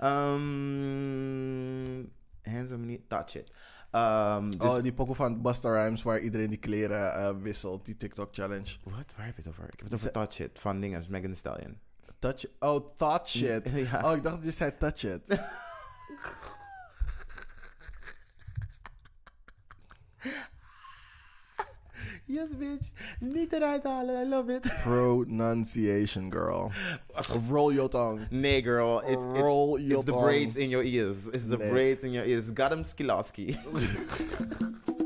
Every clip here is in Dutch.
Um, handsome niet, touch it. Um, dus, Oh, die pokoe van Busta Rhymes waar iedereen die kleren eh, wisselt. Die TikTok challenge. Wat? Waar heb je het over? Ik heb het over touch it van dinges, Megan Thee Stallion. Touch Oh, thought shit. Ja. Oh, ik dacht dat je zei touch it. Yes, bitch. Niet eruit halen. I love it. Pronunciation, girl. Roll your tongue. Nee, girl. It, it's, Roll it's your the tongue. braids in your ears. It's the Nee. braids in your ears. Got him Skilaski.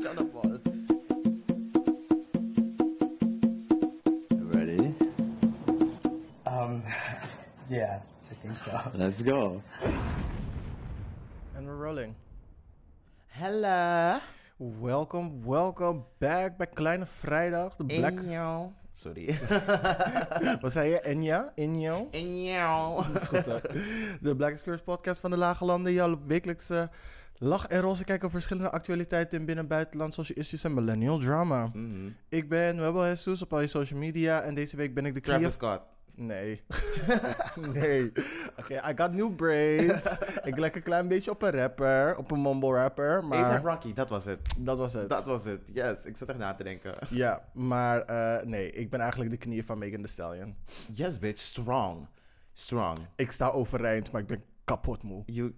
Up, Paul. Ready? Um, yeah, I think so. Let's go. And we're rolling. Hello. Welcome, welcome back bij Kleine Vrijdag. De Black... Jou. Sorry. Wat zei je? Enja? Injo? In jou. Dat is goed hoor. De Black Excursion podcast van de Lage Landen. Jouw wekelijkse lach en roze kijken op verschillende actualiteiten in binnen- en buitenland, social issues en millennial drama. Mhm. Ik ben Webel Jesus op al je social media en deze week ben ik de Travis creative... Scott. Nee. nee. Oké, I got new braids. ik lijk een klein beetje op een rapper, op een mumble rapper, maar A$AP Rocky, dat was het. dat was het. Dat was het. Yes, ik zat echt na te denken. Ja, maar eh, nee, ik ben eigenlijk de knieën van Megan Thee Stallion. Yes, bitch. Strong. Strong. Ik sta overeind, maar ik ben kapot moe. You.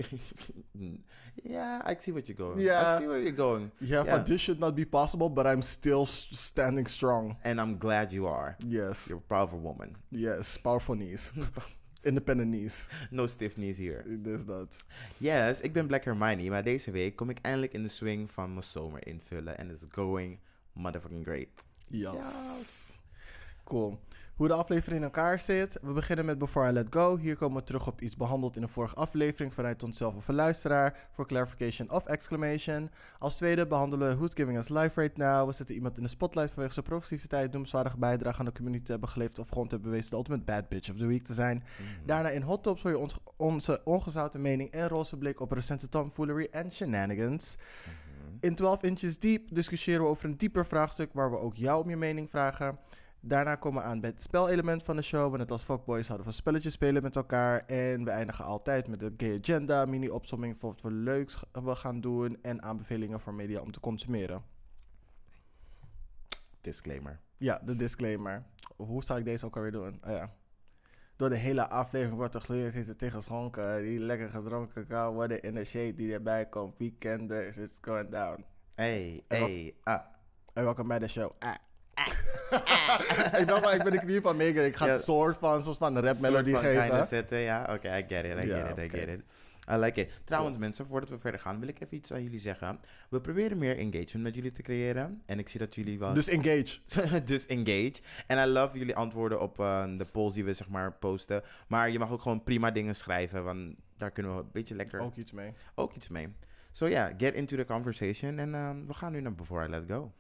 yeah, I see what you're going. Yeah. I see where you're going. Ja, van this should not be possible, but I'm still standing strong. And I'm glad you are. Yes, You're a powerful woman. yes, powerful knees. Independent knees. No stiff knees here. Dus dat. Yes, ik ben Black Hermione, maar deze week kom ik eindelijk in de swing van mijn zomer invullen. En it's going motherfucking great. Yes. Cool. Hoe de aflevering in elkaar zit. We beginnen met Before I Let Go. Hier komen we terug op iets behandeld in de vorige aflevering vanuit onszelf of een luisteraar. Voor clarification of exclamation. Als tweede behandelen we Who's Giving Us Life Right Now. We zetten iemand in de spotlight vanwege zijn progressiviteit, noemenswaardige bijdrage aan de community te hebben geleverd of gewoon te hebben bewezen de ultimate bad bitch of the week te zijn. Daarna in Hot Tops hoor je ons, onze ongezouten mening en roze blik op recente tomfoolery en shenanigans. In 12 Inches Deep discussiëren we over een dieper vraagstuk waar we ook jou om je mening vragen. Daarna komen we aan bij het spelelement van de show. We net als fuckboys hadden van spelletjes spelen met elkaar. En we eindigen altijd met de gay agenda, mini-opsomming voor wat we leuks we gaan doen. En aanbevelingen voor media om te consumeren. Disclaimer. Ja, de disclaimer. Hoe zou ik deze ook alweer doen? Oh ja. Door de hele aflevering wordt er gloeiend tegen geschonken. Die lekker gedronken kan worden in de shade die erbij komt. Weekenders, it's going down. Hey, hey, ah. En welkom bij de show. Ah. ik dacht wel, ik ben de knie van Megan. Ik ga het soort van, soort van rap van geven. zetten, ja. Oké, I get it, I get it, I get it. I like it. Trouwens, mensen, voordat we verder gaan, wil ik even iets aan jullie zeggen. We proberen meer engagement met jullie te creëren. En ik zie dat jullie wel... Dus engage. dus engage. En I love jullie antwoorden op eh, de polls die we zeg maar posten. Maar je mag ook gewoon prima dingen schrijven, want daar kunnen we een beetje lekker ook, Ook iets mee. iets mee. So yeah, get into the conversation. En ehm, we gaan nu naar Before I Let Go.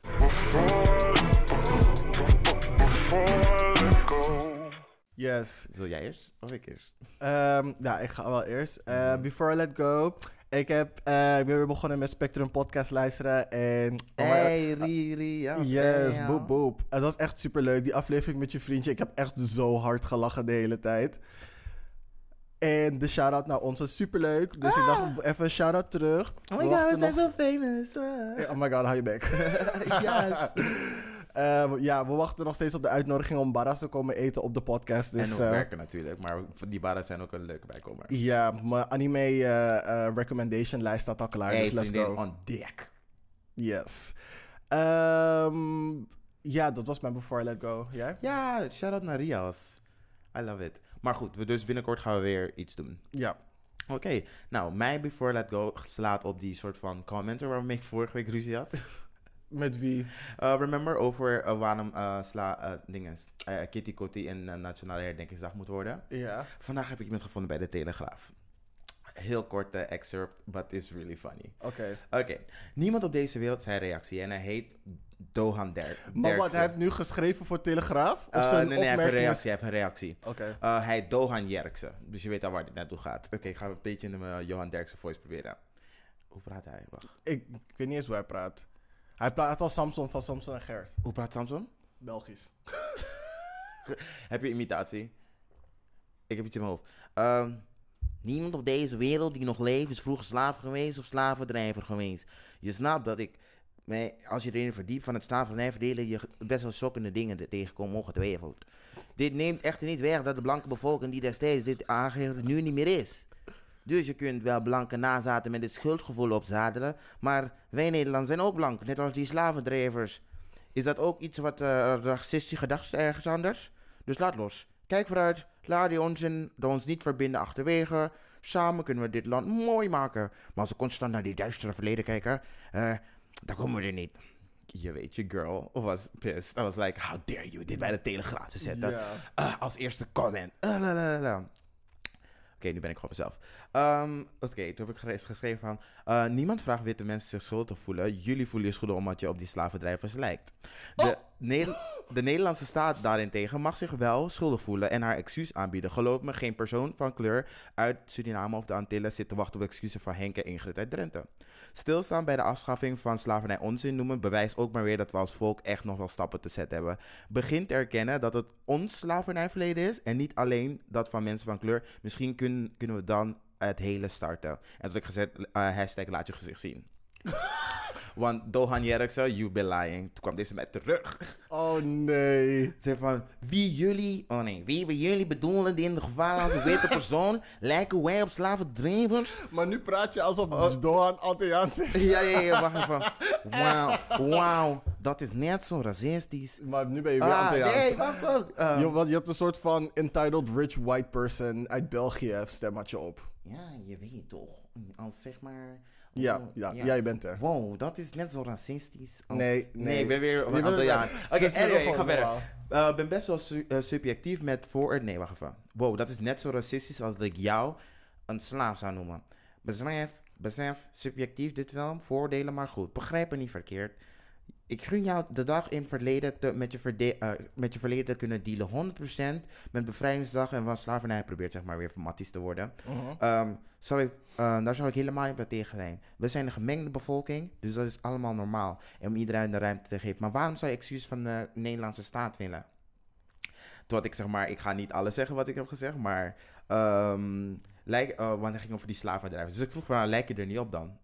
Yes. Wil jij eerst of ik eerst? Ehm nou, ik ga wel eerst. Eh, before I let go. Ik, heb, eh, ik ben weer begonnen met Spectrum podcast luisteren. En... oh Hey, Riri. Ja, Yes, damn. boep boep. Het was echt super leuk. Die aflevering met je vriendje. Ik heb echt zo hard gelachen de hele tijd. En de shout-out naar ons was super leuk. Dus ik dacht even een shout-out terug. Oh We my god, we zijn nog- zo famous. ah. Oh my god, hou je bek. yes. Eh, ja, we wachten nog steeds op de uitnodiging om Barras te komen eten op de podcast. Dus, en ook eh, werken natuurlijk, maar die barren zijn ook een leuke bijkomer. Ja, mijn anime eh, eh, recommendation lijst staat al klaar. Hey, dus let's go. on deck. Yes. Ehm, ja, dat was mijn Before I Let Go. Jij? Ja, shout-out naar Rias. I love it. Maar goed, we dus binnenkort gaan we weer iets doen. Ja. Oké, nou, mij Before Let Go slaat op die soort van commenter waarmee ik vorige week ruzie had. Met wie? Uh, remember over uh, waarom uh, sla, uh, dinges, Kitty Kotti uh, Nationale Herdenkingsdag moet worden? Ja. Vandaag heb ik iemand gevonden bij de Telegraaf. Heel korte excerpt, but it's really funny. Oké. Oké, niemand op deze wereld zijn reactie en hij heet Dohan Der Maar wat, hij heeft nu geschreven voor Telegraaf? Of Uh, zijn nee, nee, hij heeft een reactie. Hij heeft een reactie. Uh, hij heet Dohan Jerksen. Dus je weet al waar dit naartoe gaat. Oké, ik ga een beetje in mijn Johan Derksen voice proberen. Hoe praat hij? Wacht. Ik, ik weet niet eens hoe hij praat. Hij praat als Samson van Samson en Gert. Hoe praat Samson? Belgisch. Heb je imitatie? Ik heb iets in mijn hoofd. Ehm, Niemand op deze wereld die nog leeft is vroeger slaaf geweest of slavendrijver geweest. Je snapt dat ik, als je erin verdiept van het slavernijverdelen, je best wel schokkende dingen te- tegenkomt ongetwijfeld. Dit neemt echter niet weg dat de blanke bevolking die destijds dit aangegeven nu niet meer is. Dus je kunt wel blanke nazaten met dit schuldgevoel opzadelen, maar wij Nederlanders zijn ook blank, net als die slavendrijvers. Is dat ook iets wat eh racistisch gedacht is ergens anders? Dus laat los. Kijk vooruit, laat die onzin dat ons niet verbinden achterwege. Samen kunnen we dit land mooi maken. Maar als we constant naar die duistere verleden kijken, eh, dan komen we er niet. Je weet, je girl was pissed. I was like, how dare you dit bij de telegraaf te zetten. Ah, als eerste comment. Ah, Oké, nu ben ik gewoon mezelf. Ehm, Oké, toen heb ik geschreven van... eh, niemand vraagt witte mensen zich schuldig voelen. Jullie voelen je schuldig omdat je op die slavendrijvers lijkt. De, Neder- de Nederlandse staat daarentegen mag zich wel schuldig voelen en haar excuus aanbieden. Geloof me, geen persoon van kleur uit Suriname of de Antillen zit te wachten op excuses van Henk en Ingrid uit Drenthe. Stilstaan bij de afschaffing van slavernij onzin noemen bewijst ook maar weer dat we als volk echt nog wel stappen te zetten hebben. Begin te erkennen dat het ons slavernijverleden is en niet alleen dat van mensen van kleur. Misschien kun- kunnen we dan het hele starten. En dat ik gezet, eh, hashtag laat je gezicht zien. Want Dohan Jerkse, you be lying. Toen kwam deze mij terug. Oh nee. Zeg van, wie jullie, oh nee, wie we jullie bedoelen die in de geval als een witte persoon, lijken wij op slavendrijvers? Maar nu praat je alsof Oh. Dohan Antilliaans is. Ja, ja, ja, wacht even. Wauw, wauw, dat is net zo racistisch. Maar nu ben je weer Ah, Antilliaans. nee, wacht zo. Uh, je, wat, je had een soort van entitled rich white person uit België stem had je op. ja, je weet toch, als zeg maar... Ja, oh, ja, jij bent er. Wow, dat is net zo racistisch als... Nee, nee. ik ben weer een ze- Oké, anyway, ik ga verder. Eh, Ik ben best wel su- eh, subjectief met voor... Nee, wacht even. Wow, dat is net zo racistisch als dat ik jou een slaaf zou noemen. Besef, besef, subjectief dit wel, voordelen maar goed. Begrijp me niet verkeerd. Ik gun jou de dag in het verleden te, met, je verde- eh, met je verleden te kunnen dealen. 100% met bevrijdingsdag en van slavernij probeert zeg maar weer van matties te worden. Ik, eh, daar zou ik helemaal niet bij tegen zijn. We zijn een gemengde bevolking, dus dat is allemaal normaal. En om iedereen de ruimte te geven. Maar waarom zou je excuus van de Nederlandse staat willen? Toen had ik zeg maar, ik ga niet alles zeggen wat ik heb gezegd, maar ehm lijk, eh, wanneer ging over die slavendrijvers. Dus ik vroeg van, nou, lijk je er niet op dan?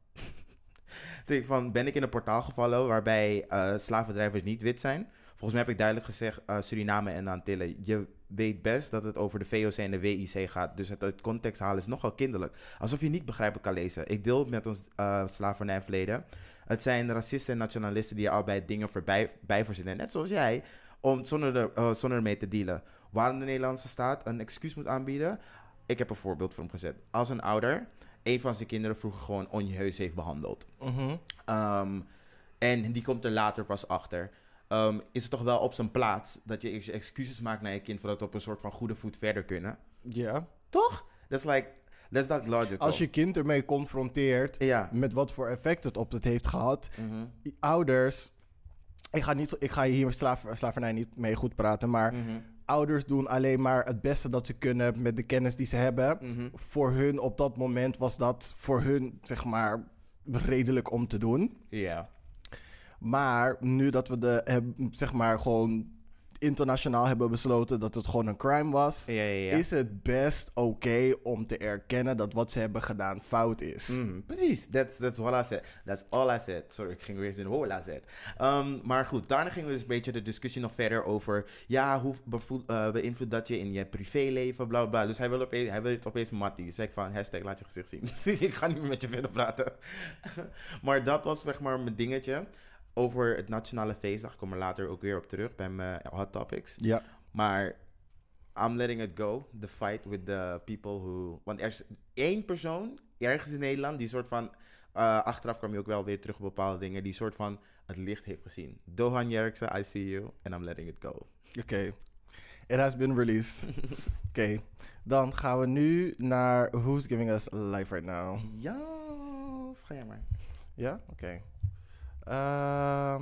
Van, ben ik in een portaal gevallen waarbij eh slavendrijvers niet wit zijn? Volgens mij heb ik duidelijk gezegd eh, Suriname en Antillen. Je weet best dat het over de VOC en de WIC gaat. Dus het uit context halen is nogal kinderlijk. Alsof je niet begrijpelijk kan lezen. Ik deel met ons eh slavernijverleden. Het zijn racisten en nationalisten die er bij dingen voorbij bij verzinnen. Net zoals jij. Om, zonder, er, eh, zonder ermee te dealen. Waarom de Nederlandse staat een excuus moet aanbieden. Ik heb een voorbeeld voor hem gezet. Als een ouder een van zijn kinderen vroeger gewoon onjeheus heeft behandeld. Mhm. Ehm, en die komt er later pas achter. Ehm, is het toch wel op zijn plaats dat je excuses maakt naar je kind voordat we op een soort van goede voet verder kunnen? Ja. Toch? That's like, that's not logical. Als je kind ermee confronteert Ja. met wat voor effect het op het heeft gehad. Die ouders. Ik ga, niet, ik ga hier slavernij niet mee goed praten, maar Mhm. Ouders doen alleen maar het beste dat ze kunnen met de kennis die ze hebben. Mhm. Voor hun op dat moment was dat voor hun, zeg maar, redelijk om te doen. Ja. Maar nu dat we de, heb- zeg maar, gewoon internationaal hebben besloten dat het gewoon een crime was, Ja, ja, ja. is het best oké om te erkennen dat wat ze hebben gedaan fout is. Mhm, precies, that's, that's what I said. That's all I said. Sorry, ik ging weer eens in what I said. Ehm, maar goed, daarna gingen we dus een beetje de discussie nog verder over... Ja, hoe bevoel- eh, beïnvloedt dat je in je privéleven, bla bla. Dus hij wil, opeens, hij wil het opeens mattie. Ik van, hashtag laat je gezicht zien. ik ga niet meer met je verder praten. maar dat was zeg maar mijn dingetje. Over het Nationale Feestdag. Ik kom er later ook weer op terug bij mijn hot topics. Ja. Maar I'm letting it go. The fight with the people who... Want er is één persoon ergens in Nederland die soort van... eh, achteraf kwam je ook wel weer terug op bepaalde dingen. Die soort van het licht heeft gezien. Dohan Jerkse, I see you. And I'm letting it go. Oké. It has been released. Oké. Dan gaan we nu naar Who's Giving Us Life Right Now. Ja, ga jij maar. Ja? Oké. Ehm,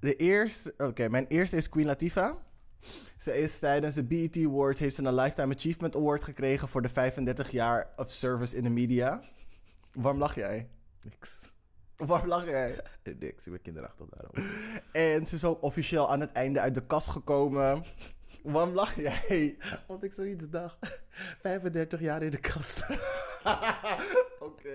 de eerste... Oké, mijn eerste is Queen Latifah. Ze is tijdens de BET Awards... heeft ze een Lifetime Achievement Award gekregen... voor de 35 jaar of service in de media. Waarom lach jij? Niks. Waarom lach jij? Niks, ik ben kinderachtig daarom. En ze is ook officieel aan het einde uit de kast gekomen. Waarom lach jij? Want ik zoiets dacht. 35 jaar in de kast. Oké.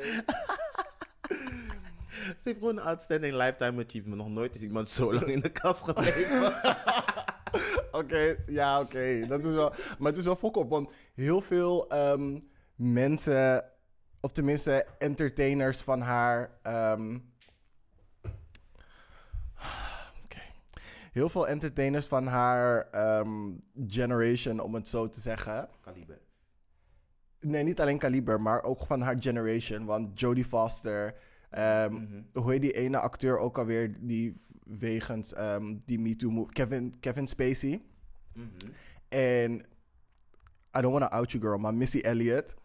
Ze heeft gewoon een outstanding lifetime achievement. Nog nooit is iemand zo lang in de kast gebleven. Oké, ja, oké. Dat is wel. Maar het is wel fok op, want heel veel ehm, mensen, of tenminste entertainers van haar. Oké. Heel veel entertainers van haar ehm, generation, om het zo te zeggen. Kaliber. Nee, niet alleen Kaliber, maar ook van haar generation. Want Jodie Foster. ehm, Mhm. Hoe heet die ene acteur ook alweer die wegens ehm, die MeToo move... Kevin, Kevin Spacey. Mhm. En I don't want to out you girl, maar Missy Elliott.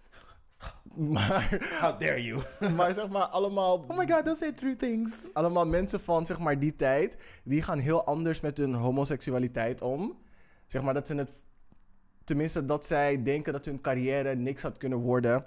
Maar, How dare you? maar zeg maar allemaal, Oh my god, don't say true things. allemaal mensen van zeg maar die tijd, die gaan heel anders met hun homoseksualiteit om. Zeg maar dat ze het, tenminste dat zij denken dat hun carrière niks had kunnen worden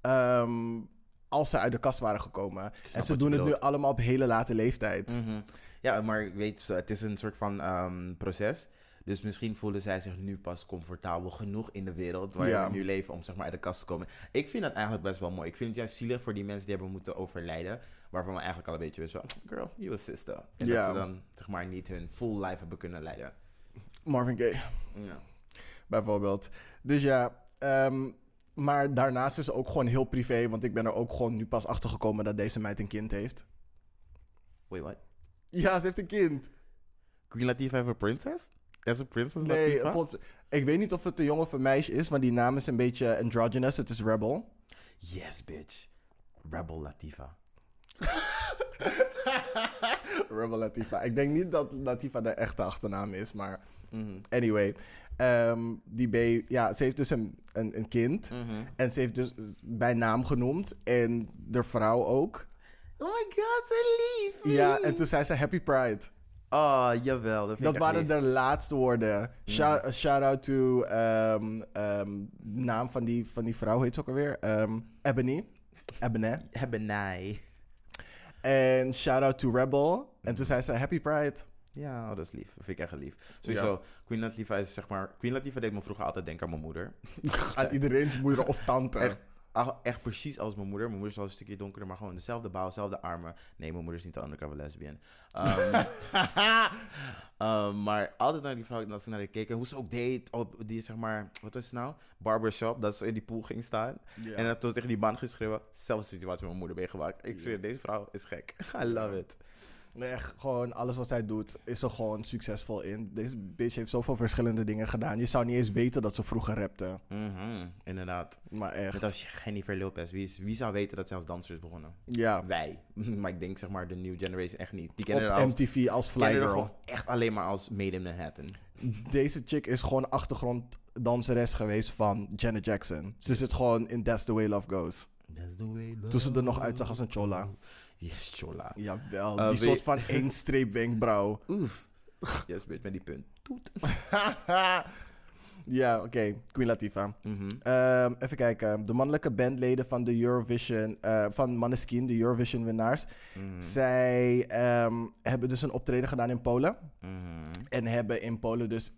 ehm, als ze uit de kast waren gekomen. En ze doen het nu allemaal op hele late leeftijd. Mhm. Ja, maar weet je, het is een soort van ehm, proces. Dus misschien voelen zij zich nu pas comfortabel genoeg in de wereld waar Ja. we nu leven om zeg maar uit de kast te komen. Ik vind dat eigenlijk best wel mooi. Ik vind het juist zielig voor die mensen die hebben moeten overlijden. Waarvan we eigenlijk al een beetje wisten van, girl, you a sister. En Ja. dat ze dan zeg maar niet hun full life hebben kunnen leiden. Marvin Gaye. Ja. Bijvoorbeeld. Dus ja, ehm, maar daarnaast is het ook gewoon heel privé, want ik ben er ook gewoon nu pas achter gekomen dat deze meid een kind heeft. Wait, what? Ja, ze heeft een kind. Queen Latifah heeft een princess? Is een princess Nee, Latifah? ik weet niet of het een jongen of een meisje is, maar die naam is een beetje androgynous. Het is Rebel. Yes, bitch. Rebel Latifah. Rebel Latifa. Ik denk niet dat Latifa de echte achternaam is, maar Mhm. anyway. Ehm, die B, ja, ze heeft dus een, een, een kind. Mhm. En ze heeft dus bij naam genoemd. En de vrouw ook. Oh my god, zo lief. Ja, en toen zei ze Happy Pride. Oh, jawel. Dat, vind Dat ik echt waren lief. de laatste woorden. Shout, shout out to ehm, ehm, de naam van die, van die vrouw, heet ze ook alweer? Ehm, Ebony. Ebony. Nij. En shout out to Rebel. En toen zei ze Happy Pride. Ja, oh, dat is lief. Dat vind ik echt lief. Sowieso, Queen Latifah is zeg maar... Queen Latifah deed me vroeger altijd denken aan mijn moeder. Aan iedereen's moeder of tante. Echt, echt precies als mijn moeder. Mijn moeder is wel een stukje donkerder, maar gewoon dezelfde bouw, dezelfde armen. Nee, mijn moeder is niet de undercover lesbian. Ehm, ehm, maar altijd naar die vrouw, dat ze naar haar keken. Hoe ze ook deed op die, zeg maar... Wat was het nou? Barbershop, dat ze in die pool ging staan. En dat toen tegen die man geschreven. Zelfde situatie met mijn moeder meegemaakt. Ik zweer, deze vrouw is gek. I love it. Nee, echt gewoon alles wat zij doet is er gewoon succesvol in. Deze bitch heeft zoveel verschillende dingen gedaan. Je zou niet eens weten dat ze vroeger rapte. Mhm, inderdaad. Maar Net echt. als Jennifer Lopez. Wie, is- wie zou weten dat ze als danser is begonnen? Ja. Wij. Maar ik denk zeg maar de new generation echt niet. Die kennen Op haar als, MTV als Fly kennen haar Girl. gewoon echt alleen maar als Made in Manhattan. Deze chick is gewoon achtergronddanseres geweest van Janet Jackson. Ze zit gewoon in That's the Way Love Goes. That's the way Toen ze er nog uitzag als een chola. Yes, chola. Jawel, Uh, die soort van één streep wenkbrauw. Oef. Yes, bitch, met die punt. Toet. ja, oké. Queen Latifah. Mhm. Ehm, even kijken. De mannelijke bandleden van de Eurovision, eh, van Maneskin, de Eurovision winnaars. Mhm. Zij ehm, hebben dus een optreden gedaan in Polen. Mhm. En hebben in Polen dus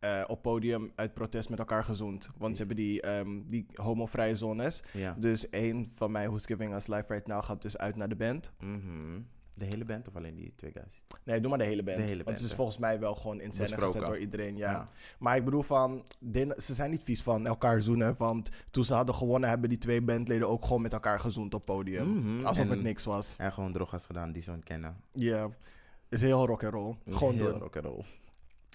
eh, op podium uit protest met elkaar gezoend. Want ze hebben die, ehm, die homovrije zones. Ja. Dus een van mij, Who's Giving Us Life Right Now, gaat dus uit naar de band. Mhm. De hele band of alleen die twee guys? Nee, doe maar de hele band. De hele Want band, het is hè? volgens mij wel gewoon in scène gezet door iedereen, ja. Ja. Maar ik bedoel van, ze zijn niet vies van elkaar zoenen. Want toen ze hadden gewonnen, hebben die twee bandleden ook gewoon met elkaar gezoend op podium. Mhm. Alsof En- het niks was. En gewoon drogas gedaan die ze kennen. Ja, is heel rock and roll. Gewoon Heel doen. rock'n'roll.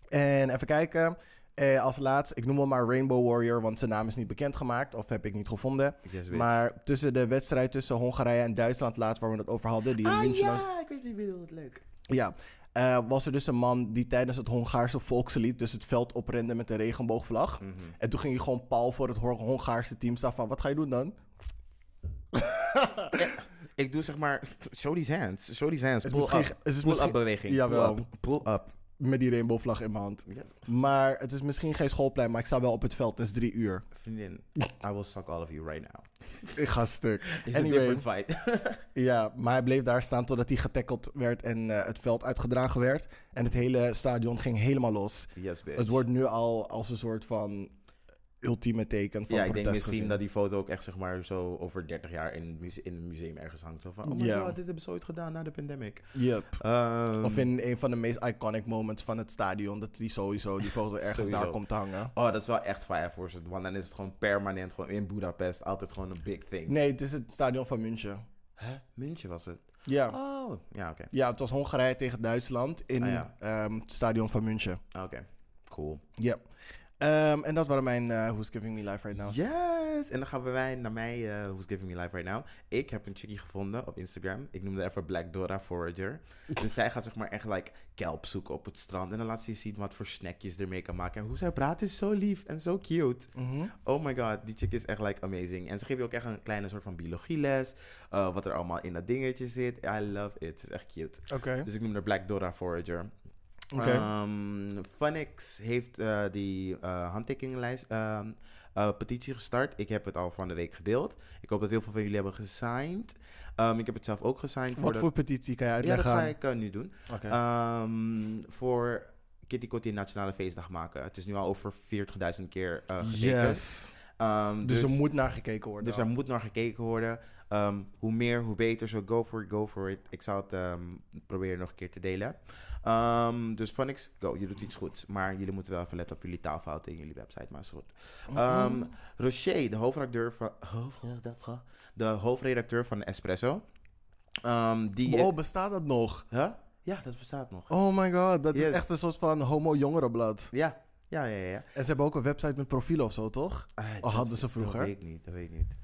En even kijken. Eh, als laatst, ik noem hem maar Rainbow Warrior, want zijn naam is niet bekendgemaakt. Of heb ik niet gevonden. Yes. Maar tussen de wedstrijd tussen Hongarije en Duitsland, laatst waar we het over hadden, die in Ah München ja, ik weet wie bedoelt. Wat leuk. Ja, eh, was er dus een man die tijdens het Hongaarse volkslied dus het veld oprende met een regenboogvlag. Mhm. En toen ging hij gewoon pal voor het Hon- Hongaarse team staan van, wat ga je doen dan? Ik doe zeg maar, show these hands. Show these hands. Is Pull misschien- up. is het Pull misschien- up beweging. Jawel. Pull up. Pull up. Met die rainbowvlag in mijn hand. Maar het is misschien geen schoolplein, maar ik sta wel op het veld. Het is drie uur. Vriendin, I will suck all of you right now. Ik ga stuk. It's Anyway. fight. Ja, maar hij bleef daar staan totdat hij getackeld werd en eh, het veld uitgedragen werd. En het hele stadion ging helemaal los. yes, bitch. Het wordt nu al als een soort van ultieme teken van ja, ik denk protest misschien gezien. dat die foto ook echt zeg maar zo over 30 jaar in, in een museum ergens hangt. Zo van, oh my Ja. god, dit hebben ze ooit gedaan na de pandemic. Yep. Ehm, Of in een van de meest iconic moments van het stadion, dat die sowieso die foto ergens Sowieso. daar komt te hangen. Oh, dat is wel echt fire voor ze. Want dan is het gewoon permanent, gewoon in Budapest, altijd gewoon een big thing. Nee, het is het stadion van München. Hè? München was het? Ja. Oh, ja, oké. Ja, het was Hongarije tegen Duitsland in Ah, ja. ehm, het stadion van München. Oké, cool. Ja. Ehm, en dat waren mijn eh, Who's Giving Me Life Right Now. Yes! En dan gaan we wij naar mij, eh, Who's Giving Me Life Right Now. Ik heb een chickie gevonden op Instagram. Ik noemde haar even Black Dora Forager. dus zij gaat zeg maar echt like kelp zoeken op het strand. En dan laat ze je zien wat voor snackjes ermee kan maken. En hoe zij praat is zo lief en zo cute. Mhm. Oh my god, die chick is echt like amazing. En ze geeft je ook echt een kleine soort van biologieles. eh, wat er allemaal in dat dingetje zit. I love it. Ze is echt cute. Oké. Dus ik noem haar Black Dora Forager. Oké. Ehm, Funix heeft eh, die eh handtekeningenlijst ehm, eh, petitie gestart. Ik heb het al van de week gedeeld. Ik hoop dat heel veel van jullie hebben gesigned. Ehm, ik heb het zelf ook gesigned. Wat de- voor petitie kan je Ja, dat uitleggen? ga ik nu doen. Ehm, voor Kitty Kotti nationale feestdag maken. Het is nu al over 40.000 keer gekeken. yes. Ehm, Dus, er moet naar gekeken worden. dus er moet naar gekeken worden. Ehm, hoe meer, hoe beter. Zo go for it, go for it. Ik zal het ehm, proberen nog een keer te delen. Ehm, dus Funix, go. Je doet iets goeds. Maar jullie moeten wel even letten op jullie taalfouten in jullie website. Maar is goed. Ehm Rocher, de hoofdredacteur van... Hoofdredacteur? De hoofdredacteur van Espresso. Die... oh, bestaat dat nog? Huh? Ja, dat bestaat nog. Oh my god, dat Yes. is echt een soort van homo-jongerenblad. Ja. Ja, ja, ja. ja. En ze hebben ook een website met profiel of zo, toch? Dat- hadden ze vroeger? Dat weet ik niet, dat weet ik niet.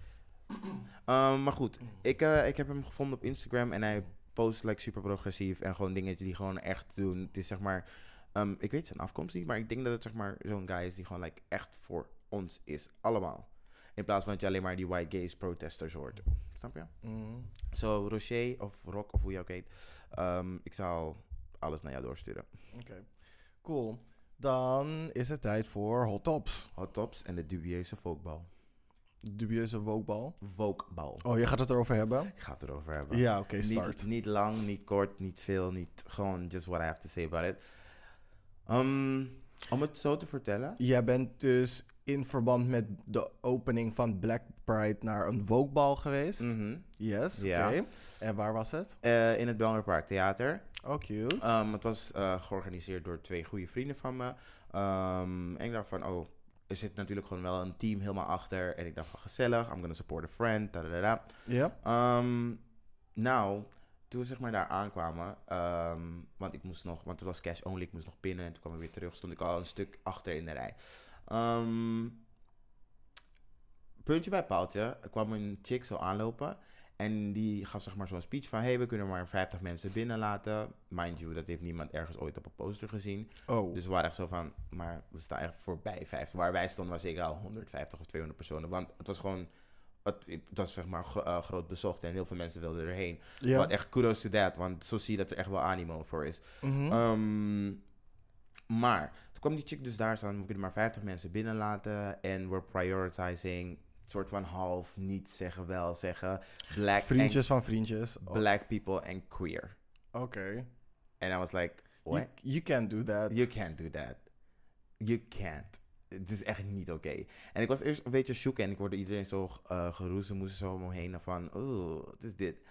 Ehm, maar goed, ik, eh, ik heb hem gevonden op Instagram en hij post like super progressief en gewoon dingetjes die gewoon echt doen. Het is zeg maar, ehm, ik weet zijn afkomst niet, maar ik denk dat het zeg maar zo'n guy is die gewoon like echt voor ons is, allemaal. In plaats van dat je alleen maar die white gays protesters hoort. Snap je? Mm. Zo, Rocher of Rock of hoe je ook heet, ehm, ik zal alles naar jou doorsturen. Oké. Cool. Dan is het tijd voor Hot Tops. Hot Tops en de dubieuze folkbal. Dubieuze wokebal. Wokebal. Oh, je gaat het erover hebben? Ik ga het erover hebben. Ja, oké, start. Niet, niet lang, niet kort, niet veel, niet gewoon just what I have to say about it. Um, om het zo te vertellen. Jij bent dus in verband met de opening van Black Pride naar een wokebal geweest. Mhm. Yes, oké. En waar was het? Eh, in het Belmer Park Theater. Oh, cute. Um, het was eh, georganiseerd door twee goede vrienden van me. Um, en ik dacht van, oh, er zit natuurlijk gewoon wel een team helemaal achter. En ik dacht van, gezellig, I'm gonna support a friend. Ja. Ehm, nou, toen we zeg maar daar aankwamen, ehm, want ik moest nog, want het was cash only, ik moest nog pinnen en toen kwam ik weer terug, stond ik al een stuk achter in de rij. Ehm, puntje bij paaltje, kwam een chick zo aanlopen en die gaf zeg maar zo'n speech van, hey, we kunnen maar 50 mensen binnenlaten. Mind you, dat heeft niemand ergens ooit op een poster gezien. Oh. Dus we waren echt zo van, maar we staan echt voorbij 50. Waar wij stonden was zeker al 150 of 200 personen. Want het was gewoon, het, het was zeg maar eh, groot bezocht en heel veel mensen wilden erheen. ja. Wat echt kudos to that, want zo zie je dat er echt wel animo voor is. Mhm. Ehm, maar toen kwam die chick dus daar staan, we kunnen maar 50 mensen binnenlaten en we're prioritizing, soort van half, niet zeggen, wel zeggen, black, vriendjes van vriendjes. Oh, black people and queer. Oké. And I was like, what? You, you can't do that. You can't do that. You can't. Het is echt niet oké. En ik was eerst een beetje shook en ik hoorde iedereen zo uh, geroezemoes zo om me heen van, oh, wat is dit?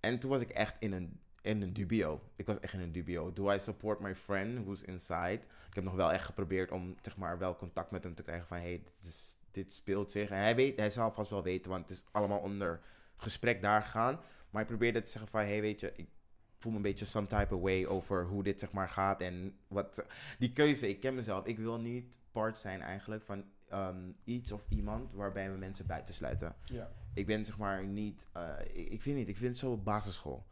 En toen was ik echt in een, in een dubio. Ik was echt in een dubio. Do I support my friend who's inside? Ik heb nog wel echt geprobeerd om, zeg maar, wel contact met hem te krijgen van, hey, dit, is, dit speelt zich. En hij, weet, hij zal vast wel weten, want het is allemaal onder gesprek daar gegaan. Maar ik probeerde te zeggen van, hey, weet je, ik voel me een beetje some type of way over hoe dit zeg maar gaat en wat die keuze. Ik ken mezelf. Ik wil niet part zijn eigenlijk van ehm, iets of iemand waarbij we mensen buitensluiten. Ja. Ik ben zeg maar niet. eh, ik, ik vind niet. Ik vind het zo basisschool.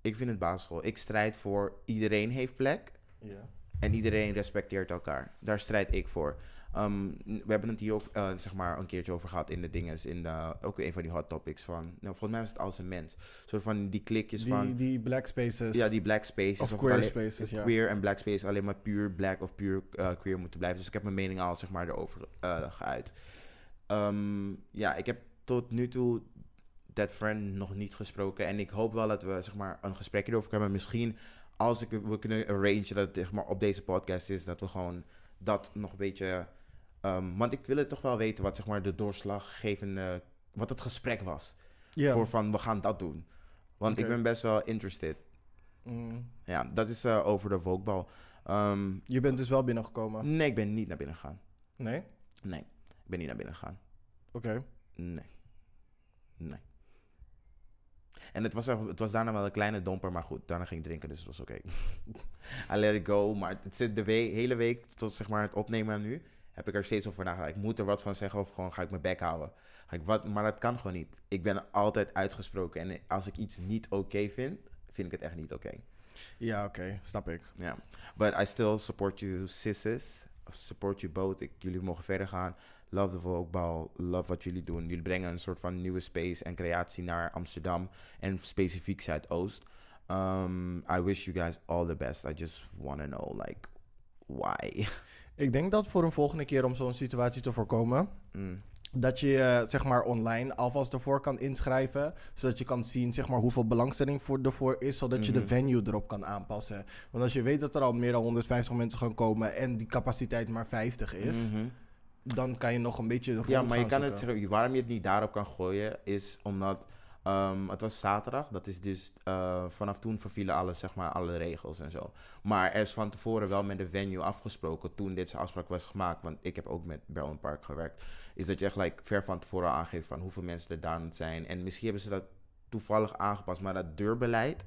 Ik vind het basisschool. Ik strijd voor iedereen heeft plek Ja. en iedereen respecteert elkaar. Daar strijd ik voor. Ehm, we hebben het hier ook eh, zeg maar een keertje over gehad in de dingen. In de, ook een van die hot topics van. Nou, volgens mij is het als een mens. Een soort van die klikjes Die, van. die black spaces. ja, die black spaces. Of queer alleen- spaces, ja. Queer en black spaces alleen maar puur black of puur eh, queer moeten blijven. Dus ik heb mijn mening al zeg maar erover eh, geuit. Ehm, ja, ik heb tot nu toe that friend nog niet gesproken. En ik hoop wel dat we zeg maar een gesprek hierover kunnen. Misschien als ik, we kunnen arrangen dat het zeg maar, op deze podcast is. Dat we gewoon dat nog een beetje... ehm, want ik wil het toch wel weten wat zeg maar de doorslaggevende... Wat het gesprek was. Voor van we gaan dat doen. Want ik ben best wel interested. Mm. Ja, dat is eh, over de Vokebal. Ehm, Je bent dus wel binnengekomen? nee, ik ben niet naar binnen gegaan. Nee? Nee, ik ben niet naar binnen gegaan. Oké. Nee. Nee. En het was, het was daarna wel een kleine domper, maar goed, daarna ging ik drinken, dus het was oké. I let it go, maar het zit de we- hele week tot zeg maar het opnemen nu, heb ik er steeds over nagedacht. Ik moet er wat van zeggen of gewoon ga ik mijn bek houden. Ga ik wat, maar dat kan gewoon niet. Ik ben altijd uitgesproken en als ik iets niet oké vind, vind ik het echt niet oké. Ja, oké. Snap ik. Ja, but I still support you, sisters. Support you both. Ik, jullie mogen verder gaan. Love de Volkbal. Love wat jullie doen. Jullie brengen een soort van nieuwe space en creatie naar Amsterdam. En specifiek Zuidoost. Um, I wish you guys all the best. I just want to know, like, why? Ik denk dat voor een volgende keer om zo'n situatie te voorkomen... Mm. dat je eh, zeg maar online alvast ervoor kan inschrijven. Zodat je kan zien zeg maar, hoeveel belangstelling voor ervoor is. Zodat je de Mhm. venue erop kan aanpassen. Want als je weet dat er al meer dan 150 mensen gaan komen. en die capaciteit maar 50 is. Mhm. dan kan je nog een beetje Ja, maar je kan het, zoeken. waarom je het niet daarop kan gooien, is omdat ehm, het was zaterdag. Dat is dus eh, vanaf toen vervielen alle, zeg maar, alle regels en zo. Maar er is van tevoren wel met de venue afgesproken toen deze afspraak was gemaakt. Want ik heb ook met Berlin Park gewerkt. Is dat je echt ver van tevoren aangeeft van hoeveel mensen er daar moet zijn. En misschien hebben ze dat toevallig aangepast. Maar dat deurbeleid,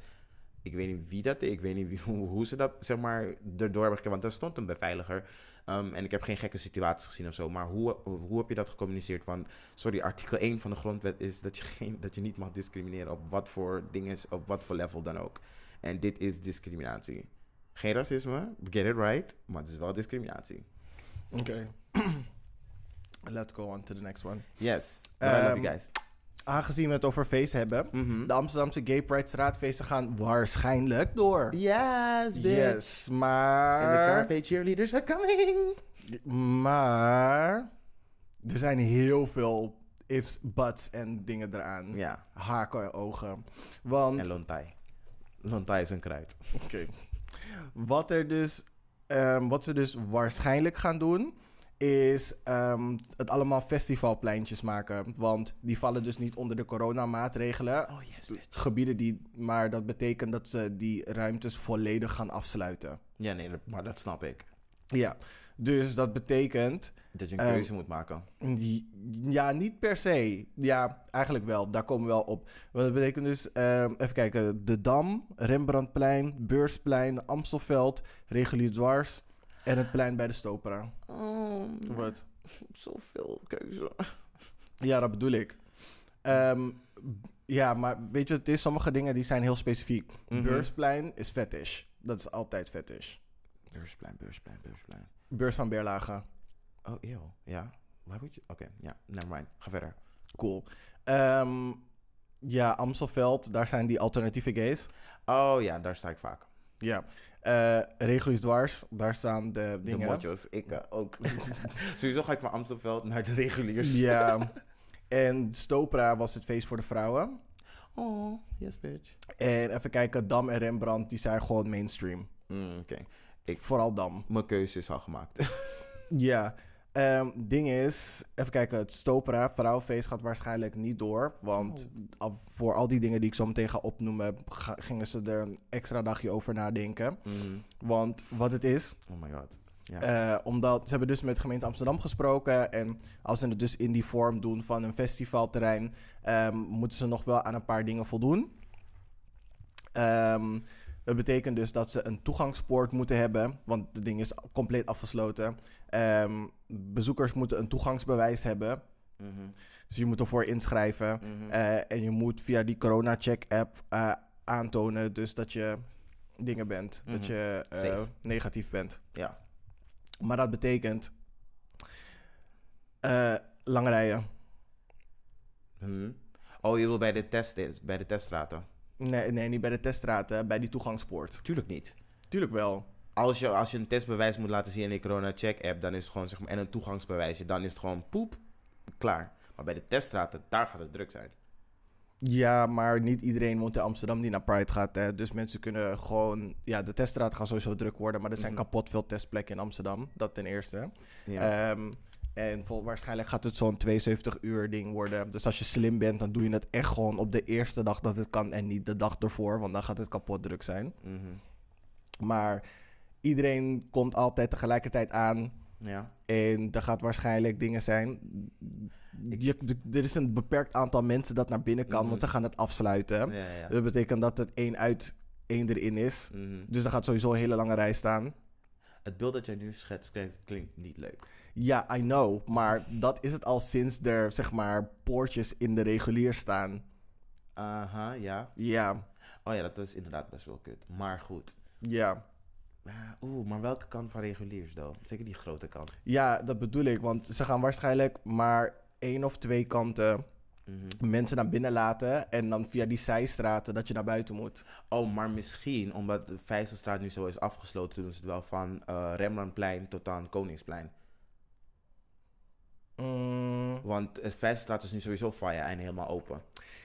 ik weet niet wie dat. Ik weet niet wie, hoe, hoe ze dat zeg maar erdoor hebben gekregen. Want er stond een beveiliger. Ehm, en ik heb geen gekke situaties gezien of zo. Maar hoe, hoe heb je dat gecommuniceerd? Want, sorry, artikel 1 van de grondwet is dat je, geen, dat je niet mag discrimineren op wat voor dingen, op wat voor level dan ook. En dit is discriminatie. Geen racisme, get it right, maar het is wel discriminatie. Oké. Let's go on to the next one. Yes, but I love Ehm, you guys. Aangezien we het over feest hebben. Mhm. De Amsterdamse Gay Pride straatfeesten gaan waarschijnlijk door. Yes, bitch. Yes, And the maar... Carpe cheerleaders are coming. Maar... Er zijn heel veel ifs, buts en dingen eraan. Ja, Haken en ogen. Want... en Lontai. Lontai is een kruid. Oké. Wat, er dus, ehm, wat ze dus waarschijnlijk gaan doen, is ehm, het allemaal festivalpleintjes maken. Want die vallen dus niet onder de coronamaatregelen. Oh yes, bitch. Gebieden die, maar dat betekent dat ze die ruimtes volledig gaan afsluiten. Ja, nee, dat- maar dat snap ik. Ja, dus dat betekent, Dat je een Ehm, keuze moet maken. ja, niet per se. Ja, eigenlijk wel. Daar komen we wel op. Want dat betekent dus, ehm, even kijken, De Dam, Rembrandtplein, Beursplein, Amstelveld, Regulier Dwars en het plein bij de Stopera. Oh, Wat? zoveel keuze. Ja, dat bedoel ik. Ehm, ja, maar weet je het is? Sommige dingen die zijn heel specifiek. Mhm. Beursplein is fetish. Dat is altijd fetish. Beursplein, beursplein, beursplein. Beurs van Beerlage. Oh, eeuw. Ja. Waar moet je... Oké, ja. Nevermind. Ga verder. Cool. Ehm, ja, Amstelveld, daar zijn die alternatieve gays. Oh ja, daar sta ik vaak. Ja. Eh Reguliers Dwars, daar staan de De dingen. motjo's. Ik eh, ook. Sowieso ga ik van Amstelveld naar de reguliers. Ja. En Stopra was het feest voor de vrouwen. Oh, yes bitch. En even kijken, Dam en Rembrandt, die zijn gewoon mainstream. Mm, Oké. Vooral Dam. Mijn keuze is al gemaakt. Ja. Ehm, ding is, even kijken, het Stopera vrouwenfeest gaat waarschijnlijk niet door. Want al- voor al die dingen die ik zo meteen ga opnoemen, ga- gingen ze er een extra dagje over nadenken. Mm. Want wat het is, Oh my god. Ja. Eh, omdat ze hebben dus met de gemeente Amsterdam gesproken. En als ze het dus in die vorm doen van een festivalterrein, ehm, moeten ze nog wel aan een paar dingen voldoen. Ehm, dat betekent dus dat ze een toegangspoort moeten hebben, want het ding is compleet afgesloten. Ehm, bezoekers moeten een toegangsbewijs hebben. Mhm. Dus je moet ervoor inschrijven. Mhm. Eh, en je moet via die corona-check-app eh, aantonen dus dat je dingen bent. Dat Mhm. je eh, negatief bent. Ja. Maar dat betekent lang rijden. Hm. Oh, je wil bij de, test, bij de teststraten? Nee, nee, niet bij de teststraten, bij die toegangspoort. Tuurlijk niet. Tuurlijk wel. Als je, als je een testbewijs moet laten zien in de corona-check-app, dan is het gewoon, zeg maar, en een toegangsbewijsje, dan is het gewoon poep, klaar. Maar bij de teststraten, daar gaat het druk zijn. Ja, maar niet iedereen woont in Amsterdam die naar Pride gaat. Hè? Dus mensen kunnen gewoon... Ja, de teststraat gaat sowieso druk worden. Maar er zijn Mhm. kapot veel testplekken in Amsterdam. Dat ten eerste. Ja. Ehm, en vol, waarschijnlijk gaat het zo'n 72 uur ding worden. Dus als je slim bent, dan doe je het echt gewoon op de eerste dag dat het kan. En niet de dag ervoor, want dan gaat het kapot druk zijn. Mhm. Maar iedereen komt altijd tegelijkertijd aan. ja. En er gaat waarschijnlijk dingen zijn. Je, er is een beperkt aantal mensen dat naar binnen kan, Mhm. want ze gaan het afsluiten. Ja, ja. Dat betekent dat het één uit, één erin is. Mhm. Dus er gaat sowieso een hele lange rij staan. Het beeld dat jij nu schetst klinkt- klinkt niet leuk. Ja, I know. Maar dat is het al sinds er, zeg maar, poortjes in de regulier staan. Aha, ja. Ja, Oh ja, dat is inderdaad best wel kut. Maar goed. ja. Ah, Oeh, maar welke kant van reguliers dan? Zeker die grote kant. Ja, dat bedoel ik. Want ze gaan waarschijnlijk maar één of twee kanten Mhm. mensen naar binnen laten. En dan via die zijstraten dat je naar buiten moet. Oh, maar misschien, omdat de Vijzelstraat nu zo is afgesloten, doen ze het wel van eh Rembrandtplein tot aan Koningsplein. Mm, Want de Vijzelstraat is nu sowieso van je en helemaal open.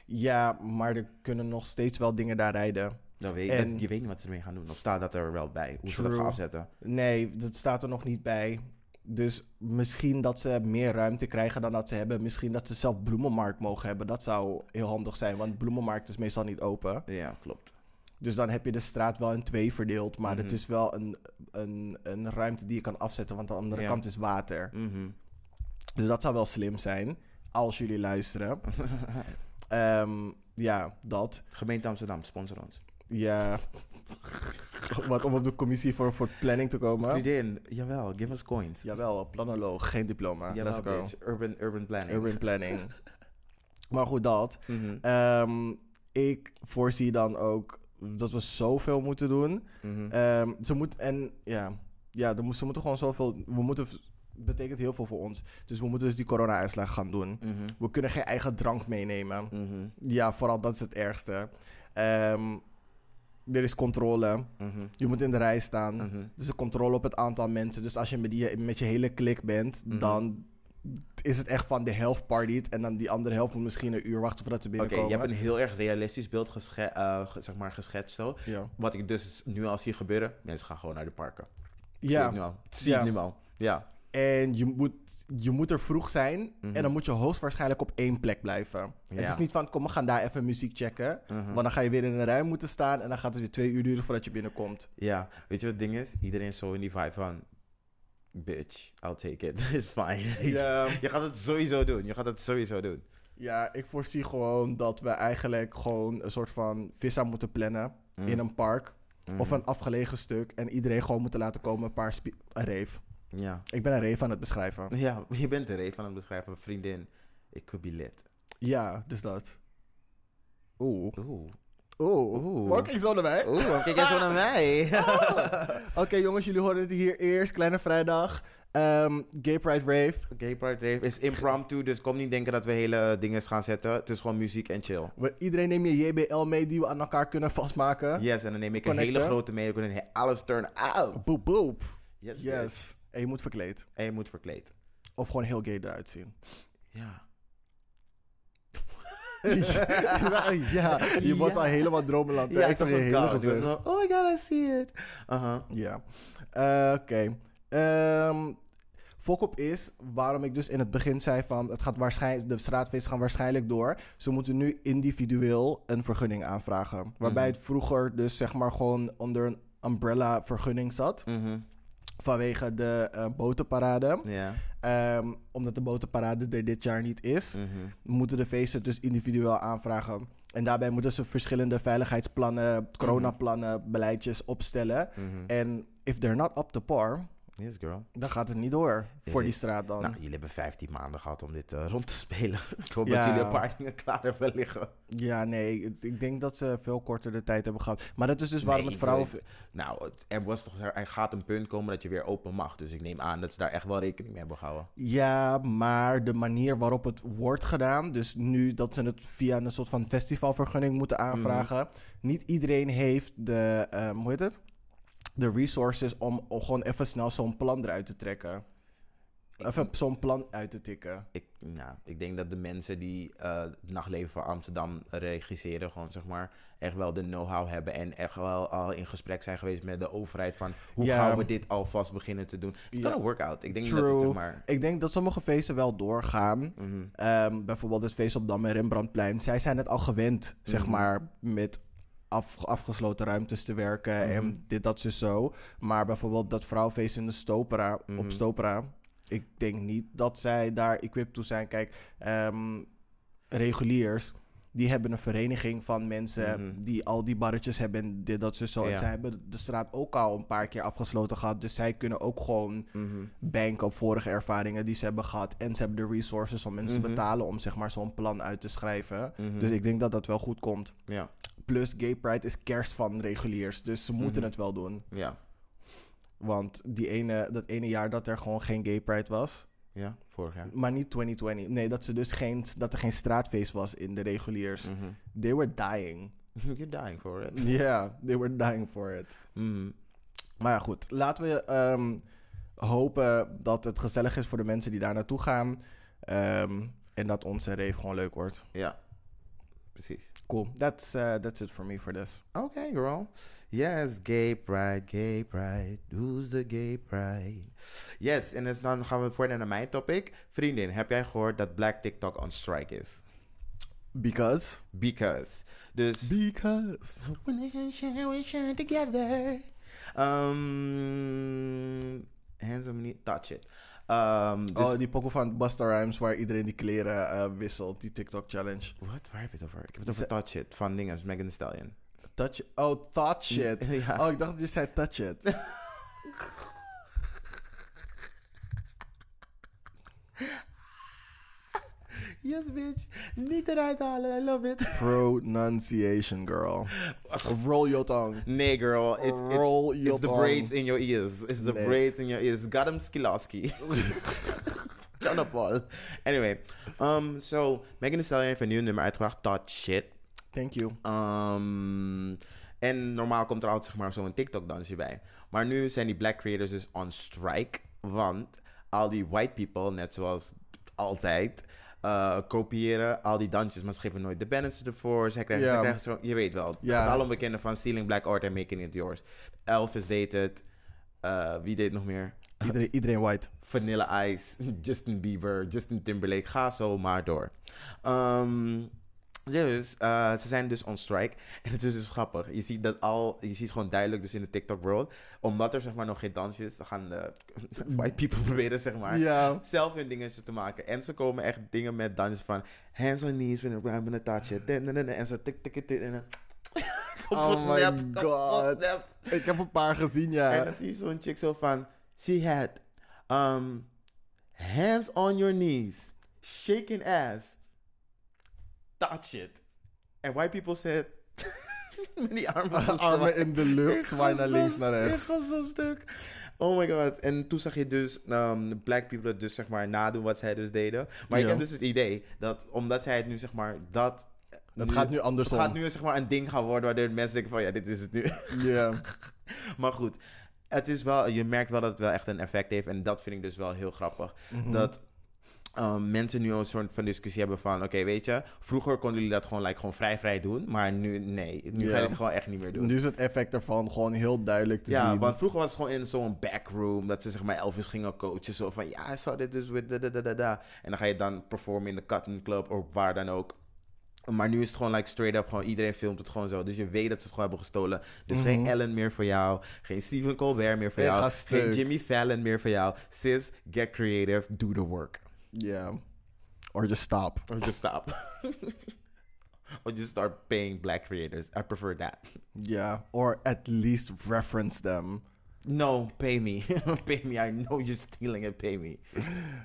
ja, maar er kunnen nog steeds wel dingen daar rijden. Weet, En- dat- je weet niet wat ze ermee gaan doen. Of staat dat er wel bij? Hoe ze dat gaan afzetten? Nee, dat staat er nog niet bij. Dus misschien dat ze meer ruimte krijgen dan dat ze hebben. Misschien dat ze zelf bloemenmarkt mogen hebben. Dat zou heel handig zijn, want bloemenmarkt is meestal niet open. Ja, klopt. Dus dan heb je de straat wel in twee verdeeld. Maar het Mhm. is wel een, een, een ruimte die je kan afzetten, want aan de andere Ja. kant is water. Mhm. Dus dat zou wel slim zijn, als jullie luisteren. Ehm, ja, dat. Gemeente Amsterdam, sponsor ons. Ja. Wat om op de commissie voor, voor planning te komen. Vriendin, jawel, give us coins. Jawel, planoloog, geen diploma. Jawel, Let's go. bitch. Urban, urban planning. Urban planning. maar goed, dat. Mhm. Ehm, ik voorzie dan ook dat we zoveel moeten doen. Mhm. Ehm, ze moet en ja, ja, moet, ze moeten gewoon zoveel. We moeten betekent heel veel voor ons. Dus we moeten dus die corona-uitslag gaan doen. Mhm. We kunnen geen eigen drank meenemen. Ja, vooral dat is het ergste. Ehm, er is controle. Mhm. Je moet in de rij staan. Mhm. Dus een controle op het aantal mensen. Dus als je met, die, met je hele klik bent, Mhm. dan is het echt van de helft partied. En dan die andere helft moet misschien een uur wachten voordat ze Oké, binnenkomen. je hebt een heel erg realistisch beeld gesche- eh, zeg maar geschetst zo. Ja. Wat ik dus nu al zie gebeuren, mensen gaan gewoon naar de parken. Zie Ja. ik nu al. Zie Ja. ik nu al. Ja. En je moet, je moet er vroeg zijn. Mhm. En dan moet je hoogstwaarschijnlijk op één plek blijven. Ja. Het is niet van, kom, we gaan daar even muziek checken. Mhm. Want dan ga je weer in een rij moeten staan. En dan gaat het weer twee uur duren voordat je binnenkomt. Ja, weet je wat het ding is? Iedereen is zo in die vibe van... Bitch, I'll take it. It's fine. Ja, Je gaat het sowieso doen. Je gaat het sowieso doen. ja, ik voorzie gewoon dat we eigenlijk gewoon een soort van vissa moeten plannen. Mhm. In een park. Mhm. Of een afgelegen stuk. En iedereen gewoon moeten laten komen. Een paar een reef. Ja. Ik ben een reef aan het beschrijven. Ja, je bent er even aan het beschrijven. Vriendin, ik could be lit. Ja, dus dat. Oeh. Oeh. Oeh. Oeh. Waarom kijk je zo naar mij? Oeh, waarom kijk jij zo naar mij? Oké jongens, jullie horen het hier eerst. Kleine vrijdag. Ehm, Gay Pride Rave. Gay Pride Rave is impromptu, dus kom niet denken dat we hele dingen gaan zetten. Het is gewoon muziek en chill. We, iedereen neemt je JBL mee die we aan elkaar kunnen vastmaken. Yes, en dan neem ik een hele grote mee. Dan kunnen we alles turn out. Boep boep. Yes. Yes. En je moet verkleed. En je moet verkleed. Of gewoon heel gay eruit zien. Ja. ja, je wordt Ja. al helemaal dromenland. hè? ik zag je hele gezicht. Zo, Oh my god, I see it. Aha. Ja. Eh, Oké. Ehm, Fokop is waarom ik dus in het begin zei van het gaat waarschijnlijk, de straatfeesten gaan waarschijnlijk door. Ze moeten nu individueel een vergunning aanvragen. Waarbij Mhm. het vroeger dus zeg maar gewoon onder een umbrella vergunning zat. Mhm. Vanwege de eh, botenparade. Ehm, omdat de botenparade er dit jaar niet is, Mhm. moeten de feesten dus individueel aanvragen. En daarbij moeten ze verschillende veiligheidsplannen, coronaplannen, beleidjes opstellen. Mhm. En if they're not up to par, Yes, girl. Dan gaat het niet door voor die straat dan. Nou, jullie hebben 15 maanden gehad om dit eh, rond te spelen. Ik hoop Ja. dat jullie een paar dingen klaar hebben liggen. Ja, nee, het- ik denk dat ze veel korter de tijd hebben gehad. Maar dat is dus waarom Nee, het vrouwen... Nou, er, was toch, er gaat een punt komen dat je weer open mag. Dus ik neem aan dat ze daar echt wel rekening mee hebben gehouden. Ja, maar de manier waarop het wordt gedaan, dus nu dat ze het via een soort van festivalvergunning moeten aanvragen, niet iedereen heeft de, ehm, hoe heet het? De resources om, om gewoon even snel zo'n plan eruit te trekken. Even zo'n plan uit te tikken. Ik, nou, ik denk dat de mensen die het nachtleven van Amsterdam regisseren, gewoon zeg maar, echt wel de know-how hebben. En echt wel al in gesprek zijn geweest met de overheid van hoe Ja. gaan we dit alvast beginnen te doen. Het Ja. kan een workout. Ik denk dat het zeg maar. Ik denk dat sommige feesten wel doorgaan. mhm. Ehm, bijvoorbeeld het feest op Dam en Rembrandtplein. Zij zijn het al gewend, zeg Mhm. maar, met af, afgesloten ruimtes te werken Mhm. en dit, dat, zo, zo. Maar bijvoorbeeld dat vrouwfeest in de Stopera, Mhm. op Stopera. Ik denk niet dat zij daar equipped toe zijn. Kijk, ehm, reguliers, die hebben een vereniging van mensen Mhm. die al die barretjes hebben en dit, dat, zo, zo. Ja. En zij hebben de straat ook al een paar keer afgesloten gehad. Dus zij kunnen ook gewoon Mhm. banken op vorige ervaringen die ze hebben gehad. En ze hebben de resources om mensen Mhm. te betalen om zeg maar zo'n plan uit te schrijven. Mhm. Dus ik denk dat dat wel goed komt. Ja, Plus Gay Pride is kerst van reguliers. Dus ze moeten Mhm. het wel doen. ja, Want die ene, dat ene jaar dat er gewoon geen Gay Pride was. ja, vorig jaar. Maar niet 2020. Nee, dat, ze dus geen, dat er geen straatfeest was in de reguliers. Mhm. They were dying. You're dying for it. Yeah, they were dying for it. Mhm. Maar ja, goed. Laten we ehm, hopen dat het gezellig is voor de mensen die daar naartoe gaan. Ehm, en dat onze rave gewoon leuk wordt. Ja, precies. Cool. That's, uh, that's it for me for this. Oké, girl. Yes, gay pride, gay pride. Who's the gay pride? Yes, en dus dan gaan we verder naar mijn topic. Vriendin, heb jij gehoord dat Black TikTok on strike is? Because? Because. Dus... Because. We shine together. Um, hands on me, touch it. Um, dus, oh, die pokoe van Busta Rhymes waar iedereen die kleren eh, wisselt. Die TikTok challenge. Wat? Waar heb je het over? Ik heb het over touch it van dinges, Megan Thee Stallion. Touch Oh, thought shit. Ja. Oh, ik dacht dat je zei touch it. Yes, bitch. Niet eruit halen, I love it. Pronunciation, girl. Roll your tongue. Nee, girl. It, it's, Roll your it's the braids in your ears. It's the Nee. braids in your ears. Got him Skilaski. John Paul. Anyway. Um, so, Megan Thee Stallion heeft een nieuw nummer uitgebracht. Touch Shit. Thank you. Um, en normaal komt er altijd zeg maar zo'n TikTok-dansje bij. Maar nu zijn die black creators dus on strike. Want al die white people, net zoals altijd, eh, kopiëren al die dansjes. Maar ze geven nooit de benefits ervoor. Ze krijgen, ze krijgen zo, je weet wel. Ja. Het van stealing black art and making it yours. Elvis deed het. Eh, wie deed nog meer? Iedereen, iedereen white. Vanilla Ice, Justin Bieber, Justin Timberlake, ga zo maar door. Ehm, dus eh, ze zijn dus on strike. En het is dus grappig. Je ziet dat al, je ziet gewoon duidelijk dus in de TikTok world. Omdat er zeg maar nog geen dansjes is, dan gaan de white people proberen zeg maar zelf hun dingen te maken. En ze komen echt dingen met dansjes van hands on knees, I'm gonna touch it. En ze tik tik tik en Oh my nep, God. nep. Ik heb een paar gezien, En ja. dan zie je zo'n chick zo van... She had um, hands on your knees, shaking ass, touch it. And white people said... met die armen zo Armen zwaaien. in de lucht, zwaai naar links, naar rechts. Ik was zo stuk. Oh my god. En toen zag je dus um, black people het dus zeg maar nadoen wat zij dus deden. Maar ik Ja. heb dus het idee dat omdat zij het nu zeg maar dat... Het gaat nu Het andersom. gaat nu zeg maar een ding gaan worden waardoor mensen denken van ja, dit is het nu. Ja. Maar goed, het is wel, je merkt wel dat het wel echt een effect heeft. En dat vind ik dus wel heel grappig. Mhm. Dat um, mensen nu een soort van discussie hebben van... Oké, weet je, vroeger konden jullie dat gewoon, like, gewoon vrij vrij doen. Maar nu, nee. Nu ga je Ja. het gewoon echt niet meer doen. Nu is het effect ervan gewoon heel duidelijk te ja, zien. want vroeger was het gewoon in zo'n backroom... dat ze zeg maar Elvis gingen coachen. Zo van, ja, saw dit dus with da da da da. En dan ga je dan performen in de Cotton Club of waar dan ook. Maar nu is het gewoon like straight up, gewoon iedereen filmt het gewoon zo. Dus je weet dat ze het gewoon hebben gestolen. Dus geen Ellen meer voor jou, geen Stephen Colbert meer voor jou, geen Jimmy Fallon meer voor jou. Sis, get creative, do the work. Ja. Or just stop. Or just stop. or just start paying black creators. I prefer that. Ja. Or at least reference them. No, pay me. pay me. I know you're stealing it. Pay me.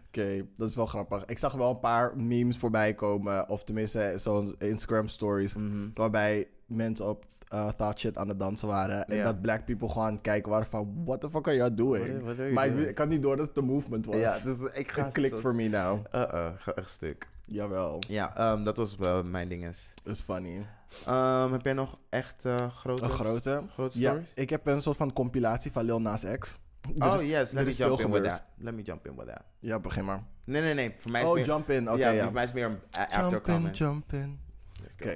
Oké, dat is wel grappig. Ik zag wel een paar memes voorbij komen. Of tenminste, zo'n Instagram stories. Mhm. Waarbij mensen op uh, thought shit aan het dansen waren. En Ja. dat black people gewoon aan het kijken waren van... What the fuck are you doing? What- what are you maar ik, doing? ik had niet door dat het een movement was. Ja, dus ik ga Het klikt zo- voor me now. Uh-uh, ga echt stuk. Jawel, Ja, ehm, dat was wel mijn dinges. dat is funny. Ehm, heb jij nog echt eh, grote, Een grote. grote Ja, stories? ik heb een soort van compilatie van Lil Nas X. Er Oh is- yes, let me jump in with that. Let me jump in with that. Ja, begin maar. Nee, nee, nee. Voor mij is Oh, meer... jump in. Oké, ja, ja. Voor mij is meer een after Jump in, jump in. Go.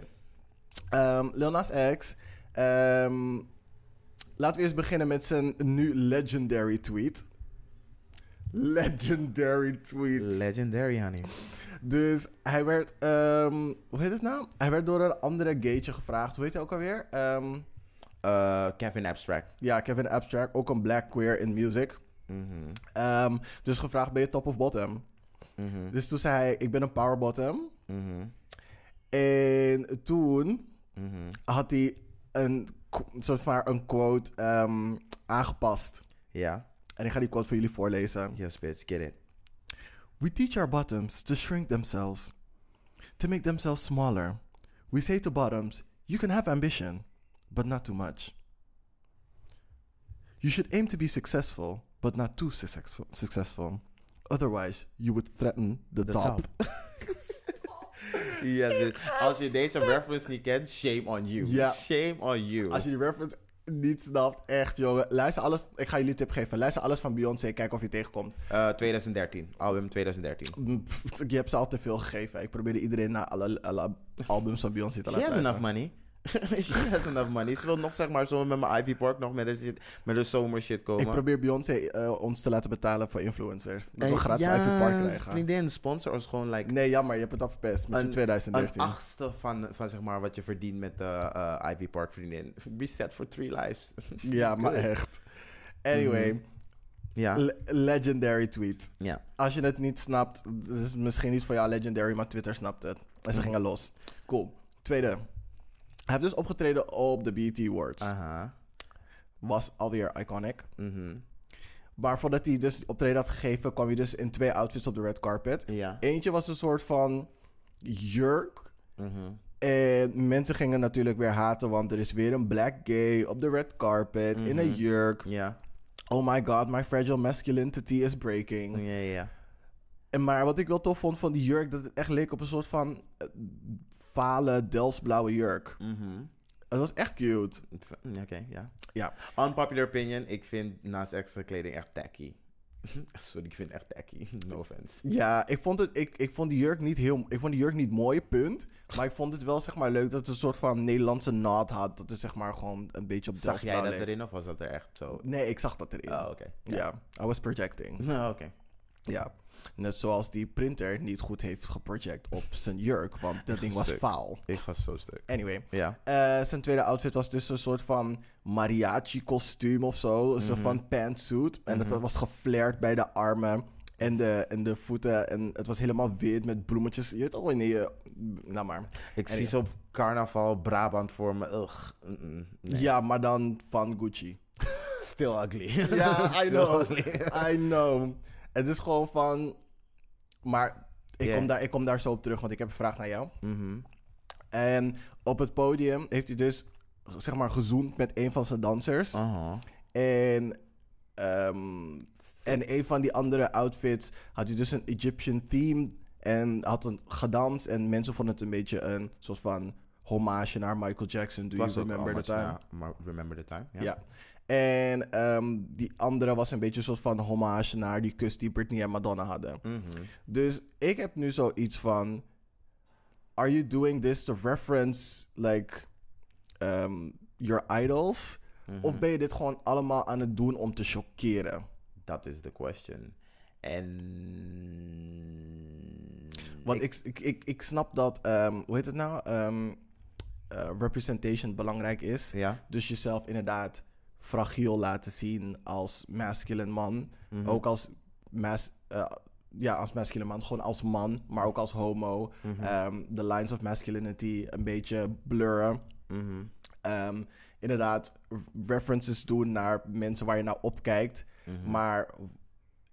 Ehm, Lil Nas X. ehm, laten we eerst beginnen met zijn nu legendary tweet. Legendary tweet. Legendary, honey. Dus hij werd, ehm, hoe heet het nou? Hij werd door een andere gaytje gevraagd. Hoe heet hij ook alweer? Uh, Kevin Abstract. ja, Kevin Abstract, ook een black queer in music. Mhm, dus gevraagd, ben je top of bottom? mhm, Dus toen zei hij, ik ben een power bottom. mhm, En toen mhm. had hij een, soort van een quote ehm, aangepast. Ja. En ik ga die quote voor jullie voorlezen. Yes, bitch. Get it. We teach our bottoms to shrink themselves, to make themselves smaller. We say to bottoms, you can have ambition, but not too much. You should aim to be successful, but not too successful. successful. Otherwise, you would threaten the, The top. Yes, bitch. Als je deze reference niet kent, shame on you. Ja. Shame on you. Als je die reference niet snapt, echt jongen. Luister alles, ik ga jullie een tip geven. Luister alles van Beyoncé, kijk of je tegenkomt. Eh, 2013. Album 2013. Mm, pff, Je hebt ze al te veel gegeven. Ik probeerde iedereen naar alle, alle albums van Beyoncé te She laten has luisteren. enough money. She has enough money. Ze wil nog zeg maar zo met mijn Ivy Park nog met shit- met haar zomer shit komen. Ik probeer Beyoncé eh, ons te laten betalen voor influencers. Dat we Eh, gratis ja, Ivy Park krijgen. Vriendin, sponsor ons gewoon like Nee, jammer, je hebt het al verpest met je een 2013. achtste van, van zeg maar wat je verdient met de eh, Ivy Park vriendin. Reset for three lives. ja, maar echt. Anyway, ja. le- legendary tweet. ja. Als je het niet snapt, het is misschien niet voor jou legendary, maar Twitter snapt het. En ze Mhm. gingen los. Cool. Tweede. Hij heeft dus opgetreden op de BET Awards. Aha. Was alweer iconic. Mhm. Maar voordat hij dus optreden had gegeven, kwam hij dus in twee outfits op de red carpet. Ja. Eentje was een soort van jurk. Mhm. En mensen gingen natuurlijk weer haten, want er is weer een black gay op de red carpet in een Mhm. jurk. Ja. Oh my god, my fragile masculinity is breaking. Ja, ja, ja. En maar wat ik wel tof vond van die jurk, dat het echt leek op een soort van eh, vale Delsblauwe jurk. Mhm. Het was echt cute. Mm, Oké, ja. Ja. Unpopular opinion, ik vind naast extra kleding echt tacky. Sorry, ik vind het echt tacky. No offense. Ja, ik vond, het, ik, ik vond die jurk niet heel, ik vond die jurk niet mooi, punt. Maar ik vond het wel zeg maar leuk dat het een soort van Nederlandse naad had. Dat is zeg maar gewoon een beetje op Zag jij dat erin of was dat er echt zo? Nee, ik zag dat erin. Oh, oké. Ja, I was projecting. Nou, oké. Ja, net zoals die printer niet goed heeft geproject op zijn jurk, want dat ding was Stuk. faal. Ik ga zo stuk. Anyway, Ja. eh, zijn tweede outfit was dus een soort van mariachi-kostuum of zo. Een soort Mhm. van pantsuit. En Mhm. dat was geflared bij de armen en de, en de voeten. En het was helemaal wit met bloemetjes. Je weet toch wel niet... eh, nou maar. Ik zie zo op carnaval Brabant voor me. Ugh. Nee. Ja, maar dan van Gucci. Still ugly. Ja, I know. I know. Het is gewoon van... Maar ik, Yeah. kom daar, ik kom daar zo op terug, want ik heb een vraag naar jou. Mhm. En op het podium heeft hij dus, zeg maar, gezoend met een van zijn dansers. Aha. En, ehm, en een van die andere outfits had hij dus een Egyptian theme. En had een gedanst. En mensen vonden het een beetje een soort van hommage naar Michael Jackson. Do you remember the time? remember the time? Ja. Ja. En ehm, die andere was een beetje een soort van hommage naar die kus die Britney en Madonna hadden. Mhm. Dus ik heb nu zoiets van... Are you doing this to reference, like, um, your idols? Mhm. Of ben je dit gewoon allemaal aan het doen om te chockeren? Dat is de question. En... Want ik, ik, ik, ik snap dat, ehm, hoe heet het nou? Ehm, eh, representation belangrijk is. Ja. Dus jezelf inderdaad fragiel laten zien als masculine man. Mhm. Ook als, mas, eh, ja, als masculine man, gewoon als man, maar ook als homo. Mhm. Ehm, de lines of masculinity een beetje blurren. Mhm. Ehm, inderdaad references doen naar mensen waar je naar opkijkt. Maar,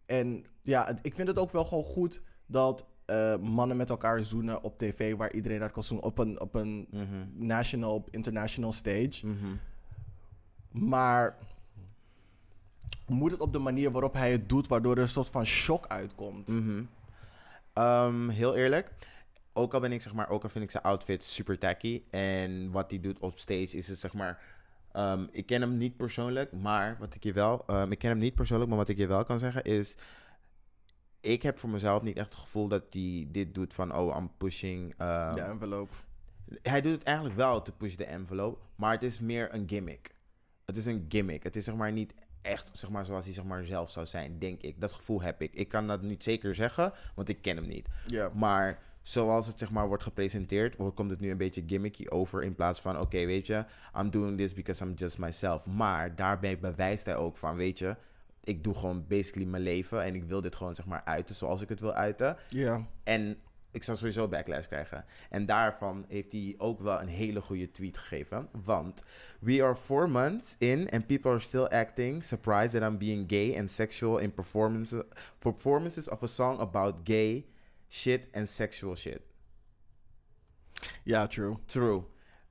en ja, ik vind het ook wel gewoon goed dat eh, mannen met elkaar zoenen op tv, waar iedereen dat kan zoenen, op een, op een national, international stage. Maar moet het op de manier waarop hij het doet, waardoor er een soort van shock uitkomt? Mhm. Ehm, heel eerlijk. Ook al ben ik zeg maar, ook al vind ik zijn outfit super tacky. En wat hij doet op stage is het zeg maar. ehm, ik ken hem niet persoonlijk, maar wat ik je wel. ehm, ik ken hem niet persoonlijk, maar wat ik je wel kan zeggen is. Ik heb voor mezelf niet echt het gevoel dat hij dit doet van. Oh, I'm pushing. De envelop. hij doet het eigenlijk wel to push the envelope, maar het is meer een gimmick. Het is een gimmick. Het is zeg maar niet echt zeg maar, zoals hij zeg maar, zelf zou zijn, denk ik. Dat gevoel heb ik. Ik kan dat niet zeker zeggen, want ik ken hem niet. Ja. Maar zoals het zeg maar wordt gepresenteerd, wordt- komt het nu een beetje gimmicky over in plaats van, oké, weet je, I'm doing this because I'm just myself. Maar daarbij bewijst hij ook van, weet je, ik doe gewoon basically mijn leven en ik wil dit gewoon zeg maar uiten zoals ik het wil uiten. Ja. En ik zal sowieso backlash krijgen. En daarvan heeft hij ook wel een hele goede tweet gegeven. Want we are four months in and people are still acting surprised that I'm being gay and sexual in performances, performances of a song about gay shit and sexual shit. Ja, true. True.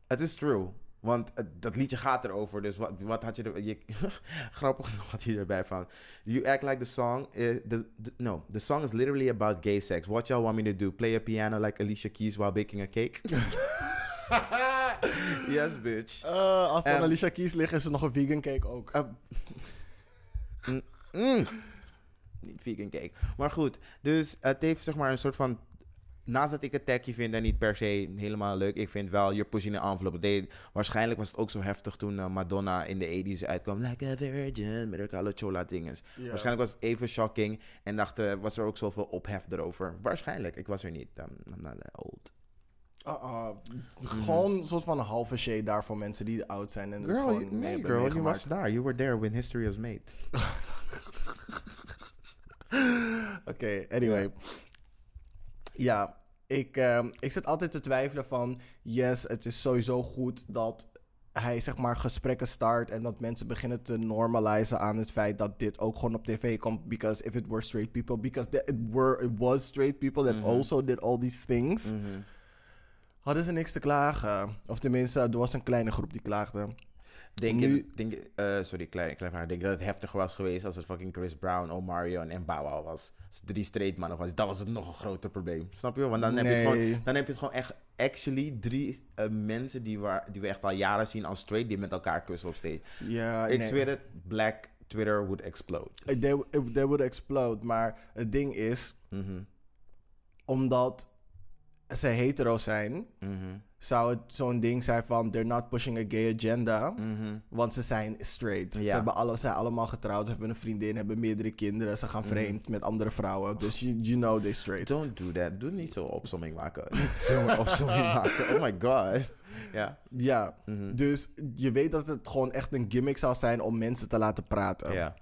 Het is true. Want dat liedje gaat erover. Dus wat, wat had je er... Je, grappig had hij erbij van. You act like the song... Is, the, the- no, the song is literally about gay sex. What y'all want me to do? Play a piano like Alicia Keys while baking a cake? yes, bitch. Eh, als dan Ehm, Alicia Keys ligt, is er nog een vegan cake ook. Uh, mm, mm. Niet vegan cake. Maar goed, dus het heeft zeg maar een soort van... Naast dat ik het tacky vind en niet per se helemaal leuk. Ik vind wel, you're pushing the envelope. Het deed- waarschijnlijk was het ook zo heftig toen eh, Madonna in de 80s uitkwam. Like a virgin, met haar kale chola dinges. Waarschijnlijk was het even shocking. En dacht, eh, was er ook zoveel ophef erover. Waarschijnlijk. Ik was er niet. I'm, I'm not old. Ah, Gewoon een soort van een halve shade daar voor mensen die oud zijn. En het Girl, gewoon you, nee, girl, you was there. You were there when history was made. Oké, anyway. Ja, ik, ehm, ik zit altijd te twijfelen van... Yes, het is sowieso goed dat hij zeg maar gesprekken start... en dat mensen beginnen te normalizen aan het feit dat dit ook gewoon op tv komt. Because if it were straight people... Because it, were, it was straight people that also did all these things... Mhm. hadden ze niks te klagen. Of tenminste, er was een kleine groep die klaagde. Denk Nu- je, denk eh, sorry, klein, klein vraag. Denk je dat het heftiger was geweest als het fucking Chris Brown, Omarion en Wow was? Als drie straight mannen was, dan was het nog een groter probleem. Snap je? Want dan, heb, je gewoon, dan heb je het gewoon echt, actually, drie eh, mensen die, waar, die we echt al jaren zien als straight, die met elkaar kussen op stage. Ja, Ik nee. zweer het, black Twitter would explode. They, they would explode. Maar het ding is, Mhm, omdat ze hetero zijn, mhm, zou het zo'n ding zijn van they're not pushing a gay agenda. mhm. Want ze zijn straight. Ze hebben alle, zijn allemaal getrouwd, ze hebben een vriendin, hebben meerdere kinderen. Ze Mhm. gaan vreemd met andere vrouwen. Dus you, you know they straight. Don't do that. Doe niet zo opzomming maken. Niet zo opzomming maken. Oh my god. Ja. Ja, Mhm. dus je weet dat het gewoon echt een gimmick zou zijn om mensen te laten praten. Ja.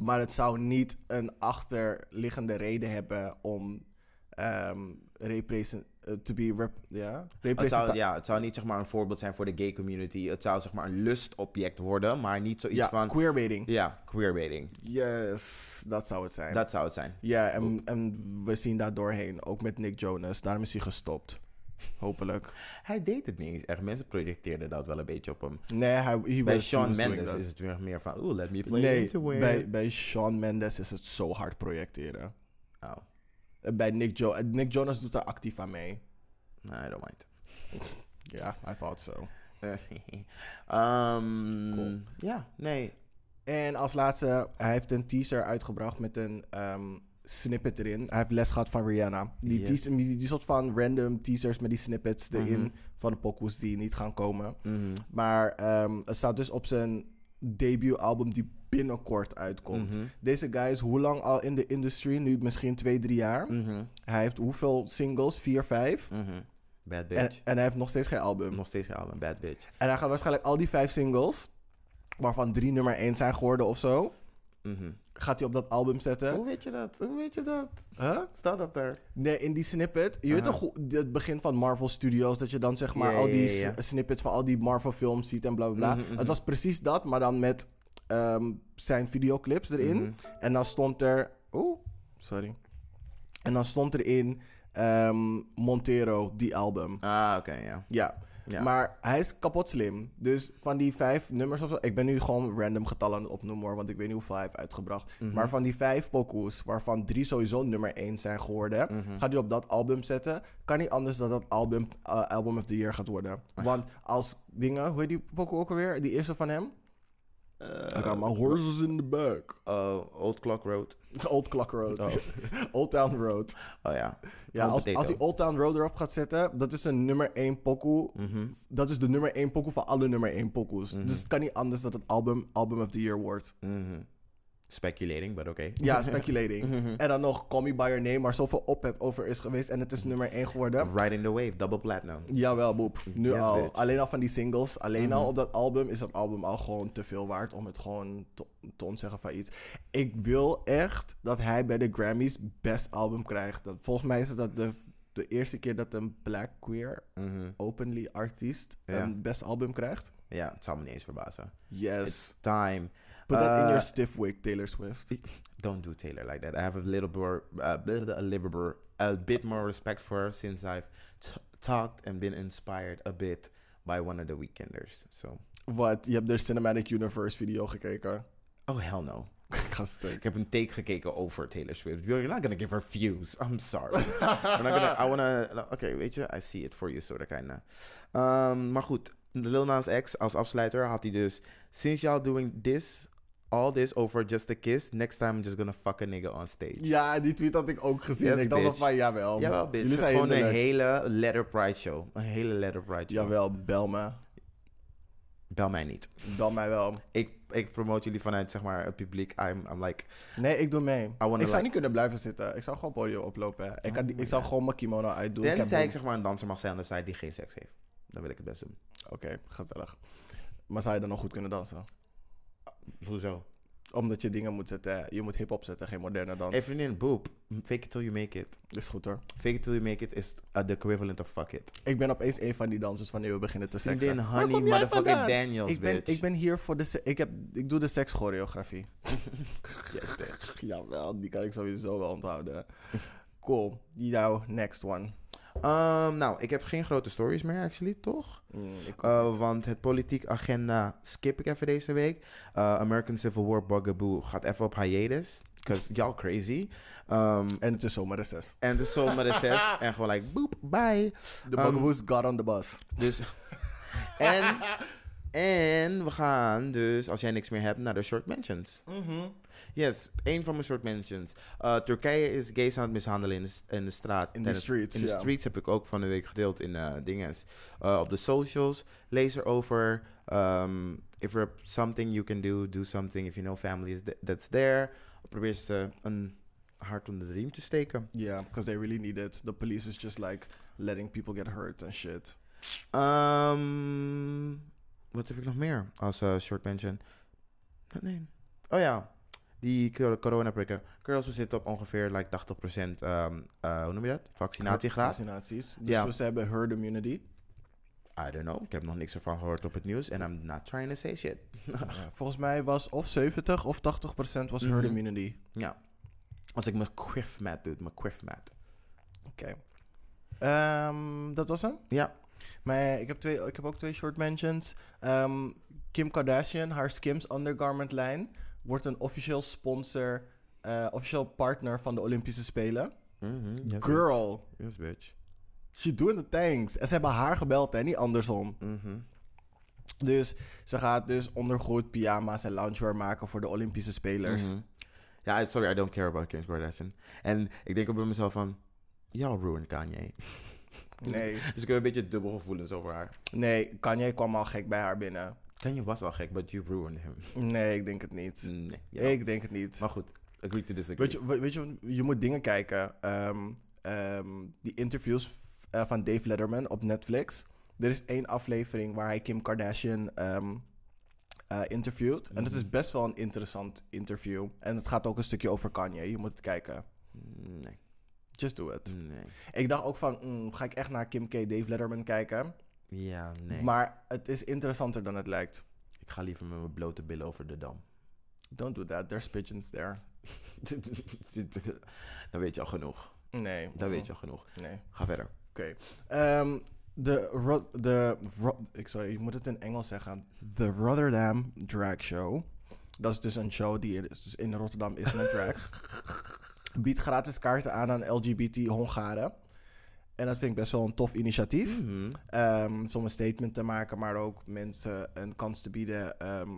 Maar het zou niet een achterliggende reden hebben om ehm represent, eh, to be rep, ja, Het zou, ja, het zou niet zeg maar een voorbeeld zijn voor de gay community. Het zou zeg maar een lustobject worden, maar niet zoiets ja, van... queerbaiting. Ja, queerbaiting. Yes, dat zou het zijn. Dat zou het zijn. Ja, en, en we zien daar doorheen, ook met Nick Jonas. Daarom is hij gestopt. Hopelijk. Hij deed het niet eens echt. Mensen projecteerden dat wel een beetje op hem. Nee, hij, he Bij was, Shawn doing Mendes is het weer meer van... Oeh, let me play Nee, into it. bij, bij Shawn Mendes is het zo hard projecteren. Oh, Bij Nick, jo Nick Jonas doet daar actief aan mee. no, I don't mind. Ja, I thought so. Ehm, Cool. Ja, nee. En als laatste, hij heeft een teaser uitgebracht met een ehm, snippet erin. Hij heeft les gehad van Rihanna. Die, teaser, die, die soort van random teasers met die snippets erin Mhm. van de pokoes die niet gaan komen. Mhm. Maar ehm, het staat dus op zijn debuutalbum die binnenkort uitkomt. Mhm. Deze guy is hoe lang al in de industry? Nu misschien twee, drie jaar. Mhm. Hij heeft hoeveel singles? Vier, vijf? Mhm. Bad En, bitch. en hij heeft nog steeds geen album. Nog steeds geen album, bad bitch. En hij gaat waarschijnlijk al die vijf singles, waarvan drie nummer één zijn geworden of zo, Mhm. Gaat hij op dat album zetten. Hoe weet je dat? Hoe weet je dat? Huh? Staat dat er? Nee, in die snippet. Je weet Aha. toch het begin van Marvel Studios, dat je dan zeg maar al die snippets van al die Marvel films ziet en bla bla bla. Mhm, mhm. Het was precies dat, maar dan met ehm, zijn videoclips erin. Mhm. En dan stond er. Oeh, sorry. En dan stond erin ehm, Montero, die album. Ah, oké, ja. Ja. Ja. Maar hij is kapot slim. Dus van die vijf nummers of zo. Ik ben nu gewoon random getallen aan het opnoemen hoor. Want ik weet niet hoeveel hij heeft uitgebracht. Mhm. Maar van die vijf pokoes, waarvan drie sowieso nummer één zijn geworden. Mhm. Gaat hij op dat album zetten. Kan niet anders dan dat album eh, Album of the Year gaat worden. Want als dingen, hoe heet die pokoe ook alweer? Die eerste van hem? I got my horses in the back. Oh, Old Clock Road. Old Clock Road. Oh. Old Town Road. Oh ja. Ja, als, als hij Old Town Road erop gaat zetten, dat is een nummer 1 pokoe. Mhm. Dat is de nummer 1 pokoe van alle nummer 1 pokoes. Dus het kan niet anders dat het album Album of the Year wordt. Mhm. Speculating, but oké. Ja, speculating. Mhm. En dan nog Call Me By Your Name, waar zoveel ophef over is geweest. En het is nummer 1 geworden. Riding the Wave, double platinum. Jawel, boep. Nu Yes, al. bitch. Mhm. Alleen al van die singles. Alleen al op dat album is dat album al gewoon te veel waard om het gewoon te, te ontzeggen van iets. Ik wil echt dat hij bij de Grammys best album krijgt. Dat, volgens mij is dat de, de eerste keer dat een black queer Mhm. openly artiest Ja. een best album krijgt. Ja, het zal me niet eens verbazen. Yes. It's time. Put that in Uh, your stiff wig, Taylor Swift. Don't do Taylor like that. I have a little more, uh, bit- a little more, a bit more respect for her since I've talked and been inspired a bit by one of the Weekenders. So, Wat? Je hebt de Cinematic Universe video gekeken? oh hell no. Ik heb een take gekeken over Taylor Swift. You're not gonna give her views. I'm sorry. We're not gonna, I wanna, oké, weet je, I see it for you, so that kinda. Um, maar goed, Lil Nas X als afsluiter had hij dus... Since y'all doing this, all this over just a kiss, next time I'm just gonna fuck a nigga on stage. Ja, die tweet had ik ook gezien. Yes, ik dacht van, jawel. Jawel, bitch. Jullie zijn gewoon een hele Letter Pride show. Een hele Letter Pride show. Jawel, bel me. Bel mij niet. Bel mij wel. Ik, ik promote jullie vanuit, zeg maar, het publiek. I'm, I'm like... Nee, ik doe mee. Ik zou like- niet kunnen blijven zitten. Ik zou gewoon podium oplopen. Ik, ik zou gewoon mijn kimono uitdoen. Ik Tenzij ik, boem- zeg maar, een danser mag zijn aan de side die geen seks heeft. Dan wil ik het best doen. Oké, gezellig. Maar zou je dan nog goed kunnen dansen? Hoezo? Omdat je dingen moet zetten. Je moet hip-hop zetten, geen moderne dans. Hey vriendin, boop. Fake it till you make it. Is goed hoor. Fake it till you make it is uh, the equivalent of fuck it. Ik ben opeens een van die dansers wanneer we beginnen te seksen. Vriendin, honey, motherfucking? Daniels, ik ben, bitch. ik ben hier voor de... se- Ik, heb, ik doe de sekschoreografie. Yes, bitch. Jawel, die kan ik sowieso wel onthouden. Cool. Jouw next one. Um, nou, ik heb geen grote stories meer, actually, toch? Mm, Uh, niet. want het politiek agenda skip ik even deze week. Uh, American Civil War Bugaboo gaat even op hiatus. Because y'all crazy. Um, en het is zomerreces. en de zomerreces. en gewoon like, boop, bye. De Um, Bugaboos got on the bus. Dus. en. En we gaan dus, als jij niks meer hebt, naar de short mentions. Mhm. Yes, één van mijn short mentions. Uh, Turkije is gays aan het mishandelen in de, in de straat. In de streets, In de streets heb ik ook van de week gedeeld in uh, dinges. Uh, op de socials. Lees erover. Um, if there something you can do, do something. If you know family is th- that's there. Probeer ze een hart onder de riem te steken. Yeah, because they really need it. The police is just like letting people get hurt and shit. Um, wat heb ik nog meer als uh, short mention? Nee. Oh ja, die cor- coronaprikken. Girls, we zitten op ongeveer like 80% um, uh, hoe noem je dat? Vaccinatiegraad. Vaccinaties. Dus Ja. we- hebben herd immunity. I don't know. Ik heb nog niks ervan gehoord op het nieuws. En I'm not trying to say shit. Ja, volgens mij was of 70 of 80 procent was herd Mhm. immunity. ja. Als ik mijn quiff mat doe, mijn quiff mat. Oké. Ehm, dat was hem. Ja. Maar ik heb, twee, ik heb ook twee short mentions. Ehm, Kim Kardashian, haar Skims undergarment lijn, wordt een officieel sponsor, eh, officieel partner van de Olympische Spelen. Mhm, yes, Girl, bitch. Yes, bitch. she doing the things. En ze hebben haar gebeld en niet andersom. Mhm. Dus ze gaat dus ondergoed, pyjama's en loungewear maken voor de Olympische Spelers. Mhm. Ja, sorry, I don't care about Kim Kardashian. En ik denk ook bij mezelf van... Y'all ruined Kanye. Nee, Dus ik heb een beetje dubbel gevoelens over haar. nee, Kanye kwam al gek bij haar binnen. Kanye was al gek, but you ruined him. Nee, ik denk het niet. Nee. Ik denk het niet. Maar goed, agree to disagree. Weet je, we- weet je, je moet dingen kijken. Ehm, ehm, die interviews eh, van Dave Letterman op Netflix. Er is één aflevering waar hij Kim Kardashian ehm, eh, interviewd. En het is best wel een interessant interview. En het gaat ook een stukje over Kanye. Je moet het kijken. Nee, Just do it. nee. Ik dacht ook van, mm, ga ik echt naar Kim K. Dave Letterman kijken? Ja, nee. Maar het is interessanter dan het lijkt. Ik ga liever met mijn blote billen over de dam. Don't do that. There's pigeons there. Dan weet je al genoeg. Nee. Dan weet je al genoeg. Nee. Ga verder. Oké. Ehm, de, Ro- de, Ro- ik sorry, ik moet het in Engels zeggen. The Rotterdam Drag Show. Dat is dus een show die in- dus in Rotterdam is met drags. Biedt gratis kaarten aan aan LGBT Hongaren. En dat vind ik best wel een tof initiatief. Ehm, om een statement te maken, maar ook mensen een kans te bieden. ehm,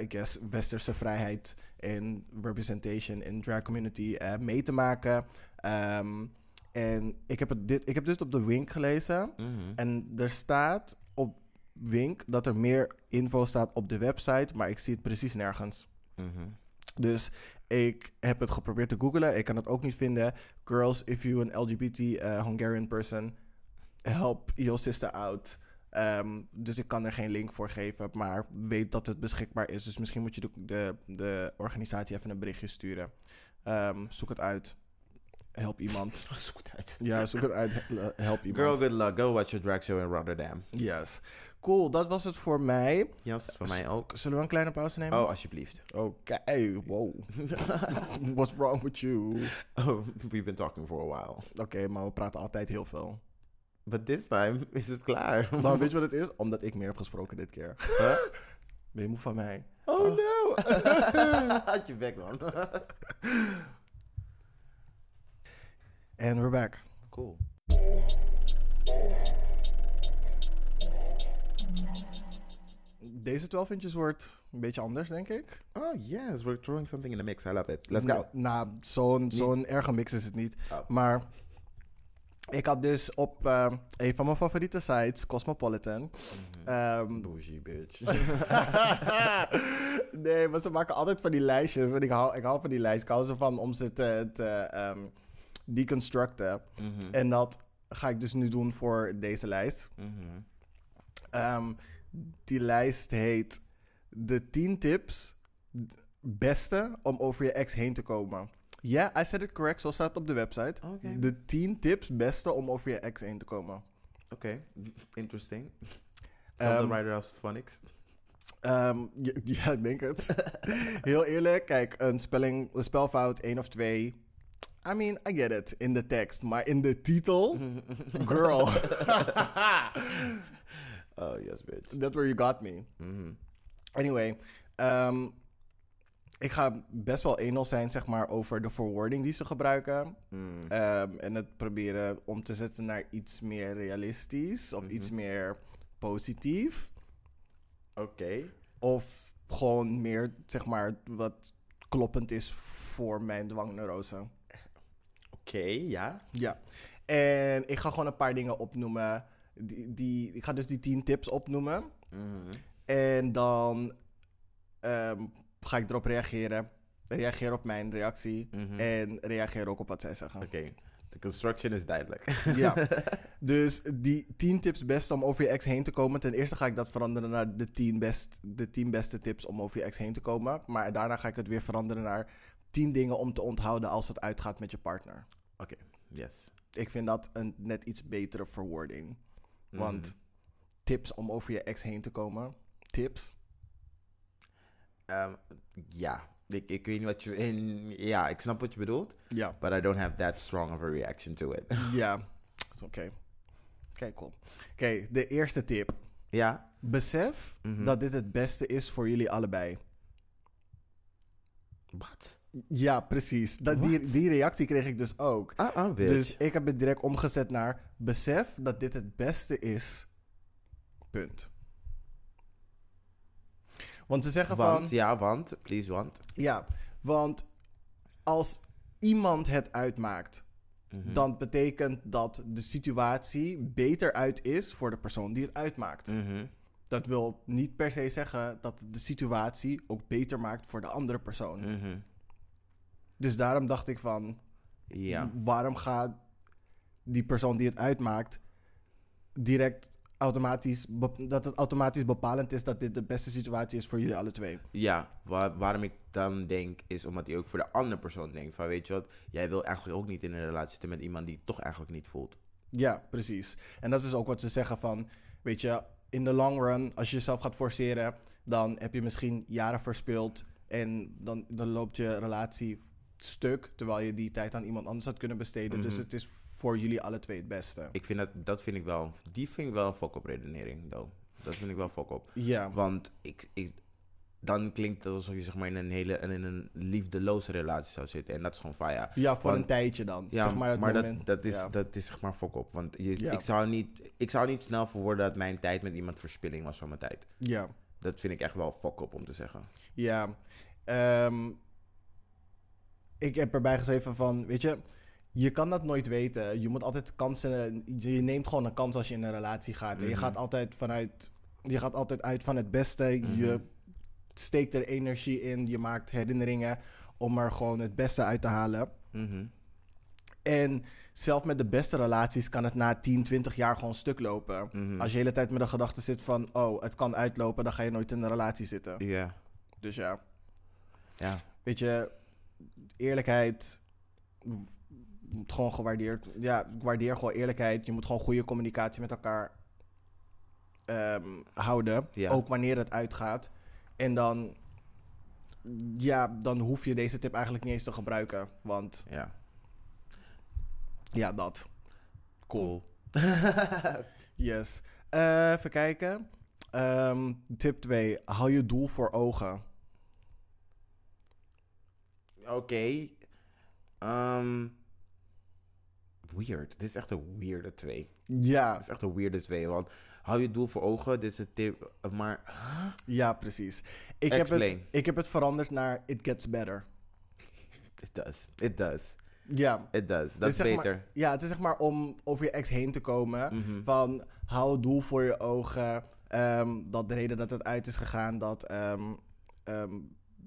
I guess westerse vrijheid en representation in drag community eh, mee te maken. Ehm, en ik heb, het dit, ik heb dus op de Wink gelezen. Mhm. En er staat op Wink dat er meer info staat op de website, maar ik zie het precies nergens. Mhm. Dus ik heb het geprobeerd te googlen. Ik kan het ook niet vinden. Girls, if you an LGBT uh, Hungarian person, help your sister out. Ehm, dus ik kan er geen link voor geven, maar weet dat het beschikbaar is. Dus misschien moet je de, de, organisatie even een berichtje sturen. Ehm, zoek het uit. Help iemand. Zoek het uit. Ja, zoek het uit. He- Help iemand. Girl, good luck. Go watch your drag show in Rotterdam. Yes. Cool, dat was het voor mij. Jas, voor mij ook. Zullen we een kleine pauze nemen? Oh, alsjeblieft. Oké, wow. What's wrong with you? Oh, we've been talking for a while. Oké, maar we praten altijd heel veel. But this time is het klaar. Maar weet je wat het is? Omdat ik meer heb gesproken dit keer. Huh? Ben je moe van mij? Oh no! Had je bek man. En we're back. Cool. Deze 12 inches wordt een beetje anders, denk ik. Oh yes, we're throwing something in the mix. I love it. Let's go. Nou, zo'n zo'n erge mix is het niet. Oh. Maar ik had dus op eh, een van mijn favoriete sites, Cosmopolitan... ehm, Bougie bitch. nee, maar ze maken altijd van die lijstjes. En ik hou, ik hou van die lijst. Ik hou ervan om ze te, te ehm, deconstructen. Mhm. En dat ga ik dus nu doen voor deze lijst. Mhm. Ehm, die lijst heet de 10 tips beste om over je ex heen te komen. Ja, I said it correct. Zo staat het op de website. De 10 tips beste om over je ex heen te komen. Oké, interesting. Ehm, Some the writer of phonics. Ehm, ja, ja, ik denk het. Heel eerlijk, kijk, een, spelling, een spelfout, één of twee. I mean, I get it in de tekst, maar in de titel, girl, oh yes, bitch. that's where you got me. Mhm. Anyway, ehm, ik ga best wel enel zijn, zeg maar, over de forwarding die ze gebruiken. Mm. Ehm, en het proberen om te zetten naar iets meer realistisch of iets meer positief. Oké. Of gewoon meer, zeg maar, wat kloppend is voor mijn dwangneurose. Oké, ja. Ja. En ik ga gewoon een paar dingen opnoemen. Die, die, ik ga dus die 10 tips opnoemen. Mhm. En dan ehm, ga ik erop reageren. Reageer op mijn reactie. Mhm. En reageer ook op wat zij zeggen. Oké, de construction is duidelijk. Ja. Dus die 10 tips beste om over je ex heen te komen. Ten eerste ga ik dat veranderen naar de 10, best, de 10 beste tips om over je ex heen te komen. Maar daarna ga ik het weer veranderen naar 10 dingen om te onthouden als het uitgaat met je partner. Oké, yes. Ik vind dat een net iets betere verwoording. Want Mhm. tips om over je ex heen te komen. Tips. Ehm, ja, ik, ik weet niet wat je... in- ja, ik snap wat je bedoelt. Ja. But I don't have that strong of a reaction to it. Ja. Oké. Oké, cool. Oké, de eerste tip. ja? Besef Mhm. dat dit het beste is voor jullie allebei. Wat? Ja, precies. Dat, die, die reactie kreeg ik dus ook. Ah, ah, bitch. Dus ik heb het direct omgezet naar besef dat dit het beste is. Punt. Want ze zeggen want, van... ja, want. Please, want. Ja, want als iemand het uitmaakt, Mhm. dan betekent dat de situatie beter uit is voor de persoon die het uitmaakt. Mhm. Dat wil niet per se zeggen dat de situatie ook beter maakt voor de andere persoon. Mhm. Dus daarom dacht ik van, Ja. waarom gaat die persoon die het uitmaakt direct automatisch, dat het automatisch bepalend is dat dit de beste situatie is voor jullie alle twee. Ja, wa- waarom ik dan denk, is omdat hij ook voor de andere persoon denkt. Van weet je wat, jij wil eigenlijk ook niet in een relatie zitten met iemand die het toch eigenlijk niet voelt. Ja, precies. En dat is ook wat ze zeggen van, weet je, in de long run, als je jezelf gaat forceren, dan heb je misschien jaren verspild en dan, dan loopt je relatie stuk, terwijl je die tijd aan iemand anders had kunnen besteden. Dus Mhm. het is voor jullie alle twee het beste. Ik vind dat, dat vind ik wel, die vind ik wel een fuck-up redenering, though. Dat vind ik wel fuck-up. Ja, Want ik, ik, dan klinkt het alsof je zeg maar in een hele in een liefdeloze relatie zou zitten. En dat is gewoon fire. ja voor want- een tijdje dan. Ja, zeg maar het moment. dat, dat, is, ja. dat is zeg maar fuck op. Want je, Ja. ik, zou niet, ik zou niet snel verwoorden dat mijn tijd met iemand verspilling was van mijn tijd. ja. Dat vind ik echt wel fuck op om te zeggen. Ja, ehm, ik heb erbij geschreven van, weet je, je kan dat nooit weten. Je moet altijd kansen, je neemt gewoon een kans als je in een relatie gaat. En je Mhm. gaat altijd vanuit, je gaat altijd uit van het beste. Je Mhm. steekt er energie in, je maakt herinneringen om er gewoon het beste uit te halen. Mhm. En zelf met de beste relaties kan het na 10, 20 jaar gewoon stuk lopen. Als je de hele tijd met de gedachte zit van, oh, het kan uitlopen, dan ga je nooit in een relatie zitten. Ja, Dus ja. ja. weet je, eerlijkheid moet gewoon gewaardeerd. Ja, ik waardeer gewoon eerlijkheid. Je moet gewoon goede communicatie met elkaar ehm, houden. Ja. Ook wanneer het uitgaat. En dan, ja, dan hoef je deze tip eigenlijk niet eens te gebruiken. Want ja. ja, dat. Cool. Yes. Eh, even kijken. Ehm, tip 2. Hou je doel voor ogen. Oké. Ehm, weird. Dit is echt een weirde twee. Ja, Dit is echt een weirde twee. Want hou je doel voor ogen. Dit is een tip. Maar ja, precies. Ik heb, het, ik heb het veranderd naar It Gets Better. it does. It does. Ja, It does. Dat is zeg maar- beter. Ja, het is zeg maar om over je ex heen te komen. Mhm. Van hou doel voor je ogen. Ehm, dat de reden dat het uit is gegaan, dat, ehm,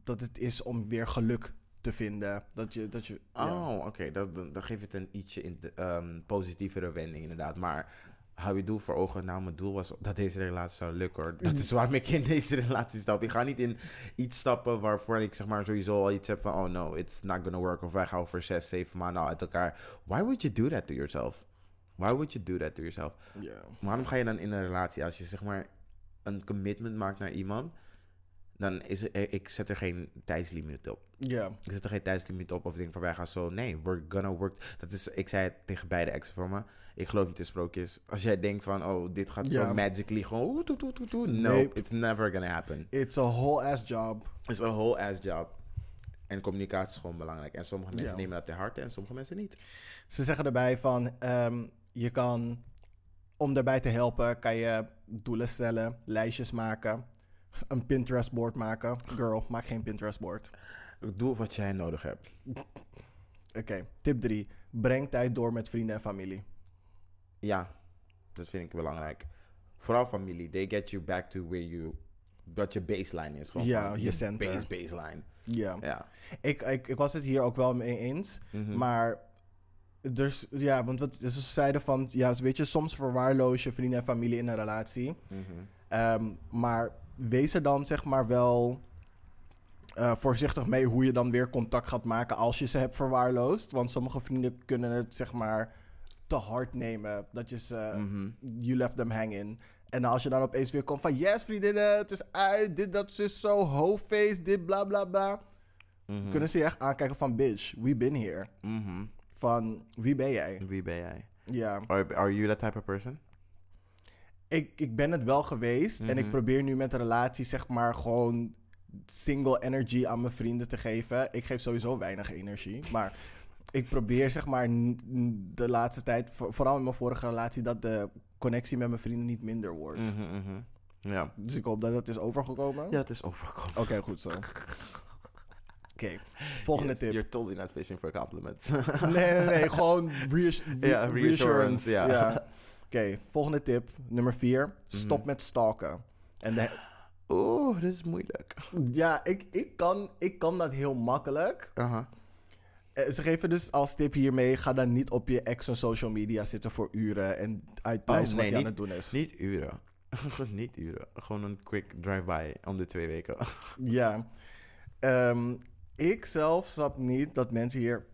dat het is om weer geluk te vinden. Dat je, dat je, ja. Oh, oké. Dan, dan, dan geeft het een ietsje in de, ehm, positievere wending, inderdaad. Maar hou je doel voor ogen. Nou, mijn doel was dat deze relatie zou lukken, hoor. Dat is waarom ik in deze relatie stap. Ik ga niet in iets stappen waarvoor ik zeg maar sowieso al iets heb van... Oh no, it's not gonna work. Of wij gaan over zes, zeven maanden uit elkaar. Why would you do that to yourself? Why would you do that to yourself? Ja. Waarom ga je dan in een relatie als je zeg maar een commitment maakt naar iemand... Dan is er, eh, ik zet er geen tijdslimiet op. Ja. Ik zet er geen tijdslimiet op of ik denk van wij gaan zo. Nee, we're gonna work. Dat is, ik zei het tegen beide exen van me. Ik geloof niet in sprookjes. Als jij denkt van, oh, dit gaat zo magically gewoon. No, Nee. it's never gonna happen. It's a whole ass job. It's a whole ass job. En communicatie is gewoon belangrijk. En sommige mensen nemen dat ter harte en sommige mensen niet. Ze zeggen erbij van, ehm, je kan, om daarbij te helpen, kan je doelen stellen, lijstjes maken, een Pinterest-board maken. Girl, maak geen Pinterest-board. Doe wat jij nodig hebt. Oké, tip 3. Breng tijd door met vrienden en familie. Ja, dat vind ik belangrijk. Vooral familie. They get you back to where you... Wat je baseline is. Gewoon Ja, je center. Base, baseline. Ja. Ja. Ik, ik, ik was het hier ook wel mee eens. Mhm. Maar, dus, ja, want wat ze zeiden van, ja, weet je, soms verwaarloos je vrienden en familie in een relatie. Mhm. Ehm, maar wees er dan zeg maar wel eh, voorzichtig mee hoe je dan weer contact gaat maken als je ze hebt verwaarloosd. Want sommige vrienden kunnen het zeg maar te hard nemen. Dat je ze, Mhm. you left them hanging. En als je dan opeens weer komt van, yes vriendinnen, het is uit, dit, dat, zus, zo, hoofdface, dit, bla, bla, bla. Mhm. Kunnen ze je echt aankijken van, bitch, we been here. Mhm. Van, wie ben jij? Wie ben jij? Ja. Are, are you that type of person? Ik, ik ben het wel geweest. En ik Mhm. probeer nu met de relatie, zeg maar, gewoon single energy aan mijn vrienden te geven. Ik geef sowieso weinig energie. Maar ik probeer, zeg maar, de laatste tijd, vo- vooral in mijn vorige relatie, dat de connectie met mijn vrienden niet minder wordt. Mhm, mhm. Ja. Dus ik hoop dat dat is overgekomen. Ja, het is overgekomen. Oké, goed zo. Oké, volgende Yes, tip. You're totally not fishing for compliments. Nee, nee, nee. Gewoon reassurance, ja. Oké, volgende tip. Nummer vier. Stop Mhm. met stalken. En de, Oeh, dit is moeilijk. Ja, ik, ik, kan, ik kan dat heel makkelijk. Eh, Ze geven dus als tip hiermee: ga dan niet op je ex en social media zitten voor uren en uitpluizen Oh, wat je aan het doen is. Niet uren. niet uren. Gewoon een quick drive-by om de twee weken. Ja. Ehm, ik zelf snap niet dat mensen hier.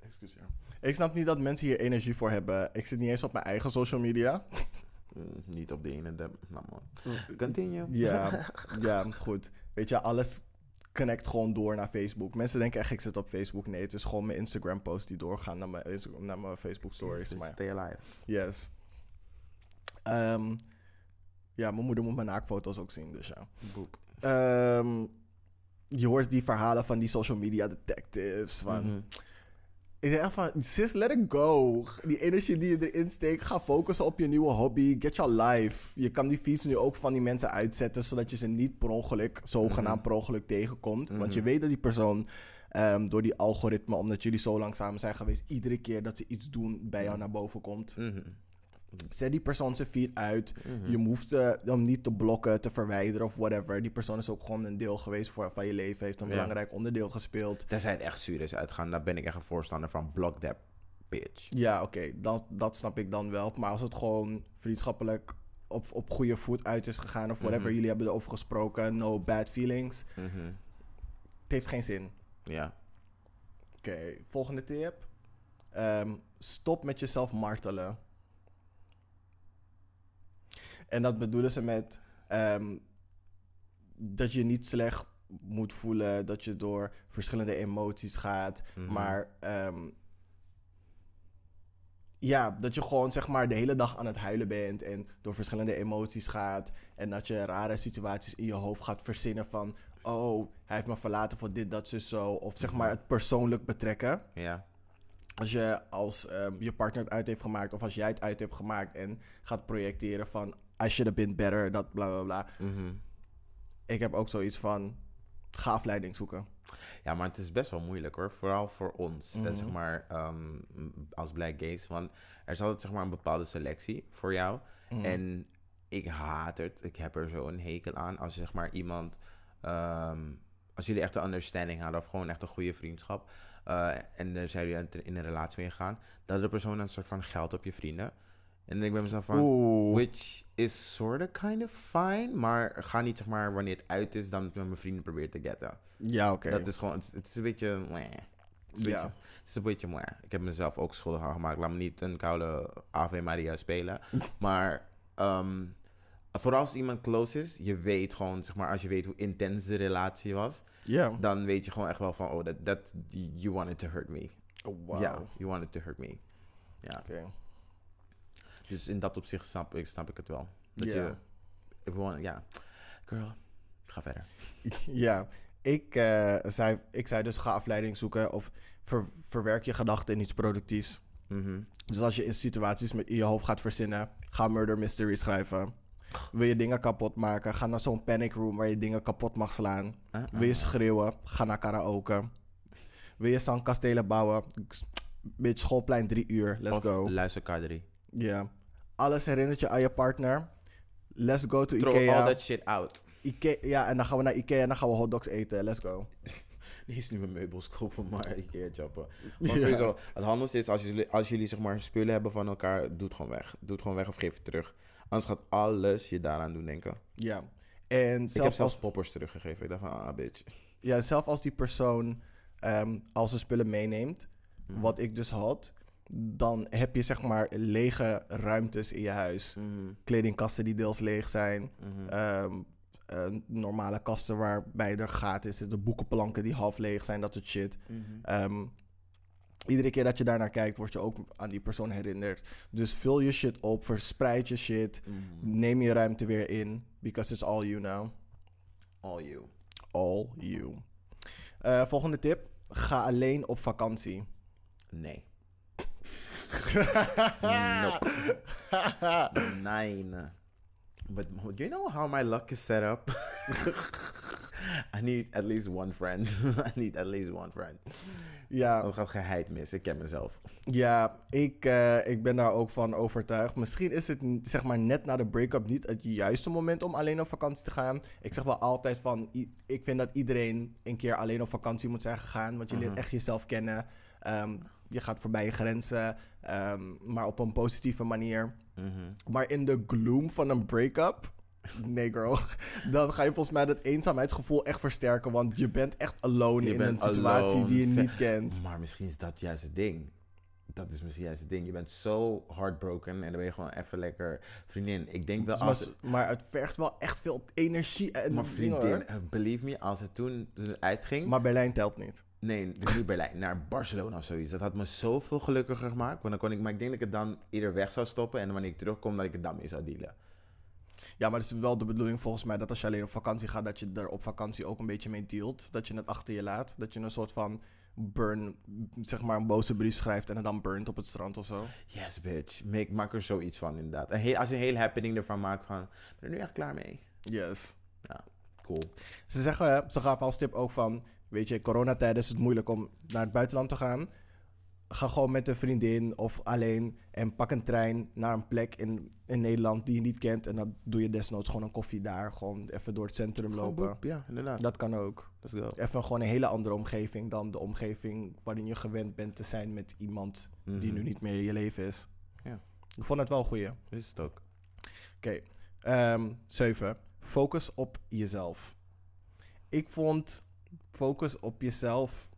Excuseer. Ik snap niet dat mensen hier energie voor hebben. Ik zit niet eens op mijn eigen social media. Mm, niet op de ene. De, nou man. Continue. Ja, ja, goed. Weet je, alles connect gewoon door naar Facebook. Mensen denken echt, ik zit op Facebook. Nee, het is gewoon mijn Instagram posts die doorgaan naar mijn, naar mijn Facebook stories. Dus Maar Stay alive. yes. Ehm, ja, mijn moeder moet mijn naaktfoto's ook zien, dus ja. Boep. Ehm, je hoort die verhalen van die social media detectives. Van, Mhm. Ik denk echt van, sis, let it go. Die energie die je erin steekt, ga focussen op je nieuwe hobby. Get your life. Je kan die feeds nu ook van die mensen uitzetten, zodat je ze niet per ongeluk, zogenaamd per ongeluk tegenkomt. Want je weet dat die persoon ehm, door die algoritme, omdat jullie zo lang samen zijn geweest, iedere keer dat ze iets doen bij jou naar boven komt. Mhm. Zet die persoon zijn feed uit. Je hoeft eh, hem niet te blokken, te verwijderen of whatever. Die persoon is ook gewoon een deel geweest voor, van je leven. Heeft een Ja. belangrijk onderdeel gespeeld. Tenzij het echt is uitgaan, dan ben ik echt een voorstander van block that bitch. Ja, oké, dat, dat snap ik dan wel. Maar als het gewoon vriendschappelijk op, op goede voet uit is gegaan of whatever, Mhm. jullie hebben erover gesproken, no bad feelings, Mhm. het heeft geen zin. Ja. Oké, volgende tip. Ehm, stop met jezelf martelen. En dat bedoelen ze met ehm, dat je niet slecht moet voelen, dat je door verschillende emoties gaat, Mhm. maar ehm, ja, dat je gewoon zeg maar de hele dag aan het huilen bent en door verschillende emoties gaat en dat je rare situaties in je hoofd gaat verzinnen van oh, hij heeft me verlaten voor dit, dat, zus, zo. Of zeg maar het persoonlijk betrekken. Ja. Als je als ehm, je partner het uit heeft gemaakt of als jij het uit hebt gemaakt en gaat projecteren van I should have been better, dat bla bla bla. Mhm. Ik heb ook zoiets van ga afleiding zoeken. Ja, maar het is best wel moeilijk hoor. Vooral voor ons, Mhm. zeg maar, ehm, als black gays. Want er is altijd zeg maar een bepaalde selectie voor jou. Mhm. En ik haat het. Ik heb er zo een hekel aan. Als zeg maar iemand... ehm, als jullie echt een understanding hadden of gewoon echt een goede vriendschap... eh, en er zijn jullie in een relatie mee gegaan... dat de persoon een soort van geld op je vrienden. En dan denk ik bij mezelf van... Oeh. Which is sort of kind of fine. Maar ga niet zeg maar wanneer het uit is... dan met mijn vrienden proberen te getten. Ja, oké. Dat is gewoon, het, is- het is een beetje, meh. Het is een Ja. beetje, het is een beetje, meh. Ik heb mezelf ook schuldig aan gemaakt. Laat me niet een koude Ave Maria spelen. maar ehm, vooral als iemand close is, je weet gewoon, zeg maar, als je weet hoe intens de relatie was, Ja. dan weet je gewoon echt wel van, oh, dat, dat, you wanted to hurt me. Oh, wow. You wanted to hurt me. Ja, Oké. Dus in dat opzicht snap ik, snap ik het wel. Dat Ja. je, want, ja, girl, ga verder. Ja, ik, eh, zei, ik zei dus ga afleiding zoeken of ver- verwerk je gedachten in iets productiefs. Mhm. Dus als je in situaties met in je hoofd gaat verzinnen, ga murder mystery schrijven. Wil je dingen kapot maken, ga naar zo'n panic room waar je dingen kapot mag slaan. Ah, Wil je ah. schreeuwen, ga naar karaoke. Wil je zandkastelen bouwen, bitch, schoolplein drie uur, let's Of go. luister K3. Ja. Alles herinnert je aan je partner. Let's go to Throw Ikea. all that shit out. Ikea. Ja, en dan gaan we naar Ikea en dan gaan we hotdogs eten. Let's go. Niet nieuwe meubels kopen, maar een keer choppen. Maar Ja. sowieso, het handigste is als jullie, als jullie zeg maar spullen hebben van elkaar, doe het gewoon weg. Doe het gewoon weg of geef het terug. Anders gaat alles je daaraan doen denken. Ja. En ik heb zelfs als, poppers teruggegeven. Ik dacht van, ah bitch. ja, zelf als die persoon ehm, al zijn spullen meeneemt, Mhm. wat ik dus had, dan heb je zeg maar lege ruimtes in je huis. Mhm, Kledingkasten die deels leeg zijn. mhm. ehm, eh, normale kasten waarbij er gaten zitten. Boekenplanken die half leeg zijn, dat soort shit. Mhm. Ehm, iedere keer dat je daarnaar kijkt, word je ook aan die persoon herinnerd. Dus vul je shit op, verspreid je shit. Neem je ruimte weer in. Because it's all you now. All you. All you. Eh, volgende tip. Ga alleen op vakantie. Nee. Nope. Nee. But you know how my luck is set up? I need at least one friend. I need at least one friend. Ja, Dat gaat geheid mis. Ik ken mezelf. ja ik, eh, ik ben daar ook van overtuigd. Misschien is het zeg maar net na de break-up niet het juiste moment om alleen op vakantie te gaan. Ik zeg wel altijd van, ik vind dat iedereen een keer alleen op vakantie moet zijn gegaan. Want je leert Mhm. echt jezelf kennen. Ehm, je gaat voorbij je grenzen, ehm, maar op een positieve manier. Mhm. Maar in de gloom van een break-up. Nee, girl. Dan ga je volgens mij dat eenzaamheidsgevoel echt versterken. Want je bent echt alone Je in bent een situatie alone. die je niet kent. Maar misschien is dat juist het ding. Dat is misschien juist het ding. Je bent zo heartbroken en dan ben je gewoon even lekker vriendin. Ik denk wel Maar, als... maar het vergt wel echt veel energie en Maar vriendin, eh, believe me, als het toen, toen het uitging... Maar Berlijn telt niet. Nee, dus niet Berlijn, naar Barcelona of zoiets. Dat had me zoveel gelukkiger gemaakt. Want dan kon ik, maar ik denk dat ik het dan eerder weg zou stoppen. En wanneer ik terugkom, dat ik het dan mee zou dealen. Ja, maar het is wel de bedoeling volgens mij dat als je alleen op vakantie gaat, dat je er op vakantie ook een beetje mee dealt. Dat je het achter je laat. Dat je een soort van burn, zeg maar een boze brief schrijft en het dan burnt op het strand of zo. Yes, bitch. Make, maak er zoiets van, inderdaad. Heel, als je een hele happening ervan maakt van... Ben er nu echt klaar mee. Yes. Cool. Ze zeggen, ze gaven als tip ook van, weet je, coronatijd is het moeilijk om naar het buitenland te gaan. Ga gewoon met een vriendin of alleen en pak een trein naar een plek in, in Nederland die je niet kent. En dan doe je desnoods gewoon een koffie daar, gewoon even door het centrum lopen. boep, Ja, inderdaad. Dat kan ook. Let's go. Even gewoon een hele andere omgeving dan de omgeving waarin je gewend bent te zijn met iemand die Mhm. nu niet meer in je leven is. Ja. Ik vond het wel een goeie. Is het ook. Oké, ehm, zeven. Focus op jezelf. Ik vond focus op jezelf.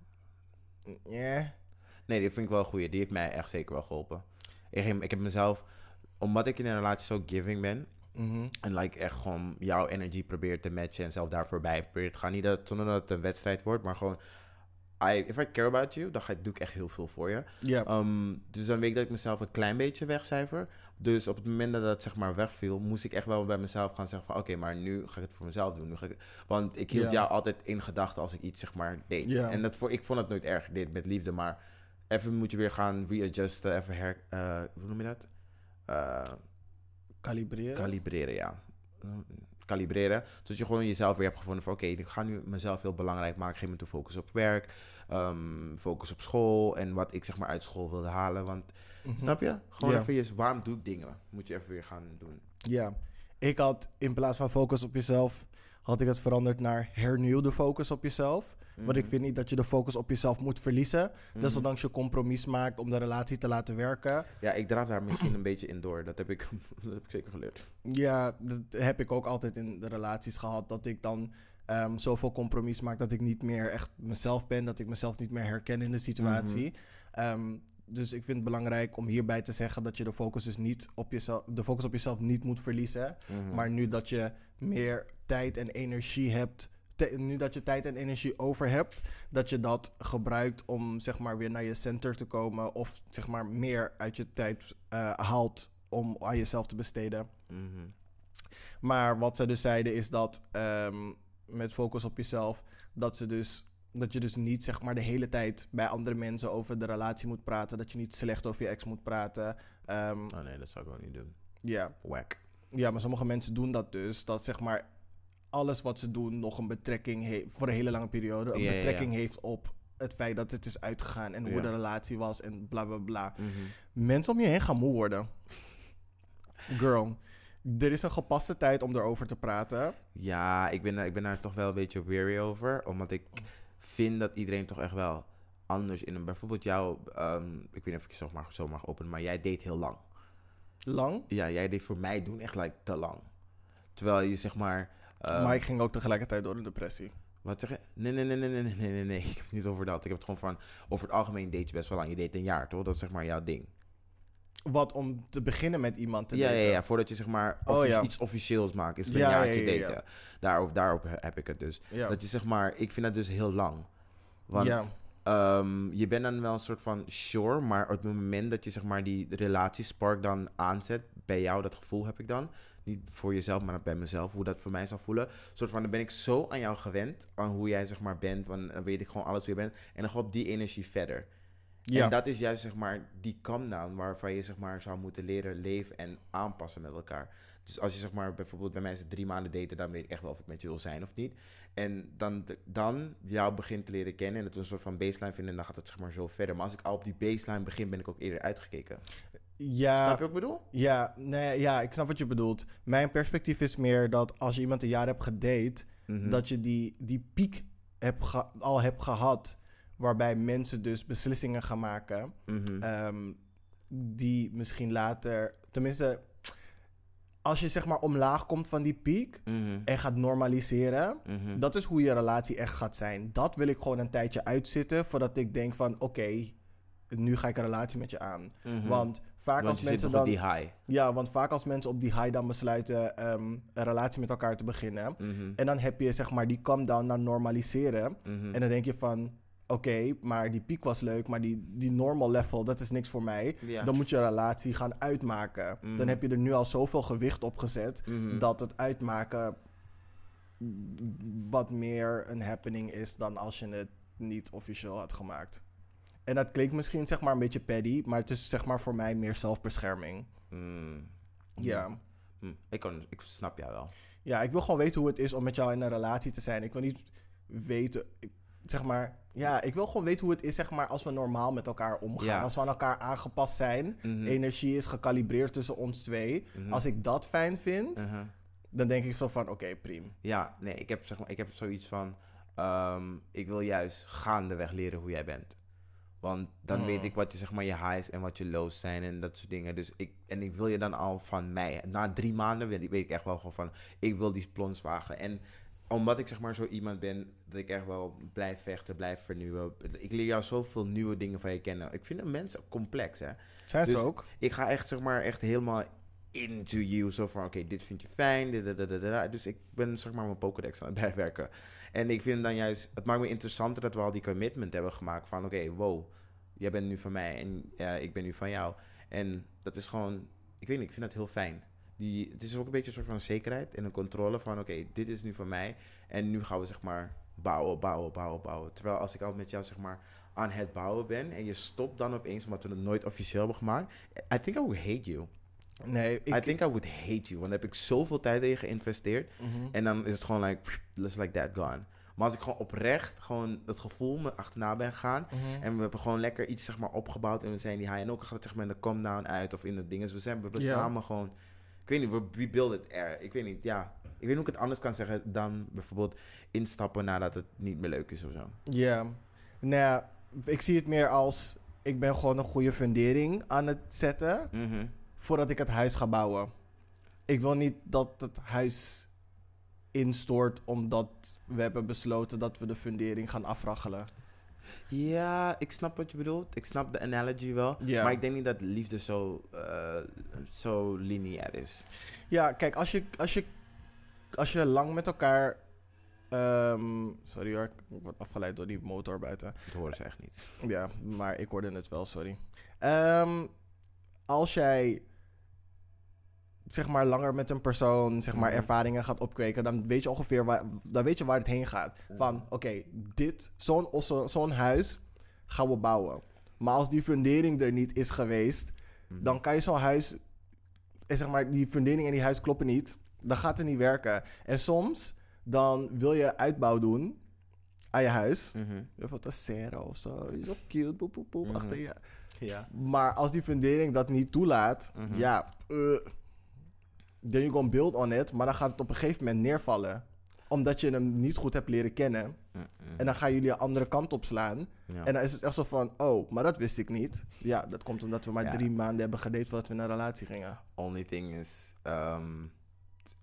Ja. Nee, die vind ik wel een goeie. Die heeft mij echt zeker wel geholpen. Ik, heb- ik heb mezelf... Omdat ik in een relatie zo giving ben... Mhm. En like echt gewoon jouw energy probeert te matchen en zelf daar voorbij probeert te gaan. Niet dat, zonder dat het een wedstrijd wordt, maar gewoon... I, if I care about you, dan ga, doe ik echt heel veel voor je. Um, dus dan weet ik dat ik mezelf een klein beetje wegcijfer. Dus op het moment dat dat zeg maar wegviel, moest ik echt wel bij mezelf gaan zeggen van... Oké, maar nu ga ik het voor mezelf doen. Nu ga ik, want ik hield jou altijd in gedachten als ik iets zeg maar deed. En dat voor, ik vond het nooit erg, dit met liefde, maar... Even moet je weer gaan readjusten, even her... eh, hoe noem je dat? Eh, Kalibreren. Kalibreren, ja. Kalibreren. Zodat je gewoon jezelf weer hebt gevonden van... Oké, ik ga nu mezelf heel belangrijk maken. Geen te focus op werk. ehm, focus op school. En wat ik zeg maar uit school wilde halen. Want, Mhm. snap je? Gewoon Ja. even. Waarom doe ik dingen? Moet je even weer gaan doen. Ja. Ik had in plaats van focus op jezelf, had ik het veranderd naar hernieuw de focus op jezelf. Want ik Mhm. vind niet dat je de focus op jezelf moet verliezen. Mhm. Desondanks je compromis maakt om de relatie te laten werken. Ja, ik draaf daar misschien een beetje in door. Dat heb ik, dat heb ik zeker geleerd. Ja, dat heb ik ook altijd in de relaties gehad. Dat ik dan ehm, zoveel compromis maak dat ik niet meer echt mezelf ben. Dat ik mezelf niet meer herken in de situatie. Ehm, dus ik vind het belangrijk om hierbij te zeggen dat je de focus dus niet op jezelf, de focus op jezelf niet moet verliezen. Mhm. Maar nu dat je meer tijd en energie hebt, te- nu dat je tijd en energie over hebt, dat je dat gebruikt om zeg maar weer naar je center te komen of zeg maar meer uit je tijd eh, haalt om aan jezelf te besteden. Mhm. Maar wat ze dus zeiden is dat ehm, met focus op jezelf, dat ze dus dat je dus niet zeg maar de hele tijd bij andere mensen over de relatie moet praten, dat je niet slecht over je ex moet praten. Ehm, Oh nee, dat zou ik ook niet doen. ja, Wack. ja, maar sommige mensen doen dat dus. Dat zeg maar alles wat ze doen nog een betrekking heeft voor een hele lange periode. Een Ja, ja, ja. betrekking heeft op het feit dat het is uitgegaan en hoe de relatie was en bla bla bla. Mhm. Mensen om je heen gaan moe worden. Girl, er is een gepaste tijd om erover te praten. Ja, ik ben, daar- ik ben daar toch wel een beetje weary over. Omdat ik vind dat iedereen toch echt wel anders in een... Bijvoorbeeld jou, ehm, ik weet niet of ik zo mag, zo mag openen, maar jij deed heel lang. Lang. Ja, jij deed voor mij doen echt like, te lang. Terwijl je zeg maar... Ehm, maar ik ging ook tegelijkertijd door een depressie. Wat zeg je? Nee, nee, nee, nee, nee, nee, nee, nee. Ik heb het niet over dat. Ik heb het gewoon van, over het algemeen deed je best wel lang. Je deed een jaar, toch? Dat is zeg maar jouw ding. Wat, om te beginnen met iemand te ja. Ja, ja, voordat je zeg maar oh, ja. iets officieels maakt, is een ja, jaartje ja, daten. Daarop, daarop heb ik het dus. Dat je zeg maar, ik vind dat dus heel lang. Want ehm, je bent dan wel een soort van sure, maar op het moment dat je zeg maar die relatiespark dan aanzet, bij jou dat gevoel heb ik dan, niet voor jezelf, maar bij mezelf, hoe dat voor mij zou voelen. Een soort van, dan ben ik zo aan jou gewend, aan hoe jij zeg maar bent, van, dan weet ik gewoon alles wie je bent. En dan gewoon op die energie verder. Ja. En dat is juist zeg maar die calm down waarvan je zeg maar zou moeten leren leven en aanpassen met elkaar. Dus als je zeg maar bijvoorbeeld bij mensen drie maanden daten, dan weet ik echt wel of ik met je wil zijn of niet. En dan, dan jou begint te leren kennen en het een soort van baseline vinden, dan gaat het zeg maar zo verder. Maar als ik al op die baseline begin, ben ik ook eerder uitgekeken. Ja, Snap je wat ik bedoel? Ja, nee, ja, ik snap wat je bedoelt. Mijn perspectief is meer dat als je iemand een jaar hebt gedate, Mhm. dat je die, die piek hebt ge- al hebt gehad, waarbij mensen dus beslissingen gaan maken, Mhm. ehm, die misschien later, tenminste, als je zeg maar omlaag komt van die piek Mhm. en gaat normaliseren, dat is hoe je relatie echt gaat zijn. Dat wil ik gewoon een tijdje uitzitten, voordat ik denk van, oké, nu ga ik een relatie met je aan. Want vaak Want als mensen dan... die high. Ja, want vaak als mensen op die high dan besluiten ehm, een relatie met elkaar te beginnen. Mhm. En dan heb je zeg maar die calm down naar normaliseren. Mhm. En dan denk je van, oké, maar die piek was leuk, maar die, die normal level, dat is niks voor mij. Dan moet je een relatie gaan uitmaken. Mhm. Dan heb je er nu al zoveel gewicht op gezet, dat het uitmaken wat meer een happening is dan als je het niet officieel had gemaakt. En dat klinkt misschien zeg maar een beetje paddy, maar het is zeg maar voor mij meer zelfbescherming. Mm. Ja. Hm, Ik, kan, ik snap jou wel. Ja, ik wil gewoon weten hoe het is om met jou in een relatie te zijn. Ik wil niet weten, ik- zeg maar, ja, ik wil gewoon weten hoe het is, zeg maar, als we normaal met elkaar omgaan. Ja. Als we aan elkaar aangepast zijn, Mhm. energie is gekalibreerd tussen ons twee. Mhm. Als ik dat fijn vind, Uh-huh. dan denk ik zo van, oké, prima. Ja, nee, ik heb, zeg maar, ik heb zoiets van... ehm, ik wil juist gaandeweg leren hoe jij bent. Want dan weet ik wat je, zeg maar, je highs en wat je lows zijn en dat soort dingen. Dus ik, en ik wil je dan al van mij. Na drie maanden weet ik, weet ik echt wel gewoon van... Ik wil die plons wagen. En omdat ik zeg maar zo iemand ben dat ik echt wel blijf vechten, blijf vernieuwen. Ik leer jou zoveel nieuwe dingen van je kennen. Ik vind een mens complex, hè. Zijn ze Dus- ook? ik ga echt, zeg maar, echt helemaal into you. Zo van, oké, dit vind je fijn. dit, dit, dit, dit, dit. Dus ik ben, zeg maar, mijn Pokédex aan het bijwerken. En ik vind dan juist, het maakt me interessanter dat we al die commitment hebben gemaakt. Van, oké, wow, jij bent nu van mij en ik ben nu van jou. En dat is gewoon, ik weet niet, ik vind dat heel fijn. Die, het is ook een beetje een soort van zekerheid en een controle van, oké, dit is nu van mij. En nu gaan we, zeg maar, bouwen, bouwen, bouwen, bouwen. Terwijl als ik al met jou, zeg maar, aan het bouwen ben en je stopt dan opeens omdat we het nooit officieel hebben gemaakt. I think I would hate you. Nee, ik... I think I would hate you. Want dan heb ik zoveel tijd in je geïnvesteerd. Mhm. En dan is het gewoon like, just like that gone. Maar als ik gewoon oprecht gewoon het gevoel me achterna ben gegaan. Mhm. En we hebben gewoon lekker iets zeg maar opgebouwd. En we zijn die high. En ook gaat het zeg maar in de come down uit of in de dingen. Dus we zijn we hebben samen gewoon... Ik weet niet, we build it er. Ik weet niet, ja. Ik weet niet hoe ik het anders kan zeggen dan bijvoorbeeld instappen nadat het niet meer leuk is of zo. Ja. Nou ja, ik zie het meer als... Ik ben gewoon een goede fundering aan het zetten... Mhm. Voordat ik het huis ga bouwen. Ik wil niet dat het huis instort omdat we hebben besloten dat we de fundering gaan afraggelen. Ja, ik snap wat je bedoelt. Ik snap de analogy wel. Maar ik denk niet dat liefde zo, eh, zo lineair is. Ja, kijk, als je, als je, als je lang met elkaar. ehm, sorry hoor, ik word afgeleid door die motor buiten. Dat horen ze echt niet. Ja, maar ik hoorde het wel, sorry. Ehm, als jij zeg maar langer met een persoon zeg maar Mhm. ervaringen gaat opkweken, dan weet je ongeveer waar, dan weet je waar het heen gaat. Van oké, dit, zo'n zo, zo'n huis gaan we bouwen. Maar als die fundering er niet is geweest, Mhm. dan kan je zo'n huis, en zeg maar die fundering en die huis kloppen niet, dan gaat het niet werken. En soms dan wil je uitbouw doen aan je huis. Mhm. Wat een serre of zo. Is op cute, boep, boep, boep, Mhm. achter je. Ja. Maar als die fundering dat niet toelaat, ja, uh, then you gonna build on it, maar dan gaat het op een gegeven moment neervallen. Omdat je hem niet goed hebt leren kennen. En dan gaan jullie een andere kant op slaan. Ja. En dan is het echt zo van, oh, maar dat wist ik niet. Ja, dat komt omdat we maar Ja. drie maanden hebben gedate voordat we in een relatie gingen. Only thing is, ehm,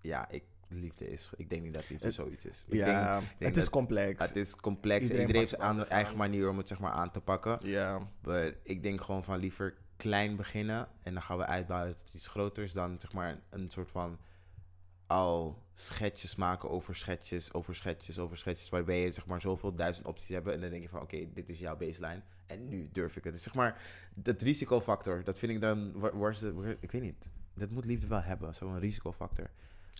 ja, ik, liefde is, ik denk niet dat liefde Het- zoiets is. Ik ja, denk, ik denk het is complex. het is complex. Iedereen Iedereen, heeft zijn eigen manier om het zeg maar aan te pakken. Ja, Maar ik denk gewoon van liever klein beginnen en dan gaan we uitbouwen tot iets groters dan zeg maar een soort van al schetsjes maken over schetsjes, over schetsjes, over schetsjes, waarbij je zeg maar zoveel duizend opties hebt en dan denk je van oké, dit is jouw baseline en nu durf ik het. Dus zeg maar, dat risicofactor, dat vind ik dan, waar, waar is waar- ik weet niet, dat moet liefde wel hebben, zo'n risicofactor.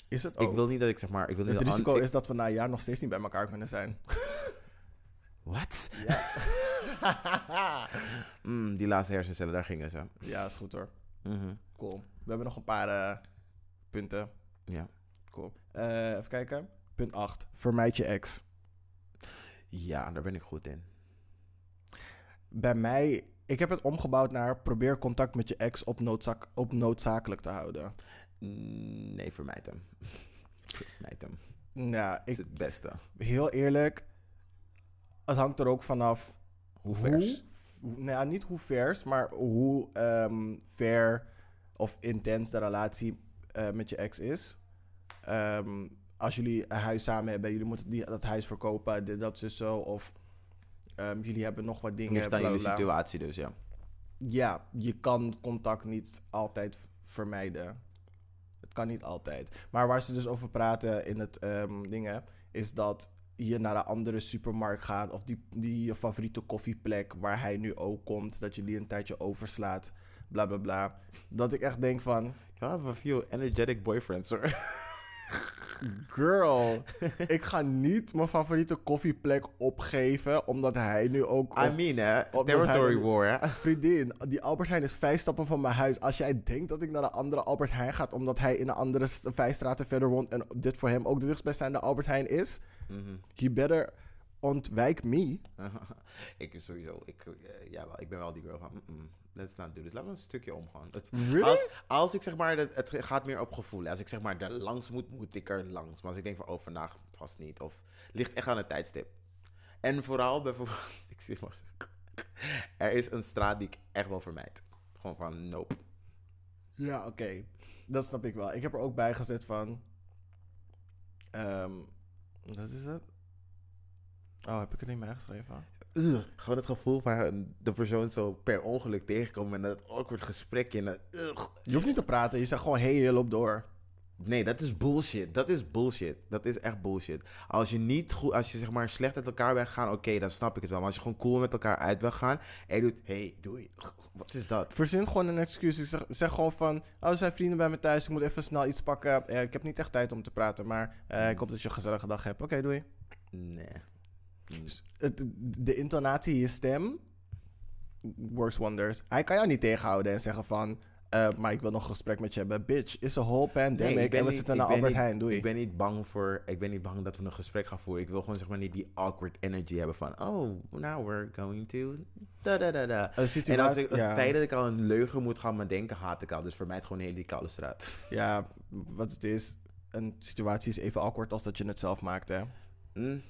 is het ook. Ik wil niet dat ik zeg maar, ik wil niet het dat risico is dat we na een jaar nog steeds niet bij elkaar kunnen zijn. Wat? Mm, die laatste hersencellen, daar gingen ze. Ja, is goed hoor. Mhm. Cool. We hebben nog een paar eh, punten. Ja. Cool. Eh, even kijken. Punt 8. Vermijd je ex. ja, daar ben ik goed in. Bij mij, ik heb het omgebouwd naar probeer contact met je ex op, noodzaak, op noodzakelijk te houden. Mm, Nee, vermijd hem. vermijd hem. Nou, Dat is ik, het beste. heel eerlijk, het hangt er ook vanaf Hoe vers? Hoe, hoe- nou ja, niet hoe vers, maar hoe ehm, ver of intens de relatie eh, met je ex is. Ehm, als jullie een huis samen hebben, jullie moeten die, dat huis verkopen, dit, dat is zo. Of ehm, jullie hebben nog wat dingen. Ligt aan jullie situatie dus, ja. Ja, je kan contact niet altijd vermijden. Het kan niet altijd. Maar waar ze dus over praten in het ehm, dingen, is dat je naar een andere supermarkt gaat of die, die je favoriete koffieplek waar hij nu ook komt, dat je die een tijdje overslaat, bla bla bla. Dat ik echt denk van, You have a few energetic boyfriends, hoor. girl, ik ga niet mijn favoriete koffieplek opgeven omdat hij nu ook... I mean, hè. Territory hij- war, hè. Vriendin, die Albert Heijn is vijf stappen van mijn huis. Als jij denkt dat ik naar een andere Albert Heijn ga, omdat hij in een andere vijf straten verder woont en dit voor hem ook de dichtstbijzijnde Albert Heijn is, Mhm. you better ontwijk me. ik sowieso, ik, eh, ja, wel, ik ben wel die girl van, mm, let's not do this. Laten we een stukje omgaan. Het, Really? als, als ik zeg maar, het, het gaat meer op gevoel. Als ik zeg maar er langs moet, moet ik er langs. Maar als ik denk van, oh vandaag vast niet. Of ligt echt aan het tijdstip. En vooral bijvoorbeeld, ik zie maar, er is een straat die ik echt wel vermijd. Gewoon van, nope. Ja, oké. Dat snap ik wel. Ik heb er ook bij gezet van. ehm wat is het? Oh, heb ik het niet meer geschreven? Gewoon het gevoel van de persoon zo per ongeluk tegenkomen en dat awkward gesprekje. En dat, ugh. Je hoeft niet te praten, je zegt gewoon: hey, je loopt door. Nee, dat is bullshit. Dat is bullshit. Dat is echt bullshit. Als je niet goed, als je zeg maar slecht met elkaar bent gegaan, oké, dan snap ik het wel. Maar als je gewoon cool met elkaar uit bent gaan en je doet, hey, doei. Wat is dat? Verzin gewoon een excuus. Ik zeg, zeg gewoon van: Oh, er zijn vrienden bij me thuis. Ik moet even snel iets pakken. Eh, ik heb niet echt tijd om te praten, maar eh, ik hoop dat je een gezellige dag hebt. Oké, doei. Nee. Dus het, de intonatie in je stem works wonders. Hij kan jou niet tegenhouden en zeggen van... eh, maar ik wil nog een gesprek met je hebben. Bitch, is a whole pandemic Nee, en we niet- zitten naar Albert niet- Heijn. Doei. Ik ben niet bang voor, ik ben niet bang dat we een gesprek gaan voeren. Ik wil gewoon zeg maar niet die awkward energy hebben van, oh, now we're going to da da da da. Een En als ik, het feit dat ik al een leugen moet gaan bedenken, haat ik al. Dus voor mij het gewoon een hele koude straat. ja, wat het is... Een situatie is even awkward als dat je het zelf maakt, hè. Mm,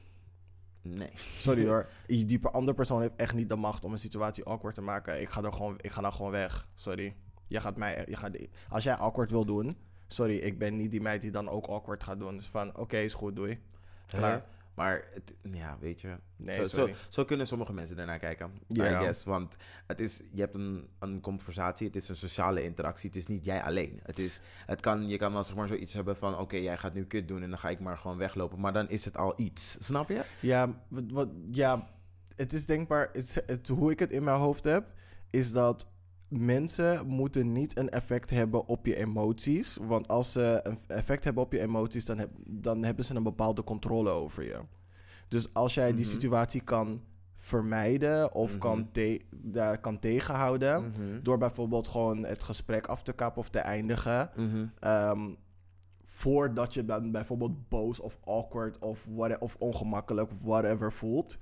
nee. Sorry hoor. Die die andere persoon heeft echt niet de macht om een situatie awkward te maken. Ik ga, er gewoon, ik ga nou gewoon weg. Sorry. Je gaat mij... Je gaat, als jij awkward wil doen... Sorry, ik ben niet die meid die dan ook awkward gaat doen. Dus van, oké, is goed, doei. Klaar. Maar het, ja, weet je. Nee, zo, zo, zo kunnen sommige mensen ernaar kijken. Ja. Want het is, je hebt een, een conversatie, het is een sociale interactie. Het is niet jij alleen. Het is, het kan, je kan wel zeg maar zoiets hebben van: oké, jij gaat nu kut doen en dan ga ik maar gewoon weglopen. Maar dan is het al iets. Snap je? Ja, wat, wat, ja, het is denkbaar. Het, het- hoe ik het in mijn hoofd heb, is dat mensen moeten niet een effect hebben op je emoties. Want als ze een effect hebben op je emoties, dan, heb, dan hebben ze een bepaalde controle over je. Dus als jij die Mhm. situatie kan vermijden of Mhm. kan, te, daar kan tegenhouden, Mhm. door bijvoorbeeld gewoon het gesprek af te kappen of te eindigen. Ehm, voordat je dan bijvoorbeeld boos of awkward of, what, of ongemakkelijk of whatever voelt.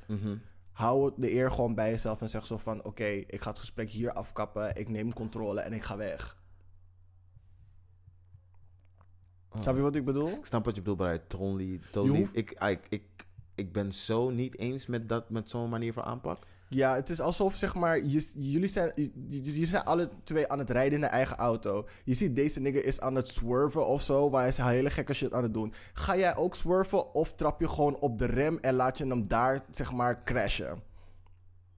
Hou de eer gewoon bij jezelf en zeg zo van... Oké, ik ga het gesprek hier afkappen. Ik neem controle en ik ga weg. Oh. Snap je wat ik bedoel? Ik snap wat je bedoelt, maar totally, Je totally. hoeft- Ik, ik, ik, ik ben zo niet eens met, dat, met zo'n manier van aanpak. Ja, het is alsof zeg maar... Jullie, zijn, j- jullie zijn alle twee aan het rijden in een eigen auto. Je ziet deze nigger is aan het swerven of zo... waar hij is hele gekke shit aan het doen. Ga jij ook swerven of trap je gewoon op de rem... en laat je hem daar zeg maar crashen?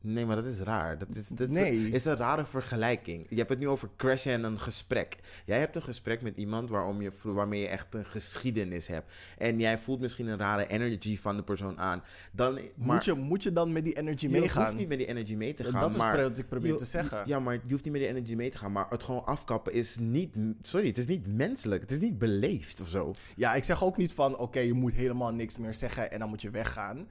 Nee, maar dat is raar. Dat is, dat is, Nee. is een rare vergelijking. Je hebt het nu over crashen en een gesprek. Jij hebt een gesprek met iemand waarom je, waarmee je echt een geschiedenis hebt. En jij voelt misschien een rare energy van de persoon aan. Dan, maar moet, je, moet je dan met die energy je meegaan? hoeft niet met die energy mee te gaan. dat is maar wat ik probeer je- te zeggen. Ja, maar je hoeft niet met die energy mee te gaan. Maar het gewoon afkappen is niet... Sorry, het is niet menselijk. Het is niet beleefd of zo. Ja, ik zeg ook niet van, oké, je moet helemaal niks meer zeggen en dan moet je weggaan.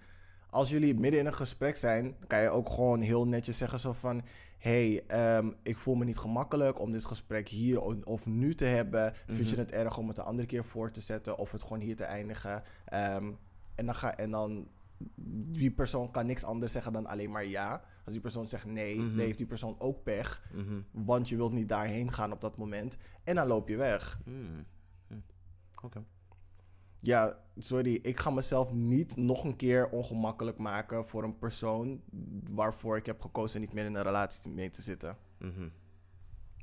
Als jullie midden in een gesprek zijn, kan je ook gewoon heel netjes zeggen zo van... hey, ehm, ik voel me niet gemakkelijk om dit gesprek hier of nu te hebben. Vind je het erg om het een andere keer voor te zetten of het gewoon hier te eindigen? Ehm, en, dan ga, en dan, die persoon kan niks anders zeggen dan alleen maar ja. Als die persoon zegt nee, dan heeft die persoon ook pech. Mhm. Want je wilt niet daarheen gaan op dat moment. En dan loop je weg. Mm. Mm. Ja, sorry, ik ga mezelf niet nog een keer ongemakkelijk maken voor een persoon waarvoor ik heb gekozen niet meer in een relatie mee te zitten. Mhm.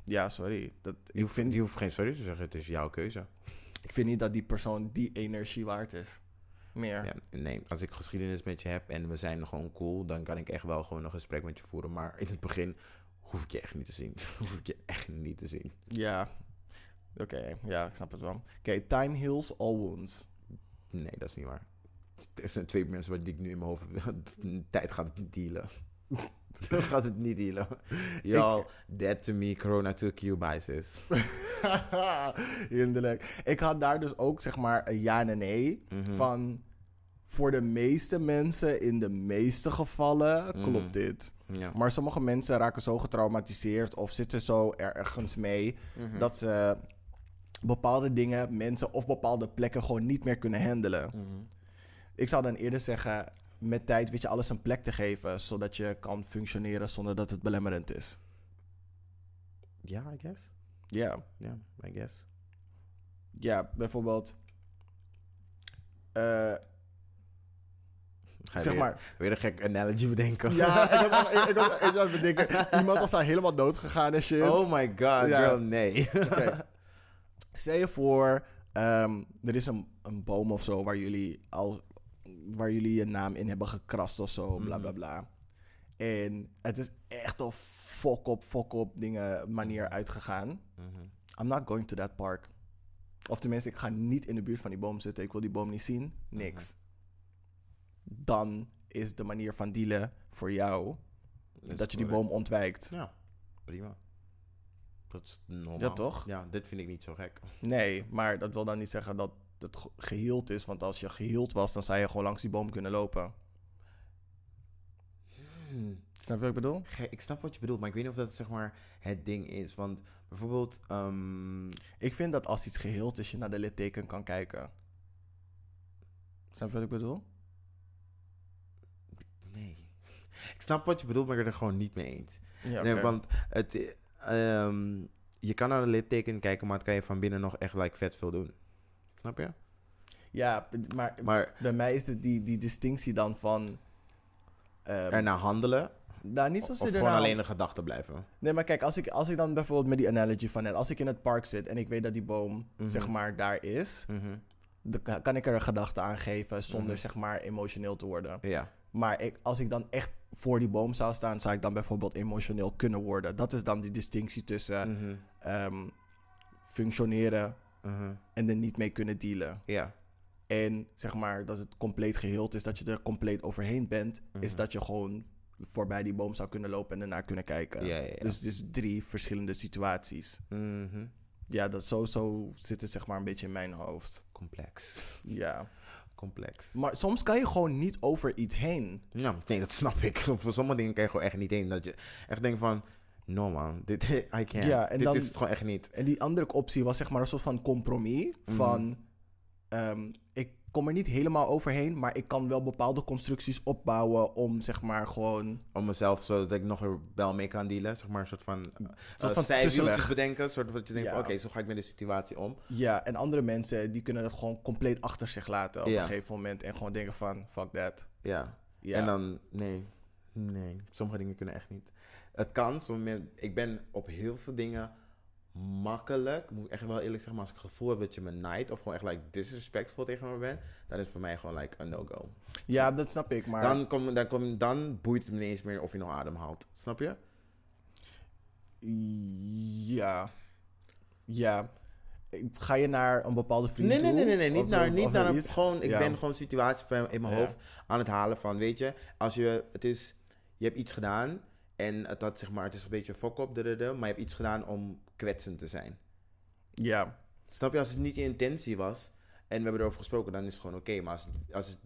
Ja, sorry. Dat, Je, hoeft, vind, je hoeft geen sorry te zeggen, het is jouw keuze. ik vind niet dat die persoon die energie waard is. Meer. Ja, nee, als ik geschiedenis met je heb en we zijn gewoon cool, dan kan ik echt wel gewoon een gesprek met je voeren. Maar in het begin hoef ik je echt niet te zien. hoef ik je echt niet te zien. Ja. Oké, ja, ik snap het wel. Oké, time heals all wounds. Nee, dat is niet waar. Er zijn twee mensen waar die ik nu in mijn hoofd heb. Tijd gaat het niet dealen. Dat gaat het niet dealen. Yo, that to me, corona took you by sis. Hinderlijk. Ik had daar dus ook zeg maar een ja en een nee. Mhm. Van voor de meeste mensen in de meeste gevallen Mhm. klopt dit. Ja. Maar sommige mensen raken zo getraumatiseerd of zitten zo ergens mee Mhm. dat ze bepaalde dingen, mensen of bepaalde plekken gewoon niet meer kunnen handelen. Mhm. Ik zou dan eerder zeggen, met tijd weet je alles een plek te geven, zodat je kan functioneren zonder dat het belemmerend is. Ja, I guess. Ja, Ja, I guess. ja bijvoorbeeld. eh, Ga je zeg weer, maar. weer een gek analogy bedenken. Ja, ik was, ik, ik was, ik was bedenken. Iemand was daar helemaal dood gegaan en shit. Oh my god, Ja. girl, nee. Stel je voor, ehm, er is een, een boom of zo waar jullie, al, waar jullie je naam in hebben gekrast of zo, bla bla bla. En het is echt een fok op, fok op dingen manier uitgegaan. Mhm. I'm not going to that park. Of tenminste, ik ga niet in de buurt van die boom zitten. Ik wil die boom niet zien. Niks. Dan is de manier van dealen voor jou Dat je die boom ontwijkt. Ja, prima. Dat is normaal. Ja, toch? Ja, dit vind ik niet zo gek. Nee, maar dat wil dan niet zeggen dat het ge- geheeld is. Want als je geheeld was, dan zou je gewoon langs die boom kunnen lopen. Hmm. Snap je wat ik bedoel? Ge- Ik snap wat je bedoelt, maar ik weet niet of dat zeg maar het ding is. Want bijvoorbeeld, ehm, Ik vind dat als iets geheeld is, je naar de litteken kan kijken. Snap je wat ik bedoel? nee. Ik snap wat je bedoelt, maar ik ben er gewoon niet mee eens. Ja, Nee, want het, eh, ehm, je kan naar de litteken kijken, maar het kan je van binnen nog echt like, vet veel doen. Snap je? ja maar, Maar bij mij is het die, die distinctie dan van... ehm, erna handelen, nou, niet of zozeer gewoon erna- alleen een gedachte blijven. Nee, maar kijk, als ik, als ik dan bijvoorbeeld met die analogy van net... Als ik in het park zit en ik weet dat die boom, Mhm. zeg maar, daar is... Mhm. Dan ka- kan ik er een gedachte aan geven zonder, Mhm. zeg maar, emotioneel te worden. Ja. Maar ik, als ik dan echt voor die boom zou staan, zou ik dan bijvoorbeeld emotioneel kunnen worden. Dat is dan die distinctie tussen Mhm. ehm, functioneren Mhm. en er niet mee kunnen dealen. Ja. En zeg maar dat het compleet geheeld is, dat je er compleet overheen bent, is Mhm. dat je gewoon voorbij die boom zou kunnen lopen en ernaar kunnen kijken. Ja, ja, ja. Dus is drie verschillende situaties. Ja, dat zo, zo zit het zeg maar een beetje in mijn hoofd. Complex. Ja. Complex. Maar soms kan je gewoon niet over iets heen. Ja, nee, dat snap ik. Voor sommige dingen kan je gewoon echt niet heen. Dat je echt denkt van, no man, dit, I can't. Ja, en dit dan- is het gewoon echt niet. En die andere optie was zeg maar een soort van compromis. Mhm. Van, ehm, kom er niet helemaal overheen, maar ik kan wel bepaalde constructies opbouwen om zeg maar gewoon... Om mezelf, zodat ik nog er wel mee kan dealen. Zeg maar een soort van, uh, soort van tussenweg. bedenken. Een soort dat je denkt Ja. van, oké, zo ga ik met de situatie om. Ja, en andere mensen die kunnen dat gewoon compleet achter zich laten op Ja. een gegeven moment. En gewoon denken van, fuck that. Ja. Ja. En dan, nee, nee, sommige dingen kunnen echt niet. Het kan, sommige ik ben op heel veel dingen makkelijk, moet ik echt wel eerlijk zeggen, maar als ik het gevoel heb dat je me night of gewoon echt like disrespectful tegen me bent, dan is het voor mij gewoon like een no-go. ja, dat snap ik, maar... Dan, kom, dan, kom, dan boeit het me niet eens meer of je nog adem haalt. Snap je? Ja. Ja. Ga je naar een bepaalde vriend Nee, nee, toe? nee, nee, nee. Niet Of- naar, niet naar een, gewoon, ik Ja. ben gewoon situaties in in mijn Ja. hoofd aan het halen van, weet je, als je, het is, je hebt iets gedaan en het, had, zeg maar, het is een beetje fok op, maar je hebt iets gedaan om kwetsend te zijn. Ja. Snap je, als het niet je intentie was en we hebben erover gesproken, dan is het gewoon oké. Maar als, het- als het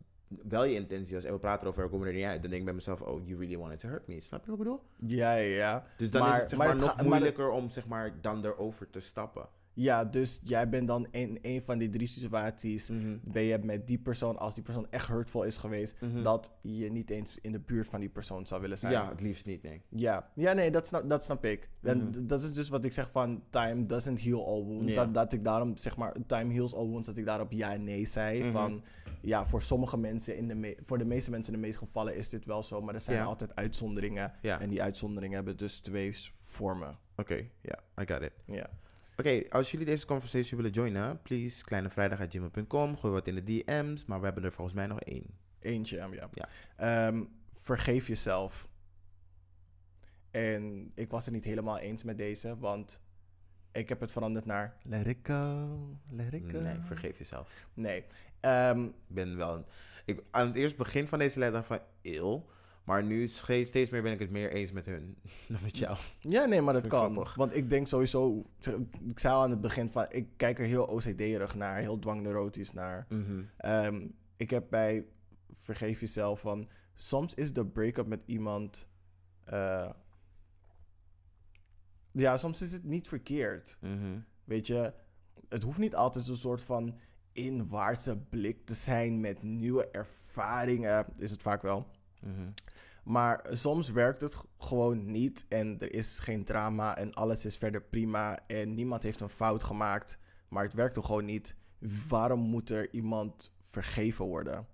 wel je intentie was en we praten erover, we komen er niet uit, dan denk ik bij mezelf, oh, you really wanted to hurt me. Snap je wat ik bedoel? Ja, ja, ja. Dus dan Maar- is het zeg maar maar, het nog moeilijker om zeg maar dan erover te stappen. Ja, dus jij bent dan in een van die drie situaties. Mhm. Ben je met die persoon, als die persoon echt hurtful is geweest, Mhm. dat je niet eens in de buurt van die persoon zou willen zijn. Ja, het liefst niet, nee. Ja, ja nee, dat snap, dat snap ik. En Mhm. dat is dus wat ik zeg van time doesn't heal all wounds. Dat, dat ik daarom zeg maar, time heals all wounds, dat ik daarop ja en nee zei. Van ja, voor sommige mensen, in de me- voor de meeste mensen in de meeste gevallen is dit wel zo, maar er zijn altijd uitzonderingen. En die uitzonderingen hebben dus twee vormen. Oké, ja, I got it. Ja. Oké, als jullie deze conversation willen joinen, please, kleinevrijdag.gmail.com, gooi wat in de DM's, maar we hebben er volgens mij nog één. Eentje, ja. Ja. Ehm, vergeef jezelf. En ik was het niet helemaal eens met deze, want ik heb het veranderd naar let it go, let it go. Nee, vergeef jezelf. Nee. Ehm, Ik ben wel... een- ik, aan het eerst begin van deze letter van eeuw, maar nu steeds meer ben ik het meer eens met hun dan met jou. ja, nee, maar dat kan. grappig. Want ik denk sowieso, ik zei al aan het begin van, ik kijk er heel OCD-erig naar, heel dwangneurotisch naar. Mhm. Ehm, ik heb bij Vergeef Jezelf van... Soms is de break-up met iemand... eh, ja, soms is het niet verkeerd. Mhm. Weet je, het hoeft niet altijd zo'n soort van inwaartse blik te zijn met nieuwe ervaringen. Is het vaak wel. Mhm. Maar soms werkt het gewoon niet en er is geen drama en alles is verder prima en niemand heeft een fout gemaakt, maar het werkt toch gewoon niet. Waarom moet er iemand vergeven worden?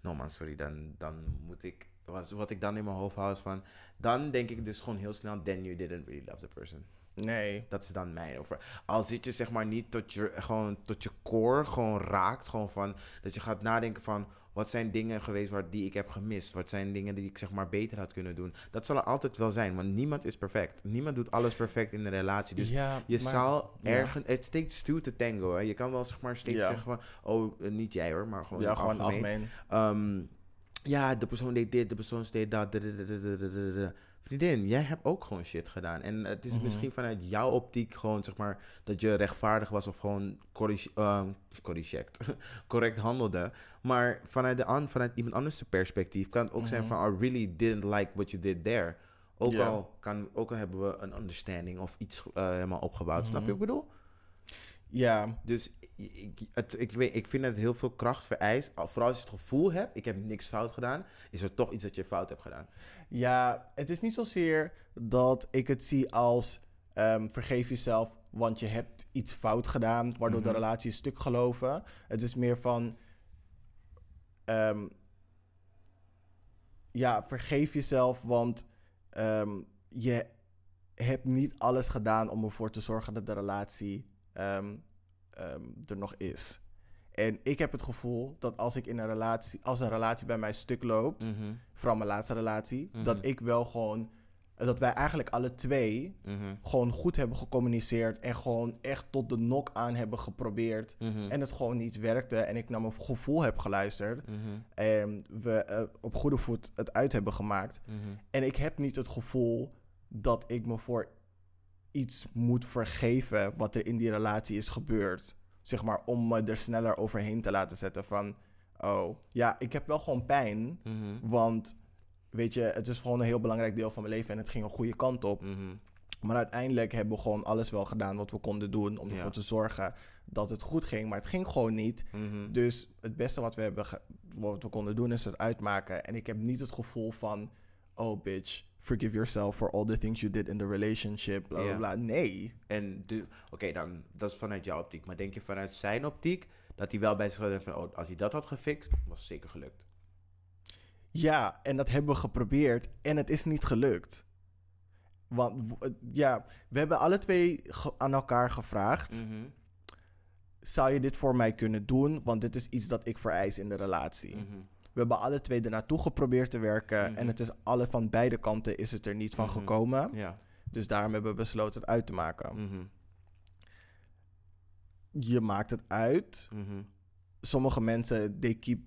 No man, sorry, dan, dan moet ik... Wat, wat ik dan in mijn hoofd hou is van... Dan denk ik dus gewoon heel snel... Then you didn't really love the person. Nee. Dat is dan mijn over. Als zit je zeg maar niet tot je, gewoon tot je core gewoon raakt. Gewoon van dat je gaat nadenken van wat zijn dingen geweest waar, die ik heb gemist. Wat zijn dingen die ik zeg maar beter had kunnen doen. Dat zal er altijd wel zijn, want niemand is perfect. Niemand doet alles perfect in een relatie. Dus ja, je maar- zal ergens... Het takes two to tango. Hè. Je kan wel zeg maar steeds zeggen van... Oh, eh, niet jij hoor, maar gewoon ja, gewoon algemeen. algemeen. Ehm, ja, de persoon deed dit, de persoon deed dat. da, Vriendin, jij hebt ook gewoon shit gedaan. En het is Mhm. misschien vanuit jouw optiek gewoon, zeg maar, dat je rechtvaardig was of gewoon corrigect, correct handelde. Maar vanuit, de an, vanuit iemand anders perspectief kan het ook zijn Mhm. van, I really didn't like what you did there. Ook, al, kan, ook al hebben we een understanding of iets eh, helemaal opgebouwd. Snap je wat ik bedoel? Ja, Dus ik, het, ik, weet, ik vind dat het heel veel kracht vereist. Al- Vooral als je het gevoel hebt, ik heb niks fout gedaan, is er toch iets dat je fout hebt gedaan. ja, het is niet zozeer dat ik het zie als ehm, vergeef jezelf, want je hebt iets fout gedaan, waardoor de Mhm. relatie is stuk geloven. Het is meer van, ehm, ja, vergeef jezelf, want ehm, je hebt niet alles gedaan om ervoor te zorgen dat de relatie ehm, ehm, er nog is. En ik heb het gevoel dat als ik in een relatie, als een relatie bij mij stuk loopt, vooral mijn laatste relatie, Mhm. dat ik wel gewoon, dat wij eigenlijk alle twee Mhm. gewoon goed hebben gecommuniceerd en gewoon echt tot de nok aan hebben geprobeerd. Mhm. En het gewoon niet werkte en ik naar mijn gevoel heb geluisterd en we eh, op goede voet het uit hebben gemaakt. En ik heb niet het gevoel dat ik me voor iets moet vergeven wat er in die relatie is gebeurd. Zeg maar, om me er sneller overheen te laten zetten van... Oh, ja, ik heb wel gewoon pijn. Mhm. Want, weet je, het is gewoon een heel belangrijk deel van mijn leven... en het ging een goede kant op. Mhm. Maar uiteindelijk hebben we gewoon alles wel gedaan wat we konden doen... om Ja. ervoor te zorgen dat het goed ging. Maar het ging gewoon niet. Mhm. Dus het beste wat we, hebben wat we konden doen is het uitmaken. En ik heb niet het gevoel van... Oh, bitch, forgive yourself for all the things you did in the relationship. Bla, bla, Ja. bla. Nee. En oké, dan dat is vanuit jouw optiek. Maar denk je vanuit zijn optiek dat hij wel bij zich denkt van, oh, als hij dat had gefixt, was het zeker gelukt. Ja, en dat hebben we geprobeerd en het is niet gelukt. Want eh, ja, we hebben alle twee aan elkaar gevraagd: Mhm. zou je dit voor mij kunnen doen? Want dit is iets dat ik vereis in de relatie. Mhm. We hebben alle twee ernaartoe geprobeerd te werken Mhm. en het is alle van beide kanten is het er niet van Mhm. gekomen. Ja. Dus daarom hebben we besloten het uit te maken. Mhm. Je maakt het uit. Mhm. Sommige mensen, they keep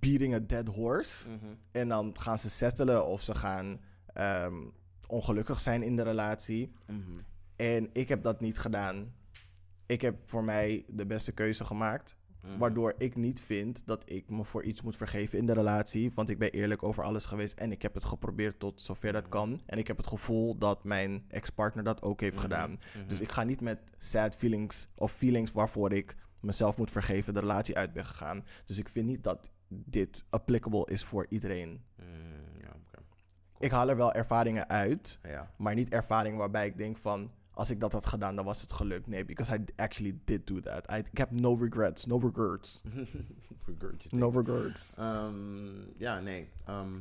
beating a dead horse. Mhm. En dan gaan ze settelen of ze gaan ehm, ongelukkig zijn in de relatie. Mhm. En ik heb dat niet gedaan. Ik heb voor mij de beste keuze gemaakt. Mhm. Waardoor ik niet vind dat ik me voor iets moet vergeven in de relatie. Want ik ben eerlijk over alles geweest. En ik heb het geprobeerd tot zover dat kan. En ik heb het gevoel dat mijn ex-partner dat ook heeft Mhm. gedaan. Mhm. Dus ik ga niet met sad feelings of feelings waarvoor ik mezelf moet vergeven de relatie uit ben gegaan. Dus ik vind niet dat dit applicable is voor iedereen. Mm. Ik haal er wel ervaringen uit. Ja. Maar niet ervaringen waarbij ik denk van... Als ik dat had gedaan, dan was het gelukt. Nee, because I actually did do that. I, ik heb no regrets. No regrets. No regrets. Ehm, ja, nee. ehm.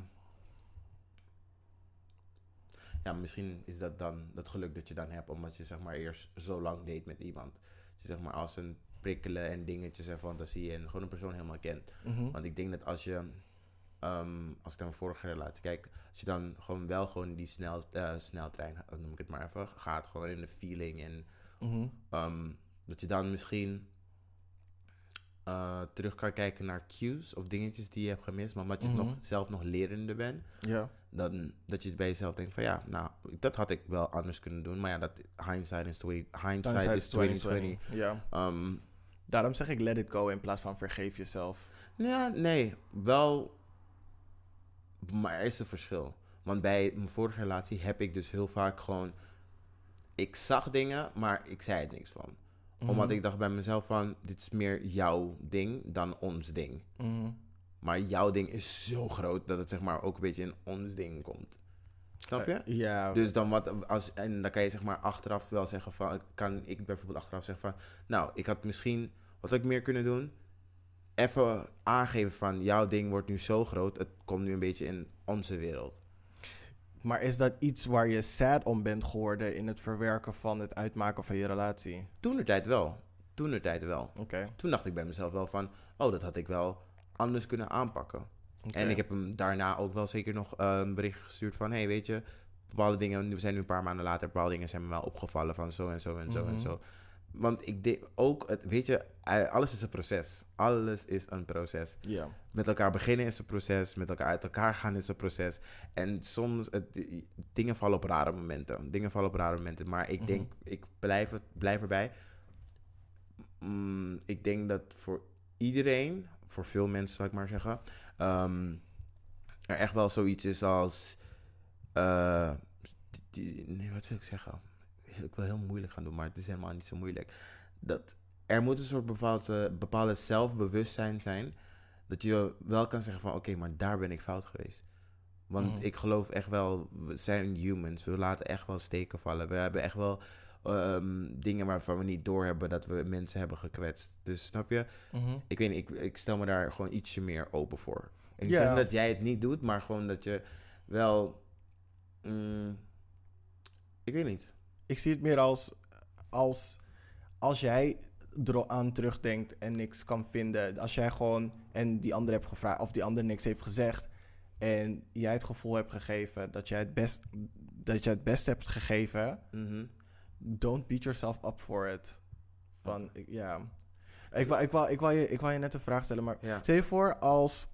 ja, misschien is dat dan het geluk dat je dan hebt, omdat je zeg maar eerst zo lang date met iemand. Dat zeg maar als een prikkelen en dingetjes en fantasie en gewoon een persoon helemaal kent. Mhm. Want ik denk dat als je, ehm, als ik naar mijn vorige relatie kijk, als je dan gewoon wel gewoon die snel, eh, sneltrein, eh, noem ik het maar even, gaat gewoon in de feeling en Mhm. Ehm, dat je dan misschien eh, terug kan kijken naar cues of dingetjes die je hebt gemist, maar omdat je Mhm. nog, zelf nog lerende bent, Ja. dan dat je bij jezelf denkt van ja, nou, dat had ik wel anders kunnen doen, maar ja, dat hindsight is 20, hindsight Hindsight is 2020. Ja. Ehm, Daarom zeg ik let it go in plaats van vergeef jezelf. ja, nee, wel, maar er is een verschil. Want bij mijn vorige relatie heb ik dus heel vaak gewoon, ik zag dingen, maar ik zei er niks van. Mhm. Omdat ik dacht bij mezelf van, dit is meer jouw ding dan ons ding. Mhm. Maar jouw ding is zo groot dat het zeg maar ook een beetje in ons ding komt. Snap je? Eh, ja. Dus dan wat als en dan kan je zeg maar achteraf wel zeggen van kan ik bijvoorbeeld achteraf zeggen van nou ik had misschien wat had ik meer kunnen doen even aangeven van jouw ding wordt nu zo groot het komt nu een beetje in onze wereld. Maar is dat iets waar je sad om bent geworden in het verwerken van het uitmaken van je relatie? Toen de tijd wel. Toen de tijd wel. Oké. Toen dacht ik bij mezelf wel van oh dat had ik wel anders kunnen aanpakken. En ik heb hem daarna ook wel zeker nog eh, een bericht gestuurd van... hey, weet je, bepaalde dingen... We zijn nu een paar maanden later, bepaalde dingen zijn me wel opgevallen van zo en zo en zo en Mhm. zo. Want ik deed ook... Het, weet je, eh, alles is een proces. Alles is een proces. Ja. Met elkaar beginnen is een proces. Met elkaar uit elkaar gaan is een proces. En soms... Het, dingen vallen op rare momenten. Dingen vallen op rare momenten. Maar ik Mhm. denk... Ik blijf, het, blijf erbij. Mm, ik denk dat voor iedereen... Voor veel mensen, zal ik maar zeggen... ehm, er echt wel zoiets is als. eh, die- nee, wat wil ik zeggen? Ik wil heel moeilijk gaan doen, maar het is helemaal niet zo moeilijk. Dat er moet een soort bepaalde, bepaalde zelfbewustzijn zijn. Dat je wel kan zeggen van oké, maar daar ben ik fout geweest. Want Mhm. ik geloof echt wel, we zijn humans. We laten echt wel steken vallen. We hebben echt wel ehm, dingen waarvan we niet doorhebben dat we mensen hebben gekwetst. Dus snap je? Mhm. ik weet niet, ik, ik stel me daar gewoon ietsje meer open voor. En dat jij het niet doet, maar gewoon dat je wel... mm, ik weet niet. Ik zie het meer als, als als jij eraan terugdenkt en niks kan vinden. Als jij gewoon en die ander hebt gevraagd of die ander niks heeft gezegd en jij het gevoel hebt gegeven dat jij het best dat je het beste hebt gegeven, Mhm. don't beat yourself up for it. Van ja. Ik wou, ik, wou, ik, wou je, ik wou je net een vraag stellen, maar Ja. stel je voor als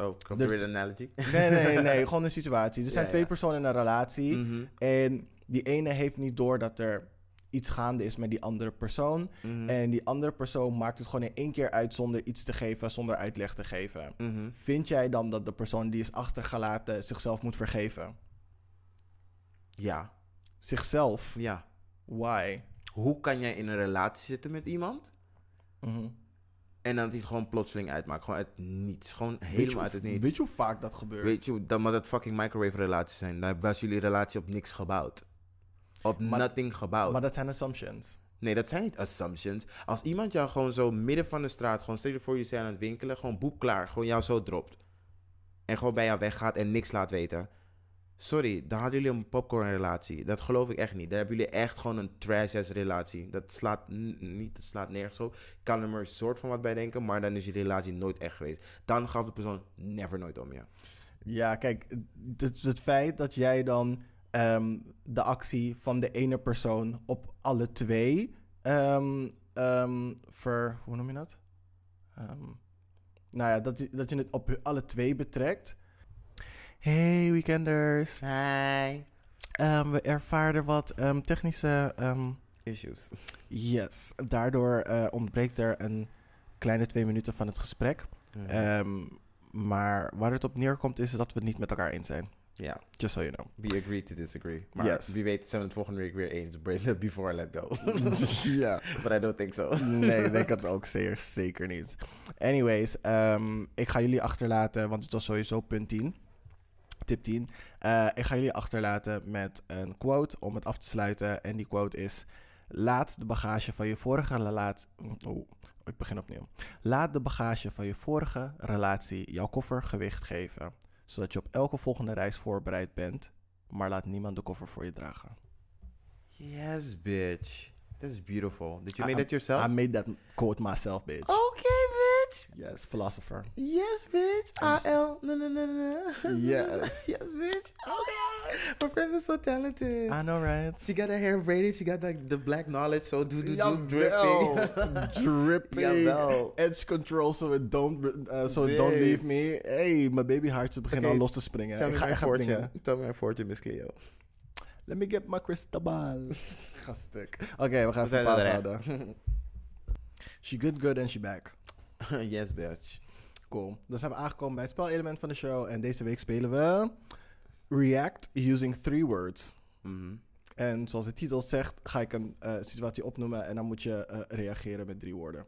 Oh, komt er weer een analogy? Nee, nee, nee. Gewoon een situatie. Er zijn Ja, twee ja. personen in een relatie. Mhm, En die ene heeft niet door dat er iets gaande is met die andere persoon. mhm, En die andere persoon maakt het gewoon in één keer uit zonder iets te geven, zonder uitleg te geven. mhm. Vind jij dan dat de persoon die is achtergelaten zichzelf moet vergeven? Ja, Zichzelf? ja. Why? Hoe kan jij in een relatie zitten met iemand Mhm. en dan het gewoon plotseling uitmaakt? Gewoon uit niets. Gewoon helemaal hoe- uit het niets. Weet je hoe vaak dat gebeurt? Weet je, dan maar dat fucking microwave relaties zijn. Daar was jullie relatie op niks gebouwd. Op Maar- nothing gebouwd. Maar dat zijn assumptions. Nee, dat zijn niet assumptions. Als iemand jou gewoon zo midden van de straat, gewoon stel je voor je zijn aan het winkelen, gewoon boep klaar, gewoon jou zo dropt. En gewoon bij jou weggaat en niks laat weten. Sorry, dan hadden jullie een popcorn relatie. Dat geloof ik echt niet. Dan hebben jullie echt gewoon een trash ass relatie. Dat slaat niet, dat slaat nergens op. Ik kan er maar een soort van wat bij denken, maar dan is je relatie nooit echt geweest. Dan gaf de persoon never nooit om je. Ja, kijk, het, het feit dat jij dan ehm, de actie van de ene persoon op alle twee ehm, ehm, ver... Hoe noem je dat? Ehm, nou ja, dat, dat je het op alle twee betrekt. Hey weekenders. Hi. Ehm, we ervaren wat ehm, technische... ehm, Issues. yes, daardoor eh, ontbreekt er een kleine twee minuten van het gesprek. Mhm. Ehm, maar waar het op neerkomt is dat we het niet met elkaar eens zijn. Ja, Just so you know. we agree to disagree. Maar Yes. wie weet zijn we het volgende week weer eens. Before I let go. ja. But I don't think so. Nee, ik denk het ook zeer, zeker niet. Anyways, ehm, ik ga jullie achterlaten, want het was sowieso punt 10. Tip 10. Eh, ik ga jullie achterlaten met een quote om het af te sluiten. En die quote is: Laat de bagage van je vorige relatie. Oh, ik begin opnieuw. Laat de bagage van je vorige relatie jouw koffer gewicht geven, zodat je op elke volgende reis voorbereid bent. Maar laat niemand de koffer voor je dragen. Yes, bitch. That is beautiful. Did you I- make that yourself? I made that quote myself, bitch. okay, bitch. Yes, philosopher. Yes, bitch. AL. No, no, no, no. Yes. yes, bitch. Okay. My friend is so talented. I know, right? She got her hair braided. She got like the black knowledge. So do do do dripping. Dripping. Jawel. Edge control, so it don't, uh, so it don't leave me. Hey, mijn babyhaartjes beginnen Oké, al los te springen. Tell ik me ga my echt fortune. Tell me my fortune, Miss Cleo. Let me get my crystal ball. Ga stuk. Oké, we gaan We pauze er, hè? houden. She good, good and she back. yes, bitch. Cool. Dan zijn we aangekomen bij het spelelement van de show. En deze week spelen we React using three words. Mhm. En zoals de titel zegt, ga ik een eh, situatie opnoemen en dan moet je eh, reageren met drie woorden.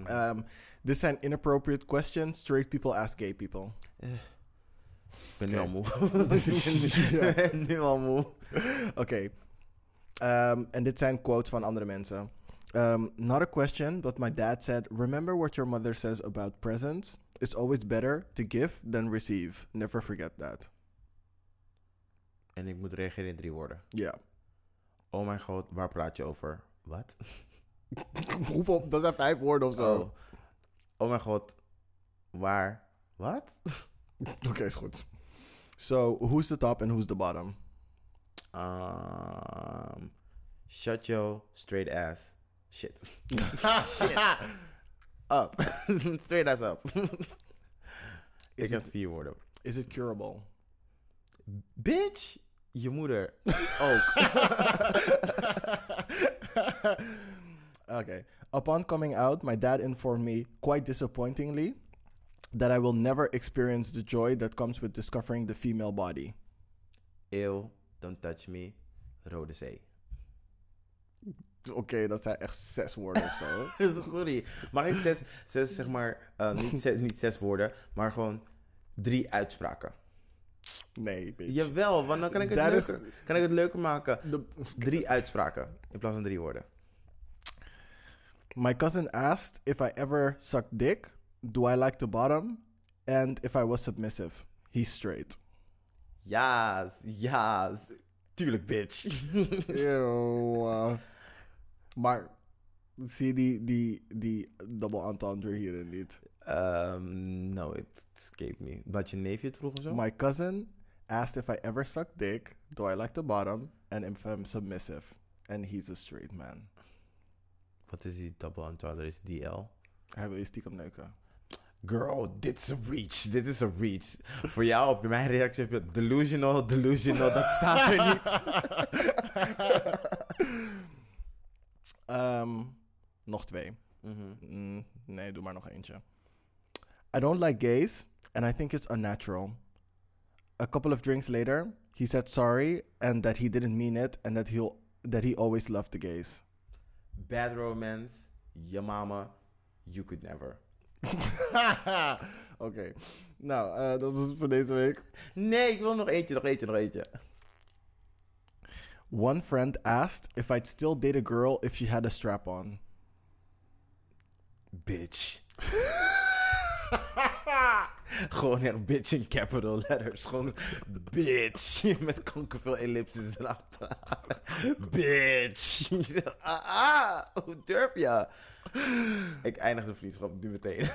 Mhm. Um, dit zijn inappropriate questions. Straight people ask gay people. Ik ben nu al moe. Ja. nu al moe. Oké. Um, en dit zijn quotes van andere mensen. Um, not a question, but my dad said, Remember what your mother says about presents? It's always better to give than receive. Never forget that. En ik moet reageren in drie woorden. Ja. Oh mijn god, waar praat je over? Wat? Hoeveel? Dat zijn vijf woorden of zo. Oh. oh mijn god, waar? Wat? Oké, is goed. So, who's the top and who's the bottom? Um, shut your straight ass. Shit. Shit. Up. straight ass up. ik Is heb het- vier woorden. Is it curable? Bitch, je moeder. Ook. okay. Upon coming out, my dad informed me, quite disappointingly, that I will never experience the joy that comes with discovering the female body. Ew, don't touch me. Rode Zee. Oké, dat zijn echt zes woorden of zo. Sorry. Mag ik zes, zes zeg maar, eh, niet, zes, niet zes woorden, maar gewoon drie uitspraken? Nee, bitch. Jawel, want dan kan ik het, is- leuker, kan ik het leuker maken. Drie uitspraken in plaats van drie woorden. my cousin asked if I ever sucked dick. Do I like the bottom? And if I was submissive. He's straight. Ja, ja. Tuurlijk, bitch. Ew. Maar zie je die, die, die double entendre hierin niet? Um, no, it escaped me. Dat je neefje het vroeg of zo? My cousin asked if I ever sucked dick. Do I like the bottom? And if I'm submissive. And he's a straight man. Wat is die double entendre? Is DL? Hij wil je stiekem neuken. Girl, dit is een reach. Dit is een reach. Voor jou, op mijn reactie heb je delusional, delusional. Dat staat er niet. Ehm, nog twee. Mhm. Mm, nee, doe maar nog eentje. I don't like gays, and I think it's unnatural. A couple of drinks later, he said sorry and that he didn't mean it and that he'll that he always loved the gays. Bad romance, je mama, you could never. Oké, nou, eh, dat is het voor deze week. Nee, ik wil nog eentje, nog eentje, nog eentje. One friend asked if I'd still date a girl if she had a strap on. Bitch. Gewoon echt bitch in capital letters. Gewoon bitch. Met kankerveel ellipses erachter. bitch. Ah, ah, hoe durf je? Ik eindig de vriendschap nu meteen.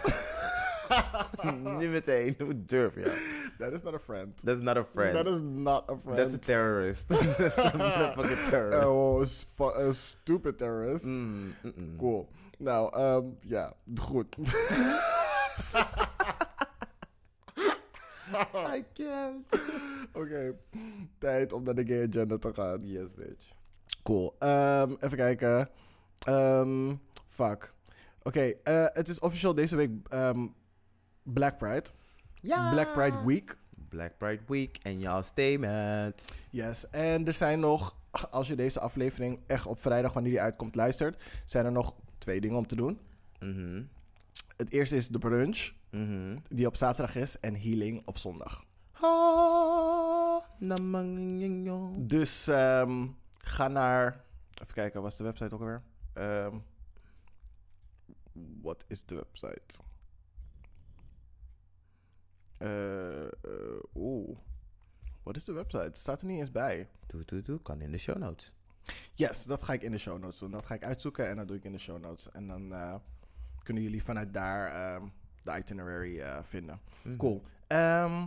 nu meteen, hoe durf je? That is not a friend. That's not a friend. That is not a friend. That's a terrorist. That's a motherfucking terrorist. Oh, a, fu- a stupid terrorist. Mm, mm, mm. Cool. Nou, ehm, ja, goed. I can't. Oké, tijd om naar de gay agenda te gaan. Yes, bitch. Cool. Ehm, even kijken. Ehm, fuck. Oké, eh, het is officieel deze week ehm, Black Pride. Ja! Black Pride Week. Black Pride Week en jouw statement. Yes, en er zijn nog, als je deze aflevering echt op vrijdag, wanneer die uitkomt, luistert, zijn er nog twee dingen om te doen. Mhm. Het eerste is de brunch, Mhm. die op zaterdag is, en healing op zondag. Dus ehm, ga naar, even kijken, wat is de website ook alweer? Ehm, Wat is de website? Eh, Oeh, wat is de website? Staat er niet eens bij. Doe, doe, doe. Kan in de show notes. Yes, dat ga ik in de show notes doen. Dat ga ik uitzoeken en dat doe ik in de show notes. En dan eh, kunnen jullie vanuit daar ehm, de itinerary vinden. Mhm. Cool. Ehm,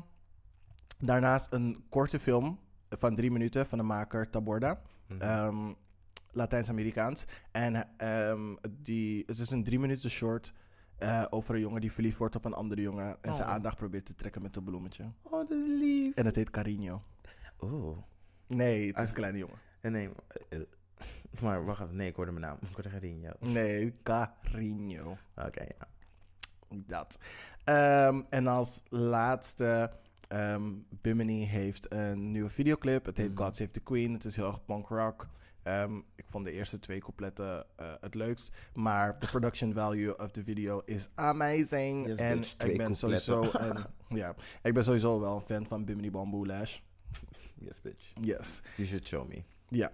daarnaast een korte film van drie minuten van de maker Taborda. Mhm. Ehm, Latijns-Amerikaans. En ehm, die, het is een drie minuten short eh, over een jongen die verliefd wordt op een andere jongen. En zijn Oh. aandacht probeert te trekken met een bloemetje. oh, dat is lief. En het heet Carino. Oeh. Nee, het is Ah. een kleine jongen. En nee, eh, eh, maar wacht even. Nee, ik hoorde mijn naam. Ik hoorde Garinho. Nee, Carino. Oké, ja. Dat. Ehm, en als laatste, ehm Bimini heeft een nieuwe videoclip. Het heet Mhm. God Save the Queen. Het is heel erg punk rock. Ehm, ik vond de eerste twee coupletten eh, het leukst. Maar de production value of de video is amazing. Yes, en bitch, ik ben sowieso een, ja, ik ben sowieso wel een fan van Bimini Bamboo Lash. Yes, bitch. Yes. You should show me. Ja.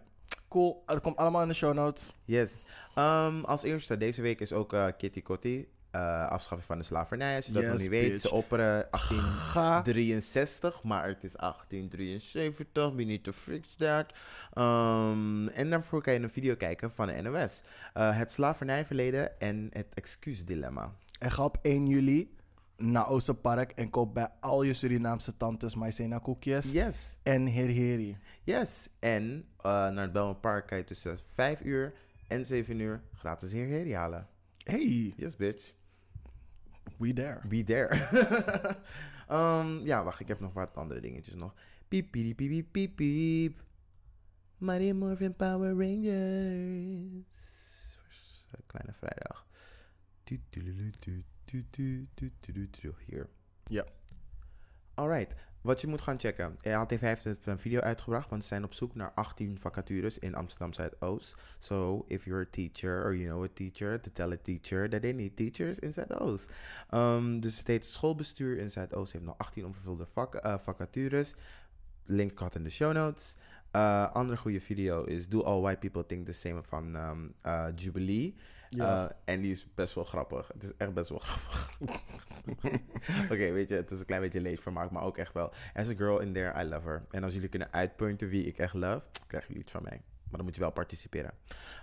Cool. Het komt allemaal in de show notes. Yes. Ehm, als eerste, deze week is ook eh, Kitty Kotti. Eh afschaffing van de slavernij. Als je dat nog niet weet. Ze opperen Ga 1863, maar het is 1873. We need to fix that. Ehm, en daarvoor kan je een video kijken van de NOS. Eh, het slavernijverleden en het excuusdilemma. En ga op 1 juli naar Oosterpark en koop bij al je Surinaamse tantes maizena koekjes Yes. en herheri. Yes. En eh, naar het Belmont Park kan je tussen 5 uur en 7 uur gratis hierheen halen. Hey, Yes, bitch. We there. Be there. Ehm, ja, wacht, ik heb nog wat andere dingetjes nog. Piep, piep, piep, piep, piep. Mighty Morphin Power Rangers. Kleine vrijdag. Hier. Ja. Alright. Wat je moet gaan checken. LTV heeft een video uitgebracht, want ze zijn op zoek naar 18 vacatures in Amsterdam Zuidoost. So, if you're a teacher or you know a teacher, to tell a teacher that they need teachers in Zuidoost. Um, dus het heet Schoolbestuur in Zuidoost heeft nog 18 onvervulde eh, vacatures. Link gaat in de show notes. Eh, andere goede video is Do All White People Think the Same van eh, Jubilee. Ja. Eh, en die is best wel grappig. Het is echt best wel grappig. Oké, weet je, het is een klein beetje leesvermaak, maar ook echt wel. As a girl in there, I love her. En als jullie kunnen uitpunten wie ik echt love, krijgen jullie iets van mij. Maar dan moet je wel participeren.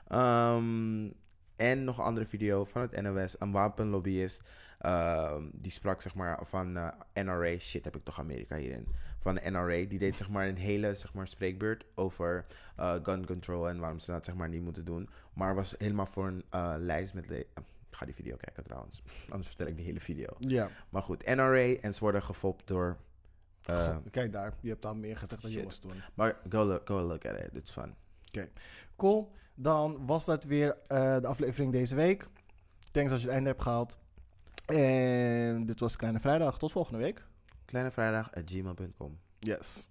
Ehm, en nog een andere video van het NOS, een wapenlobbyist. ehm, die sprak zeg maar van eh, NRA. Shit, heb ik toch Amerika hierin. Van de NRA. Die deed zeg maar een hele zeg maar, spreekbeurt over eh, gun control en waarom ze dat zeg maar niet moeten doen. Maar was helemaal voor een eh, lijst met. le- Ga die video kijken trouwens. Anders vertel ik die hele video. Ja. Maar goed, NRA en ze worden gefopt door. eh, kijk daar, je hebt al meer gezegd dan je moest doen. maar go look, go look at it. It's fun. Cool. Dan was dat weer de aflevering deze week. Thanks als je het einde hebt gehaald. En dit was Kleine Vrijdag. Tot volgende week. Kleine vrijdag at gmail.com. Yes.